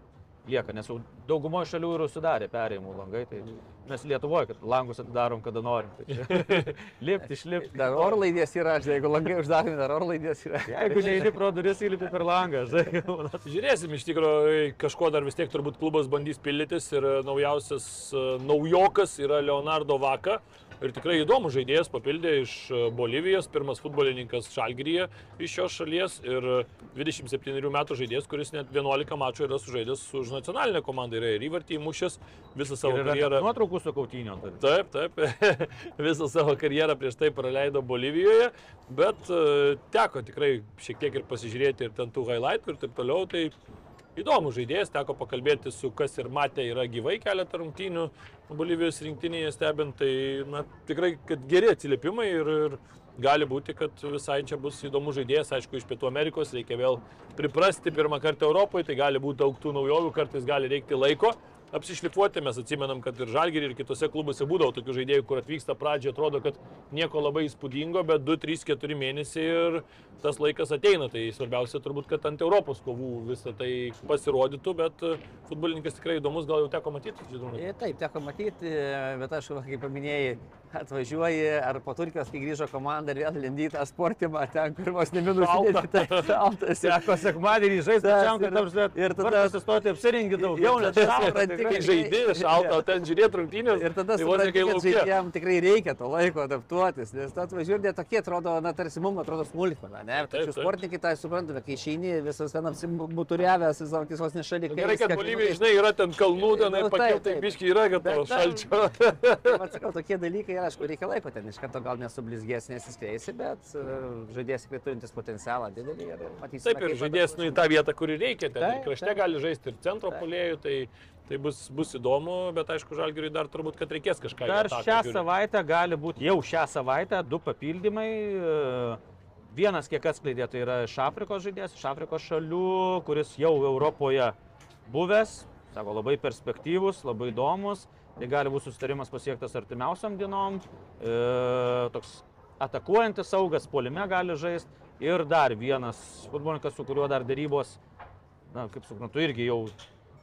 lieka, nes jau daugumoje šalių ir užsidarė perėjimų langai, tai mes Lietuvoje, kad langus atidarom, kada norim. Tai lipti, išlipti. Dar orlaidės yra, žinai, jeigu langai uždaromi, dar orlaidės yra. Jeigu neįži pro duris, įlipi per langą, žinai. Žiūrėsim, iš tikrųjų, kažko dar vis tiek turbūt klubas bandys pildytis ir e, naujausias e, naujokas yra Leonardo Vaka. Ir tikrai įdomus žaidėjas papildė iš e, Bolivijos, pirmas futbolininkas Šalgiryje iš šios šalies ir e, 27 metų žaidėjas, kuris net 11 mačų yra sužaidęs už nacionalinę komandą, yra ir įvartį įmušęs visą savo karjerą. nuotraukų su kautinio. Tai. Taip, taip. Visą savo karjerą prieš tai praleido Bolivijoje, bet e, teko tikrai šiek tiek ir pasižiūrėti ir ten tų highlightų ir taip toliau. Tai įdomus žaidėjas, teko pakalbėti su kas ir matė yra gyvai keletą rungtynių Bolivijos rinktinėje stebint. Tai na, tikrai, kad geri atsiliepimai ir, ir gali būti, kad visai čia bus įdomus žaidėjas. Aišku, iš Pietų Amerikos reikia vėl priprasti pirmą kartą Europoje, tai gali būti daug tų naujovių, kartais gali reikti laiko apsišlifuoti. Mes atsimenam, kad ir Žalgirį, ir kitose klubuose būdavo tokių žaidėjų, kur atvyksta pradžioje, atrodo, kad nieko labai įspūdingo, bet 2, 3, 4 mėnesiai ir tas laikas ateina. Tai svarbiausia turbūt, kad ant Europos kovų visą tai pasirodytų, bet e, futbolininkas tikrai įdomus, gal jau teko matyti, žinoma. E, Taip, teko matyti, bet aš, kaip paminėjai, atvažiuoji, ar po Turkijos, kai grįžo komanda ir vėl lindy tą sportimą, ten, kur vos neminus Šalta. Šaltas. Seko sekmadienį žaisti, pačiam, ir- kad tam žinai. ir tada- pasistoti apsirengi daugiau, nes supranti. Kai žaidži šalta, o ten žiūrėti rungtynės. Ir tada tai supranti, kad žaidėjams tikrai reikia to laiko adaptuotis, nes tu atvažiuoji tokie atrodo, na, tarsi mums atrodo smulkmena, ne? Tačiau sportininkai tai supranta, bet kai išeini visas ten apsimuturiavęs, visą kisos nešalį. Gerai, kad Bolivija, žinai, yra ten kalnų, ten Nu, pakiltai biški yra, kad to šalčio. Atsakau, tokie dalykai, ir, aišku, reikia laiko ten, iš karto gal nesublizgės, nesiskleisi, bet uh, žaidėjas tikrai turintis potencialą didelį ir matysime. Taip, ir žaidėjas nu, į tą vietą, kur ir reikia, ten ir Taip, krašte taip. gali žaisti ir centro polėjų, tai, tai bus, bus įdomu, bet aišku, žalgiriui dar turbūt, kad reikės kažką. Dar ataką šią žiūrint. savaitę gali būti, jau šią savaitę, du papildymai. e, Vienas, kiek atskleidė, tai yra iš Afrikos žaidėjas, iš Afrikos šalių, kuris jau Europoje buvęs, sako, labai perspektyvus, labai įdomus. Tai gali būti susitarimas pasiektas artimiausiam dienom. E, toks atakuojantis saugas, polime gali žaisti. Ir dar vienas futbolininkas, su kuriuo dar darybos, na, kaip suprantu, irgi jau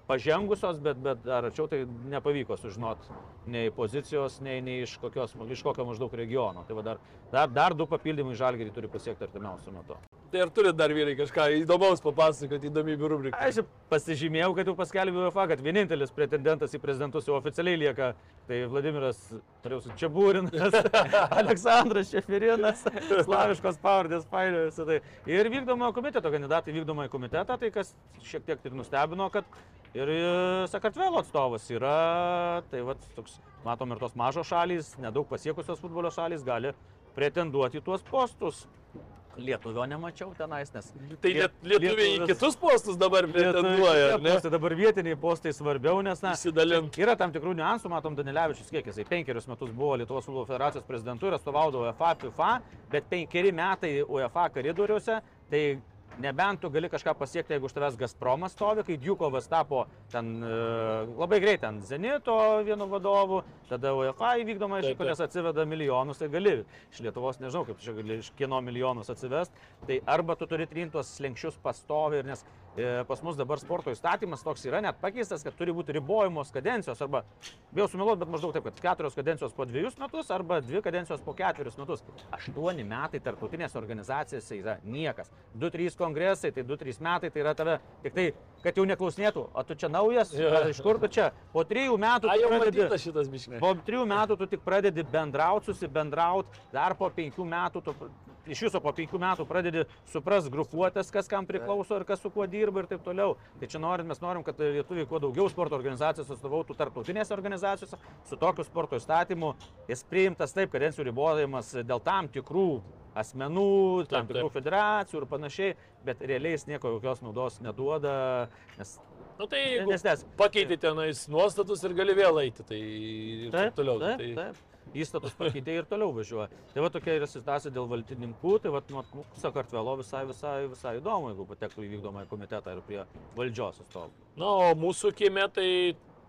pažengusios, bet, bet dar arčiau tai nepavyko sužinoti nei pozicijos, nei, nei iš, kokios, iš kokio maždaug regiono. Tai va dar, dar, dar du papildymai žalgerį turi pasiekti artimiausiu metu. Tai ar turi dar vyrai kažką įdomaus papasakoti, įdomybių rubriką? Aš jau pasižymėjau, kad jau paskelbė UEFA, kad vienintelis pretendentas į prezidentus jau oficialiai lieka. Tai Vladimiras, turėjau Čiabūrinas, Aleksandras Šefirinas, slaviškos pavardės painiojasi. Tai. Ir vykdomojo komiteto kandidatai vykdomojo komitetą, tai kas šiek tiek ir nustebino, kad ir e, Sakartvelo atstovas yra, tai va, toks, matom ir tos mažos šalys, nedaug pasiekusios futbolio šalys gali pretenduoti tuos postus. Lietuvio nemačiau tenais, nes Tai liet, lietuviai į kitus postus dabar pretenduoja, ne? Postai dabar vietiniai postai svarbiau, nes na, Įsidalint. yra tam tikrų niuansų, matom, Danilevičius kiek jisai penkerius metus buvo Lietuvos futbolo federacijos prezidentu ir atstovaudavo UEFA, FIFA, bet penkeri metai UEFA koridoriuose, tai nebent tu gali kažką pasiekti, jeigu už tavęs Gazpromas stovi, kai Djukovas tapo ten e, labai greit ten Zenito vienu vadovu, tada UEFA įvykdoma iš kurias atsiveda milijonus, tai gali iš Lietuvos, nežinau, kaip čia gali iš kieno milijonus atsivest, tai arba tu turi trinti tuos slengščius pastovi, ir nes pas mus dabar sporto įstatymas toks yra net pakeistas, kad turi būti ribojamos kadencijos, arba, bijau sumiluoti, bet maždaug taip, kad keturios kadencijos po dviejus metus, arba dvi kadencijos po ketverius metus. Aštuoni metai tarptautinėse organizacijose yra niekas. Du, trys kongresai, tai du, trys metai, tai yra tave tik tai, kad jau neklausnėtų, o tu čia naujas, ar iš kur tu čia, po trijų metų... A, jau matytas šitas biškiai. Po trijų metų tu tik pradedi bendrauti, susibendrauti, dar po penkių metų tu iš viso po penkių metų pradedi supras grupuotės, kas kam priklauso ir kas su kuo dirba ir taip toliau. Tai čia norim, mes norim, kad lietuviai kuo daugiau sporto organizacijos atstovautų tarptautinėse organizacijose, su tokiu sporto įstatymu jis priimtas taip, kadencijų ribojimas dėl tam tikrų asmenų, tam tikrų federacijų ir panašiai, bet realiai jis nieko jokios naudos neduoda, nes Nu tai Nes nes- pakeiti tenais nuostatus ir gali vėl eiti, tai taip toliau. Taip, tai... taip. Įstatus pakeitė ir toliau važiuoja. Tai va tokia yra situacija dėl valdininkų, tai va nu, Sakartvelo visai, visai, visai įdomu, jeigu patektų į vykdomąjį komitetą ir prie valdžios atstovų. Na, o mūsų kieme tai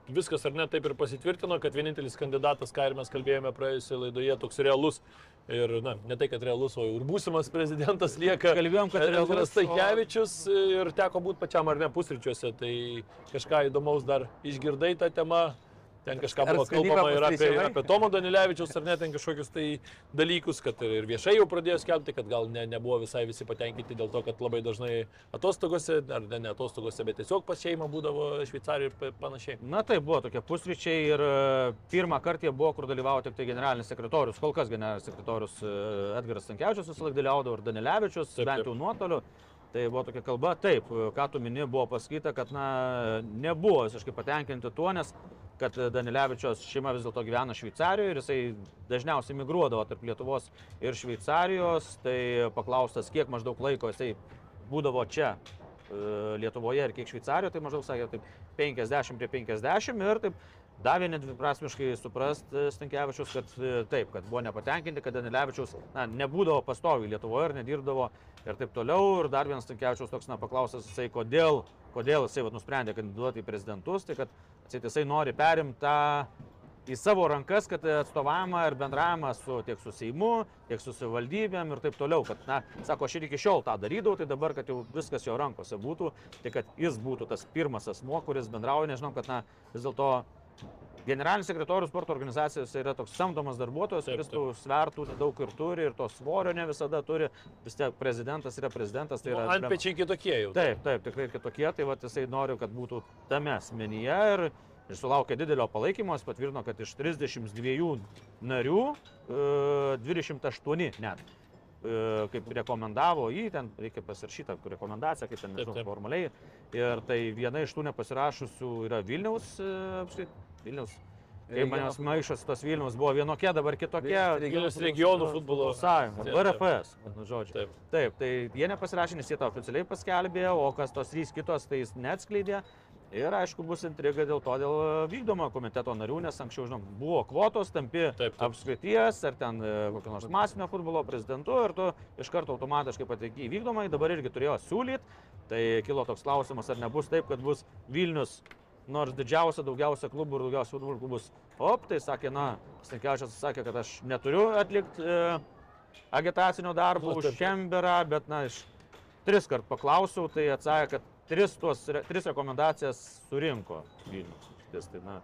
viskas ar ne taip ir pasitvirtino, kad vienintelis kandidatas, ką ir mes kalbėjome praėjusioje laidoje, toks realus ir, na, ne tai, kad realus, o ir būsimas prezidentas lieka. Kalbėjom, kad realus, Taikevičius ir teko būti pačiam ar ne pusryčiuose, tai kažką įdomaus dar išgirdai tą temą. Ten kažką buvo kalbama ir apie, apie Tomo Danilevičius, ar ne, ten kažkokius tai dalykus, kad ir viešai jau pradėjo skelbti, kad gal ne, nebuvo visai visi patenkinti dėl to, kad labai dažnai atostogose, ar ne, ne atostogose, bet tiesiog pas šeimą būdavo Šveicarijoje ir pa- panašiai. Na tai buvo tokie pusryčiai ir e, pirmą kartą jie buvo, kur dalyvavo tik tai generalinis sekretorius, kol kas generalinis sekretorius e, Edgaras Stankievičius visą laiką dalyvaudavo ir Danilevičius, Taip, bent taip. jau nuotoliu. Tai buvo tokia kalba, taip, e, ką tu mini, buvo pasakyta, kad na, nebuvo visiškai patenkinti tuo, nes kad Danilevičios šeima vis dėlto gyvena Šveicarijoje ir jisai dažniausiai migruodavo tarp Lietuvos ir Šveicarijos, tai paklaustas, kiek maždaug laiko jisai būdavo čia e, Lietuvoje ir kiek Šveicarijoje, tai maždaug sakė taip 50 prie 50 ir taip davė nedviprasmiškai suprast e, Stankievičius, kad e, taip, kad buvo nepatenkinti, kad Danilevičius na, nebūdavo pastoviai Lietuvoje ir nedirbdavo ir taip toliau. Ir dar vienas Stankievičius toks, na, paklausęs jisai, kodėl, kodėl jisai vat, nusprendė kandidatuoti į prezidentus, tai kad atseit, jisai nori perimti tą į savo rankas, kad atstovavimą ir bendravimą su, tiek su Seimu, tiek su savivaldybėm ir taip toliau. Kad, na, sako, aš ir iki šiol tą darydavau, tai dabar, kad jau viskas jo rankose būtų, tai kad jis būtų tas pirmas asmo, kuris bendrauja, nežinau, kad, na, vis dėlto generalinis sekretorius sporto organizacijose yra toks samdomas darbuotojas, kuris tų svertų daug ir turi, ir to svorio ne visada turi. Vis tiek prezidentas yra prezidentas, tai yra... Ant pečiai kitokie jau. Taip, taip, tikrai kitokie, tai va jisai nori, kad būtų tame asmenyje ir, ir sulaukė didelio palaikymo, jis patvirtino, kad iš 32 narių e, 28 net kaip rekomendavo jį, ten reikia pasirašyti rekomendaciją, kaip ten Taip, nežinau, taip. formaliai. Ir tai viena iš tų nepasirašusių yra Vilniaus, e, Vilniaus. Kaip manęs maišas tos Vilnius buvo vienokie, dabar kitokie. Vilniaus regionų futbolo sąjunga, Taip, taip. RFS, nu, žodžiu. Taip. Taip, tai jie nepasirašė, nes jie tą oficialiai paskelbė, o kas tos trys kitos, tai jis neatskleidė. Ir aišku, bus intriga dėl to, dėl e, vykdomo komiteto narių, nes anksčiau, žinom, buvo kvotos, tampi Taip, taip. apskrities ar ten e, kokio nors masinio futbolo prezidentu ir tu iš karto automatiškai patekį į vykdomą, dabar irgi turėjo siūlyti. Tai kilo toks klausimas, ar nebus taip, kad bus Vilnius, nors didžiausia, daugiausia klubų ir daugiausia futbolo klubų bus. Op, tai sakė, na, Stankiaučias sakė, kad aš neturiu atlikti e, agitacinio darbo Nu, už. Šemberą, bet, na, iš tris kart paklausiau, tai atsakė, kad tris, tuos, tris rekomendacijas surinko Vilnius. Tai, na,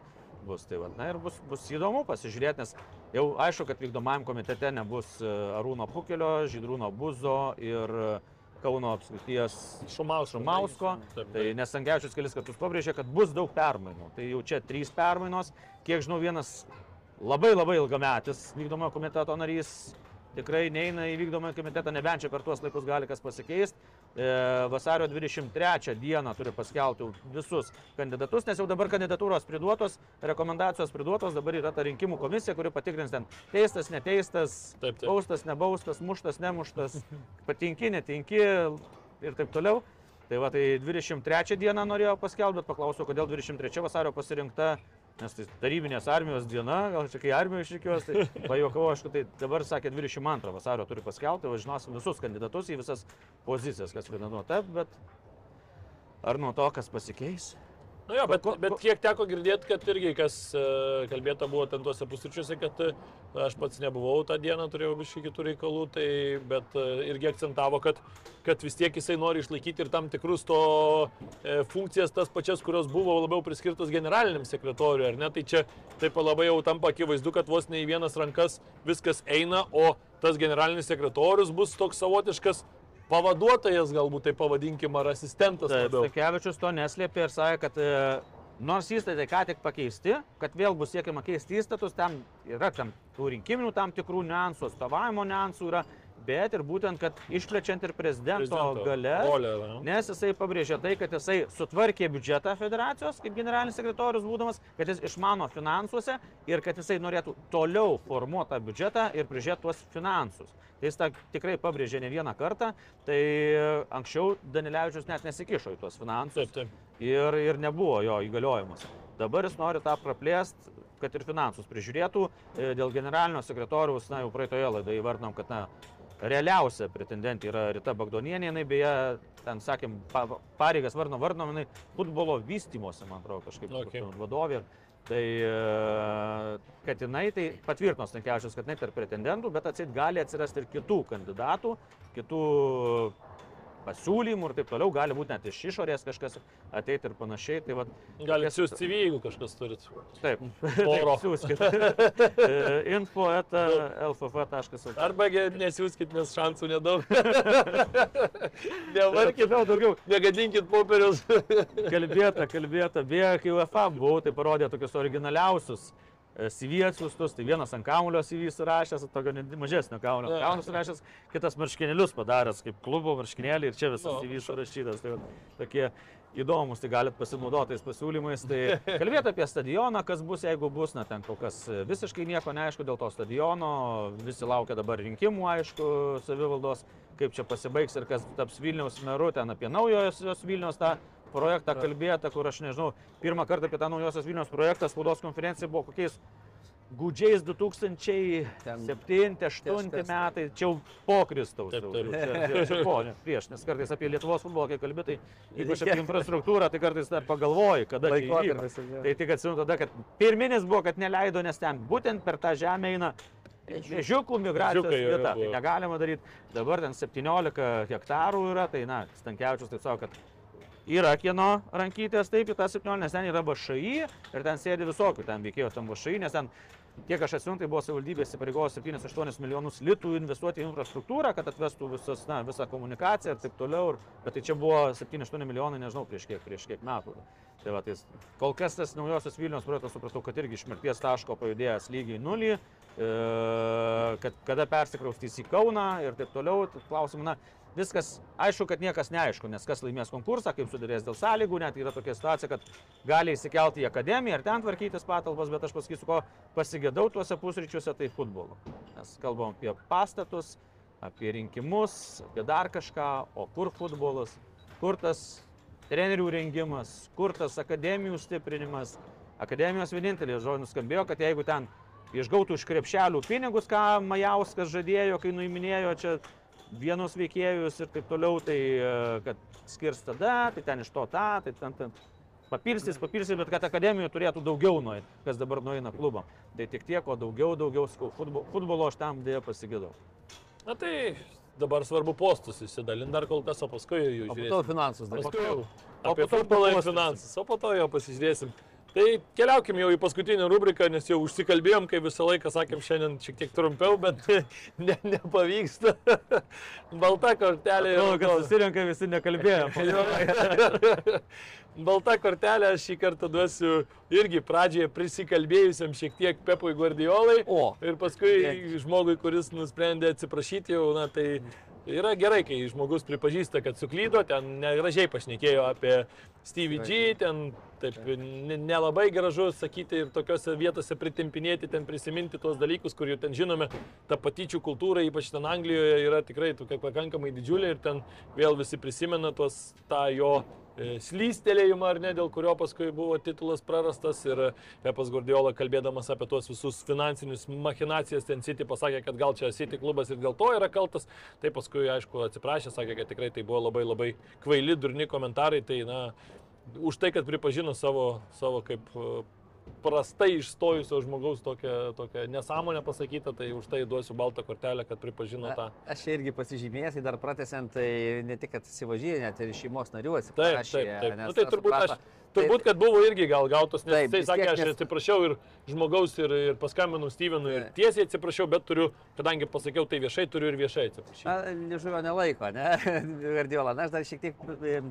bus tai, va. na ir bus, bus įdomu pasižiūrėti, nes jau aišku, kad vykdomajam komitete nebus e, Arūno Pukelio, Žydrūno Buzo ir e, Kauno apskrities Šumausko. Šumausko. Tai taip. Nesangiaučius kelis kartus pabrėžė, kad bus daug permainų. Tai jau čia trys permainos. Kiek žinau, vienas labai labai ilgametis vykdomojo komiteto narys tikrai neina į vykdomąjį komitetą, nebent čia per tuos laikus gali kas pasikeisti. E, vasario 23 dieną turi paskelbti visus kandidatus, nes jau dabar kandidatūros priduotos, rekomendacijos priduotos, dabar yra ta rinkimų komisija, kuri patikrins ten teistas, neteistas, Taip, taip. baustas, nebaustas, muštas, nemuštas, patinki, netinki ir taip toliau. Tai va, tai 23 dieną norėjau paskelbti, bet paklausiau, kodėl 23 vasario pasirinkta, nes tai tarybinės armijos diena, gal čia kai armijos išrikiuos, tai pajokau, aišku, tai dabar sakė 22 vasario turi paskelbti, važinosim visus kandidatus į visas pozicijas, kas kandidatuoja taip, bet ar nuo to kas pasikeis? Nu jo, bet, bet kiek teko girdėti, kad irgi kas e, kalbėta buvo ten tuose pusryčiuose, kad e, aš pats nebuvau tą dieną, turėjau biškai kitų reikalų, tai bet e, irgi akcentavo, kad, kad vis tiek jisai nori išlaikyti ir tam tikrus to e, funkcijas, tas pačias, kurios buvo labiau priskirtos generaliniam sekretoriui, ar ne? Tai čia taip labai jau tampa akivaizdu, kad vos ne į vienas rankas viskas eina, o tas generalinis sekretorius bus toks savotiškas pavaduotojas, galbūt tai pavadinkim, ar asistentas Taip. Stakevičius to neslėpė ir sakė, kad e, nors įstatai ką tik pakeisti, kad vėl bus siekiama keisti įstatus, tam yra tam tų rinkiminių tam tikrų niuansų, atstovavimo niuansų yra, bet ir būtent, kad išplečiant ir prezidento, Prezidento galę. Nes jisai pabrėžė tai, kad jisai sutvarkė biudžetą federacijos kaip generalinis sekretorius būdamas, kad jis išmano finansuose ir kad jisai norėtų toliau formuoti tą biudžetą ir prižiūrėti tuos finansus. Tai jis tą tikrai pabrėžė ne vieną kartą, tai anksčiau Danilevičius net nesikišo į tuos finansus Taip, taip. ir, ir nebuvo jo įgaliojimas. Dabar jis nori tą praplėsti, kad ir finansus prižiūrėtų. E, Dėl generalinio sekretoriaus, na jau praeitoje laidoje įvardinam, kad na, realiausia pretendentė yra Rita Bagdonienė, jinai beje, ten sakėm, pa, pareigas varno varno, jinai futbolo vystymosi, man atrodo, kažkaip Okay. vadovė. Tai e, kad jinai tai patvirtino Stankiausias, kad jinai tarp pretendentų, bet atsit gali atsirasti ir kitų kandidatų, kitų pasiūlymų ir taip toliau, gali būti net iš išorės kažkas ateiti ir panašiai. Tai vat, Galite siūsti CV, jeigu kažkas turit. taip, Oro. siūskit. E, Info eta lff.lt. Arba nesiųskit, nes šansų nedaug. Nevarkit, Vėl daugiau negadinkit popierius. kalbėta, kalbėta. Beje, kai UEFA buvau, tai parodė tokius originaliausius CV atsiųstus, tai vienas ant kamulio CV surašęs, tokio mažesnio kamulio kamulio surašęs, kitas marškinėlius padaręs kaip klubo marškinėlį ir čia visas Nu. CV surašytas. Tai tokie įdomus, tai galite pasinaudoti tais pasiūlymais. Tai kalbėti apie stadioną, kas bus, jeigu bus, na ten kol kas visiškai nieko neaišku dėl to stadiono, visi laukia dabar rinkimų, aišku, savivaldos, kaip čia pasibaigs ir kas taps Vilniaus meru, ten apie naujosios Vilniaus tą projektą kalbėta, kur aš nežinau, pirmą kartą apie tą naujosios Vilniaus projektą spaudos konferencija buvo kokiais gudžiais 2007-2008 kažkas. metai, čia jau po Kristaus. Taip, taip. Čia- čia- po, ne prieš, nes kartais apie Lietuvos futbolą, kai kalbė, tai ypač apie infrastruktūrą, tai kartais dar pagalvoji, kada tai įvyko. Laikotarpis. Tai tik atsimenu tada, kad pirminis buvo, kad neleido, nes ten būtent per tą žemę eina Ežiukų migracijos vieta, tai negalima daryti. Dabar ten 17 hektarų yra, tai na, Stankievičius taip savo, kad yra kieno rankytės, taip, į tą 17, nes ten yra BŠI ir ten sėdi visokių ten veikėjų tam BŠI, nes ten Kiek aš atsimenu, tai buvo savivaldybės įpareigojo 7-8 milijonus litų investuoti į infrastruktūrą, kad atvestų visas, na, visą komunikaciją ir taip toliau. Ir, bet tai čia buvo 7-8 milijonai, nežinau, prieš kiek, prieš kiek metų. Tai va, tai kol kas tas naujosios Vilnius projektas, supratau, kad irgi iš mirties taško pajudėjęs lygiai nulį, e, kad kada persikraustys į Kauną ir taip toliau. Klausimų, na, viskas aišku, kad niekas neaišku, nes kas laimės konkursą, kaip sudarės dėl sąlygų, net yra tokia situacija, kad gali įsikelti į akademiją ir ten tvarkytis patalpas, bet aš pasakysiu, ko pasigėdau tuose pusryčiuose, tai futbolo. Mes kalbam apie pastatus, apie rinkimus, apie dar kažką, o kur futbolas, kur tas trenerių rengimas, kur tas akademijų stiprinimas. Akademijos vienintelis žodis nuskambėjo, kad jeigu ten išgautų iš krepšelių pinigus, ką Majauskas žadėjo, kai nuiminėjo čia vienus veikėjus ir taip toliau, tai e, kad skirs tada, tai ten iš to tą, tai ten, ten papilstys, papilstys, bet kad akademijų turėtų daugiau nueiti, kas dabar nueina klubam. Tai tik tiek, o daugiau, daugiau, futbolo, futbolo aš tam dėja pasigėdau. Na tai dabar svarbu postus įsidalinti dar kol kas, o paskui jau O po to žiūrėsim. finansus dar. Paskui jau O po to futbolą ir finansus, o po to jau pasižiūrėsim. Tai keliaukim jau į paskutinę rubriką, nes jau užsikalbėjom, kaip visą laiką sakėm, šiandien šiek tiek trumpiau, bet ne, nepavyksta. Balta kortelė. Manau, kad raudona. susirinka visi nekalbėjom. Balta kortelė šį kartą duosiu irgi pradžioje prisikalbėjusiam šiek tiek Pepui Guardiolai. O. Ir paskui žmogui, kuris nusprendė atsiprašyti jau, na tai yra gerai, kai žmogus pripažįsta, kad suklydo, ten negražiai pašnekėjo apie Stevie G, ten taip ne- nelabai gražu sakyti ir tokiuose vietose pritimpinėti, ten prisiminti tuos dalykus, kur jau ten žinome, ta patyčių kultūra, ypač ten Anglijoje, yra tikrai tokia pakankamai didžiulė ir ten vėl visi prisimena tuos tą jo slystelėjimą, ar ne, dėl kurio paskui buvo titulas prarastas ir Pepas Gordiola kalbėdamas apie tuos visus finansinius machinacijas ten City pasakė, kad gal čia City klubas ir dėl to yra kaltas, tai paskui aišku atsiprašė, sakė, kad tikrai tai buvo labai labai kvaili, durni komentarai, tai na, už tai, kad pripažino savo, savo kaip e, prastai išstojusio žmogaus tokią, tokią nesąmonę pasakytą, tai už tai duosiu baltą kortelę, kad pripažino tą. A- Aš irgi pasižymėjęs, tai dar pratesiant, tai ne tik, kad atsivažyja, net ir šeimos narių Taip, atsiprašė. taip, taip. nes Nu, tai turbūt, aš, suprato. Turbūt, kad buvo irgi gal gautos, nes Taip, jisai sakė, aš nes- atsiprašiau ir žmogaus, ir, ir paskambinau Stevenui, ir tiesiai atsiprašiau, bet turiu, kadangi pasakiau tai viešai, turiu ir viešai atsiprašyti. Na, liežuvio nelaiko, ne? Gardiola. Na, aš dar šiek tiek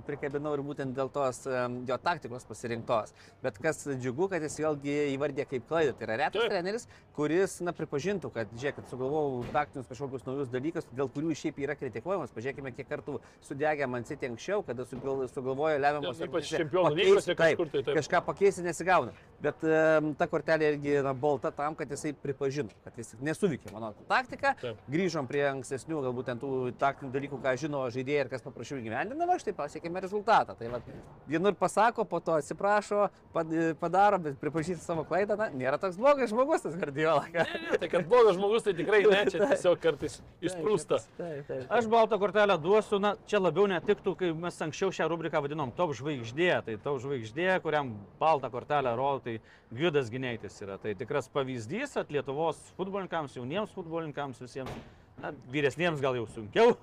prikabinau ir būtent dėl tos jo taktikos pasirinktos. Bet kas džiugu, kad jis vėlgi įvardė kaip klaidą. Tai yra retas Taip. treneris, kuris, na, pripažintų, kad, žiūrėkit, sugalvojau taktinius kažkokius naujus dalykus, dėl kurių šiaip yra kritikuojamas. Pažiūrėkime, kiek kartų sudegė man sitį anksčiau, kada sugal, sugalvojo lemiamos Taip, ypač čempionų pakeist- lygose kažkur tai taip. Kažką pakeisti nesigauna. Bet um, ta kortelė irgi na, balta tam, kad jisai pripažino, kad jis nesuvikė mano taktiką. Taip. Grįžom prie ankstesnių, galbūt ten tų taktinių dalykų, ką žino žaidėjai ir kas paprašiau įgyvendinama, štai pasiekėme rezultatą. Tai vat, vienur pasako, po to atsiprašo, pad- padaro, bet pripažįsta savo klaidą, na, nėra toks blogas žmogus tas Gardiola. Ne, ne, tai kad blogas žmogus, tai tikrai ne, čia tiesiog kartais išprūsta. Taip, taip. Aš baltą kortelę duosiu, na, čia labiau netiktų, kai mes anksčiau šią rubriką vadinom top žvaigždė. Tai top žvaigždė, kuriam baltą kortelę rodo, tai Gvidas Gineitis yra. Tai tikras pavyzdys, kad Lietuvos futbolininkams, jauniems futbolininkams visiems, na, vyresniems gal jau sunkiau,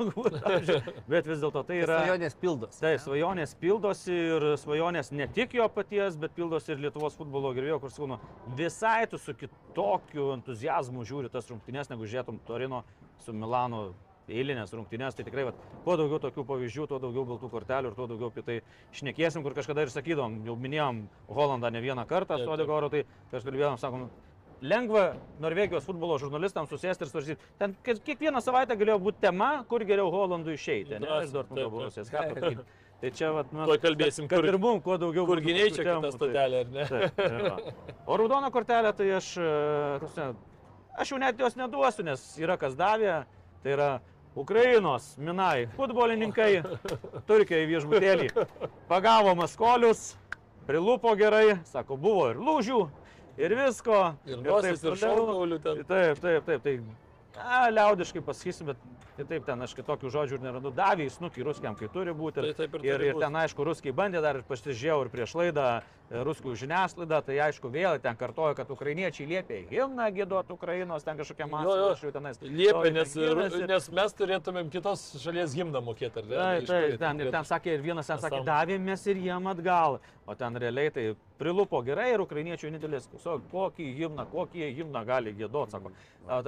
bet vis dėlto tai yra... Svajonės pildos. Tai svajonės pildosi ir svajonės ne tik jo paties, bet pildosi ir Lietuvos futbolo gerbėjo, kur sakau, visai tu su kitokiu entuzijazmu žiūri tas rungtynės, negu žiūrėtum Torino su Milano eilinės rungtynės. Tai tikrai, vat, kuo daugiau tokių pavyzdžių, tuo daugiau baltų kortelių ir tuo daugiau apie tai šnekėsim, kur kažkada ir sakydom, jau minėjom Holandą ne vieną kartą su. Odegoru, tai kažkaip kalbėjom, sakom, lengva Norvegijos futbolo žurnalistams susėsti ir svarstyti. Ten kiek- kiekvieną savaitę galėjo būti tema, kur geriau Holandui išeiti. Ne, iš Dortmundo. Borusijos. Ką pasakyti? Tai čia, vat, mes, Tuoj kalbėsim, kad, kur- ir mums kuo daugiau Kur giniai čia kita tai- stotelė, ar ne? Tai. O raudoną kortelę tai aš, e, aš jau net jos neduosiu, nes yra kas davė. Tai yra Ukrainos minai futbolininkai, Turkijoje viešbutėlį. Pagavo maskolius, prilupo gerai, sako, buvo ir lūžių, ir visko. Ir taip nosis, ir toliau. šonkaulių ten. Taip, taip, taip. Tai, a, liaudiškai pasakysiu, bet Tai taip, ten aš kitokių žodžių ir nerandu. Davė į snukį ruskiam, kai turi būti. Tai taip ir ir, ir ten, aišku, ruskiai bandė dar ir pasižiūrėjau ir prieš laidą e, ruskų žiniasklaidą, tai aišku, vėl ten kartojo, kad ukrainiečiai liepė himną gėduoti Ukrainos, ten kažkokia Jo, jo. masė. tenais. Stovi nes, ten ginasi. nes mes turėtumėm kitos šalies gimdą mokėti, ar ne? Taip, Iš taip, ten, ir ten sakė, ir vienas ten sakė, davėmės ir jiem atgal, o ten realiai tai prilupo gerai ir ukrainiečių sako, kokį himną, kokį himną gali gėduoti, sako. A,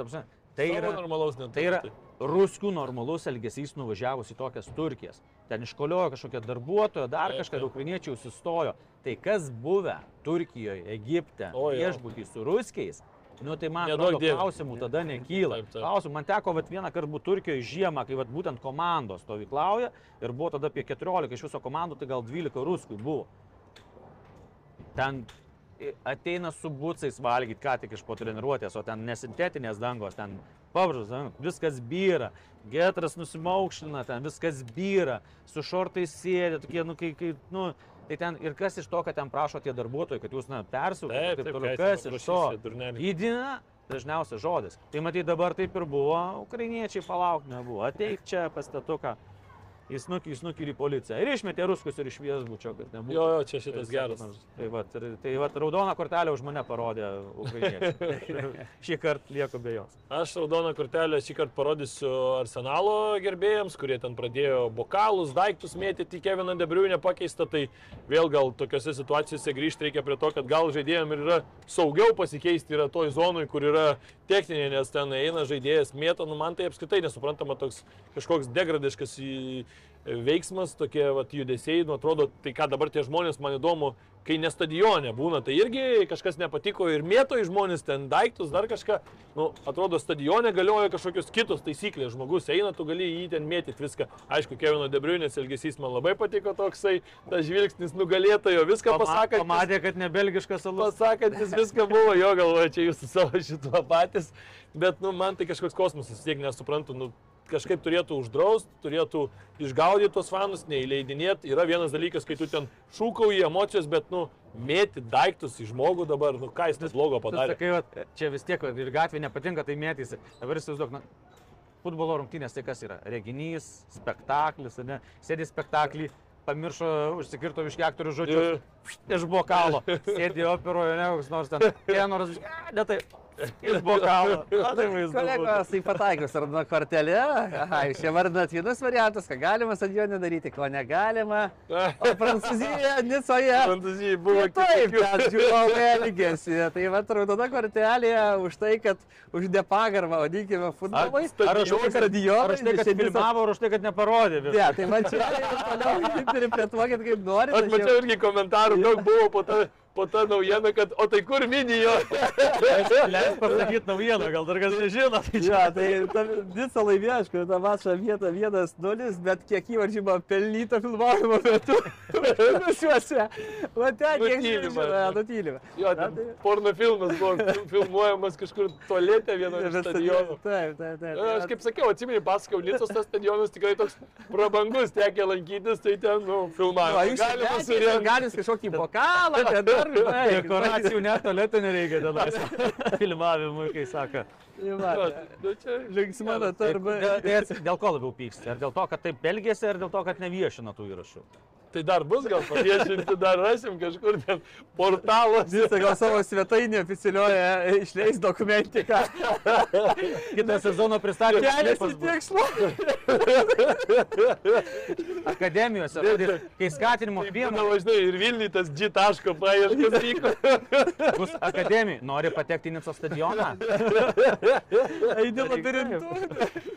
Tai Savo yra, tai yra ruskių normalus elgesys nuvažiavus į tokias Turkijas. Ten iškoliojo kažkokią darbuotoją, dar kažką, ukrainiečiai užsistojo. Tai kas buvę Turkijoje, Egipte, viešbutį su ruskiais, Nu tai man atrodo, klausimų tada nekyla. Taip, taip. Klausimų, man teko vat, vieną kartą būti Turkijoje žiemą, kai vat, būtent komandos stovyklauja ir buvo tada apie 14 iš viso komandų, tai gal 12 ruskų buvo. Ten ateina su būcais valgyti, ką tik iš po treniruotės, o ten nesintetinės dangos, ten pabrus, viskas byra, getras nusimaukština, ten viskas byra, su šortais sėdė, tokie, nu, kai, kai, nu, tai ten ir kas iš to, kad ten prašo tie darbuotojai, kad jūs, na, Taip, persūkite, taip, toliau, kas iš to? Įdina dažniausias žodis. Tai matyt dabar taip ir buvo, ukrainiečiai palauk nebuvo, ateik čia pastatuką. Jis nukį, jis nukį į policiją. Ir išmetė ruskus ir iš viešbučio, kad nebūtų. Jo, jo, čia šitas Tai geras. sako, Tai va, tai, tai va, raudoną kortelę už mane parodė ukrainiečiai. Šį kartą lieku be jos. Aš raudoną kortelę šį kartą parodysiu arsenalo gerbėjams, kurie ten pradėjo bokalus, daiktus mėtyti, Keviną Debriūnę pakeistą, tai vėl gal tokiuose situacijose grįžti reikia prie to, kad gal žaidėjams ir yra saugiau pasikeisti yra toj zonui, kur yra techninė, nes ten eina žaidėjas mėto, nu man tai apskritai nesuprantama toks kažkoks degradiškas į- veiksmas, tokie vat, judesiai, nu atrodo, tai ką dabar tie žmonės, man įdomu, kai ne stadione būna, tai irgi kažkas nepatiko ir mėto į žmonės ten daiktus, dar kažką, nu, atrodo, stadione galioja kažkokios kitos taisyklės, žmogus eina, tu gali jį ten mėtyti viską. Aišku, Kevino Debriunės elgesys man labai patiko toksai, tas žvilgsnis nugalėtojo, viską pasakant. Pamatė, kad ne belgiškas alus. Pasakantis viską buvo, jo galvoje, čia jūs savo šituo patys, bet, nu, man tai kažkoks kosmosas, tiek nesuprantu, nu, kažkaip turėtų uždraust, turėtų išgaudyti tos fanus, neįleidinėti. Yra vienas dalykas, kai tu ten šūkauji emocijos, bet, nu, mėti daiktus į žmogų dabar, nu, ką jis tas blogo padarė. sakai, va, čia vis tiek ir gatvė nepatinka, tai mėtysi. Dabar įsivaizduok, na, futbolo rungtynės tai kas yra? Reginys, spektaklis, ne? Sėdi spektaklį, pamiršo užsikirto viški aktorių žodžius. Iš bokalo. Sėdi operoje, ne koks nors ten. Tenoras, ne tai. Na, tai vaizdu. Kolegos, tai pataikius raudoną kortelę. Aha, jūs čia vardinat vienus variantus, ką galima stadione daryti, ko negalima. O Prancūzija, Nicoje. Prancūzijai buvo Taip, ten žiūrovai elgėsi. Tai va, raudona kortelė už tai, kad už nepagarbą, vadinkime, futbolui. Ar už tai, kad, stadionai, ar už tai, kad filmavo, ar už tai, kad neparodė? Ne, tai man čia ir toliau interpretuokit kaip norite. Aš mačiau irgi komentarų, daug buvo po tą, po tą naujieną, kad, o tai kur minijo? Leis pasakyti naujieną, gal dar kas nežino. Tai čia. Ja, tai ta visą laimė, aišku, tą mačą vietą 1-0, bet kiek įvarčių buvo pelnyta filmavimo metu. Visuose. Va ten kiek žinoma, nutylima. Jo, ten porno filmas buvo fil- filmuojamas kažkur tualete vienoje iš stadionų. Taip, taip, taip. Aš kaip sakiau, atsimeni, pasakau, Nicos tas stadionas tikrai toks prabangus, tekė lankytis, tai ten, nu, Galima galite surengti. galis kažkokį bokalą, ten dar, žinai, Dekoracijų net tualetų nereikia tenais. Filmavimui, kai sako. Jo, nu, čia Linksma nata arba... ats- dėl ko labiau pyksti? Ar dėl to, kad taip elgėsi, ar dėl to, kad neviešina tų įrašų? Tai dar bus gal paviešinti, dar rasim kažkur ten portaluose. Jis gal savo svetainį oficialioje išleis dokumentiką. Kitą sezoną pristatė Kelias į tikslą. akademijose, kai skatinimo Na, priemonė važinai, ir Vilniui tas G taško paieškas vyko. bus akademija. Nori patekti į Nico stadioną? Eidė labirintų.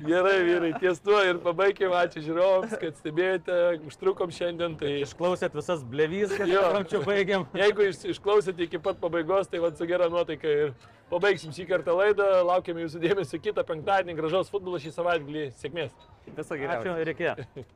Gerai, vyrai, ties tuo ir pabaigėme. Ačiū žiūrovams, kad stebėjote, užtrukom šiandien. Tai Išklausėt visas blevys, kad Jo. anksčiau baigiam. jeigu iš, išklausėte iki pat pabaigos, tai vad su gera nuotaika ir pabaigsim šį kartą laidą. Laukiame jūsų dėmesio kitą penktadienį. Gražaus futbolo šį savaitgalį. Sėkmės. Viso Ačiū geriausio. ir iki.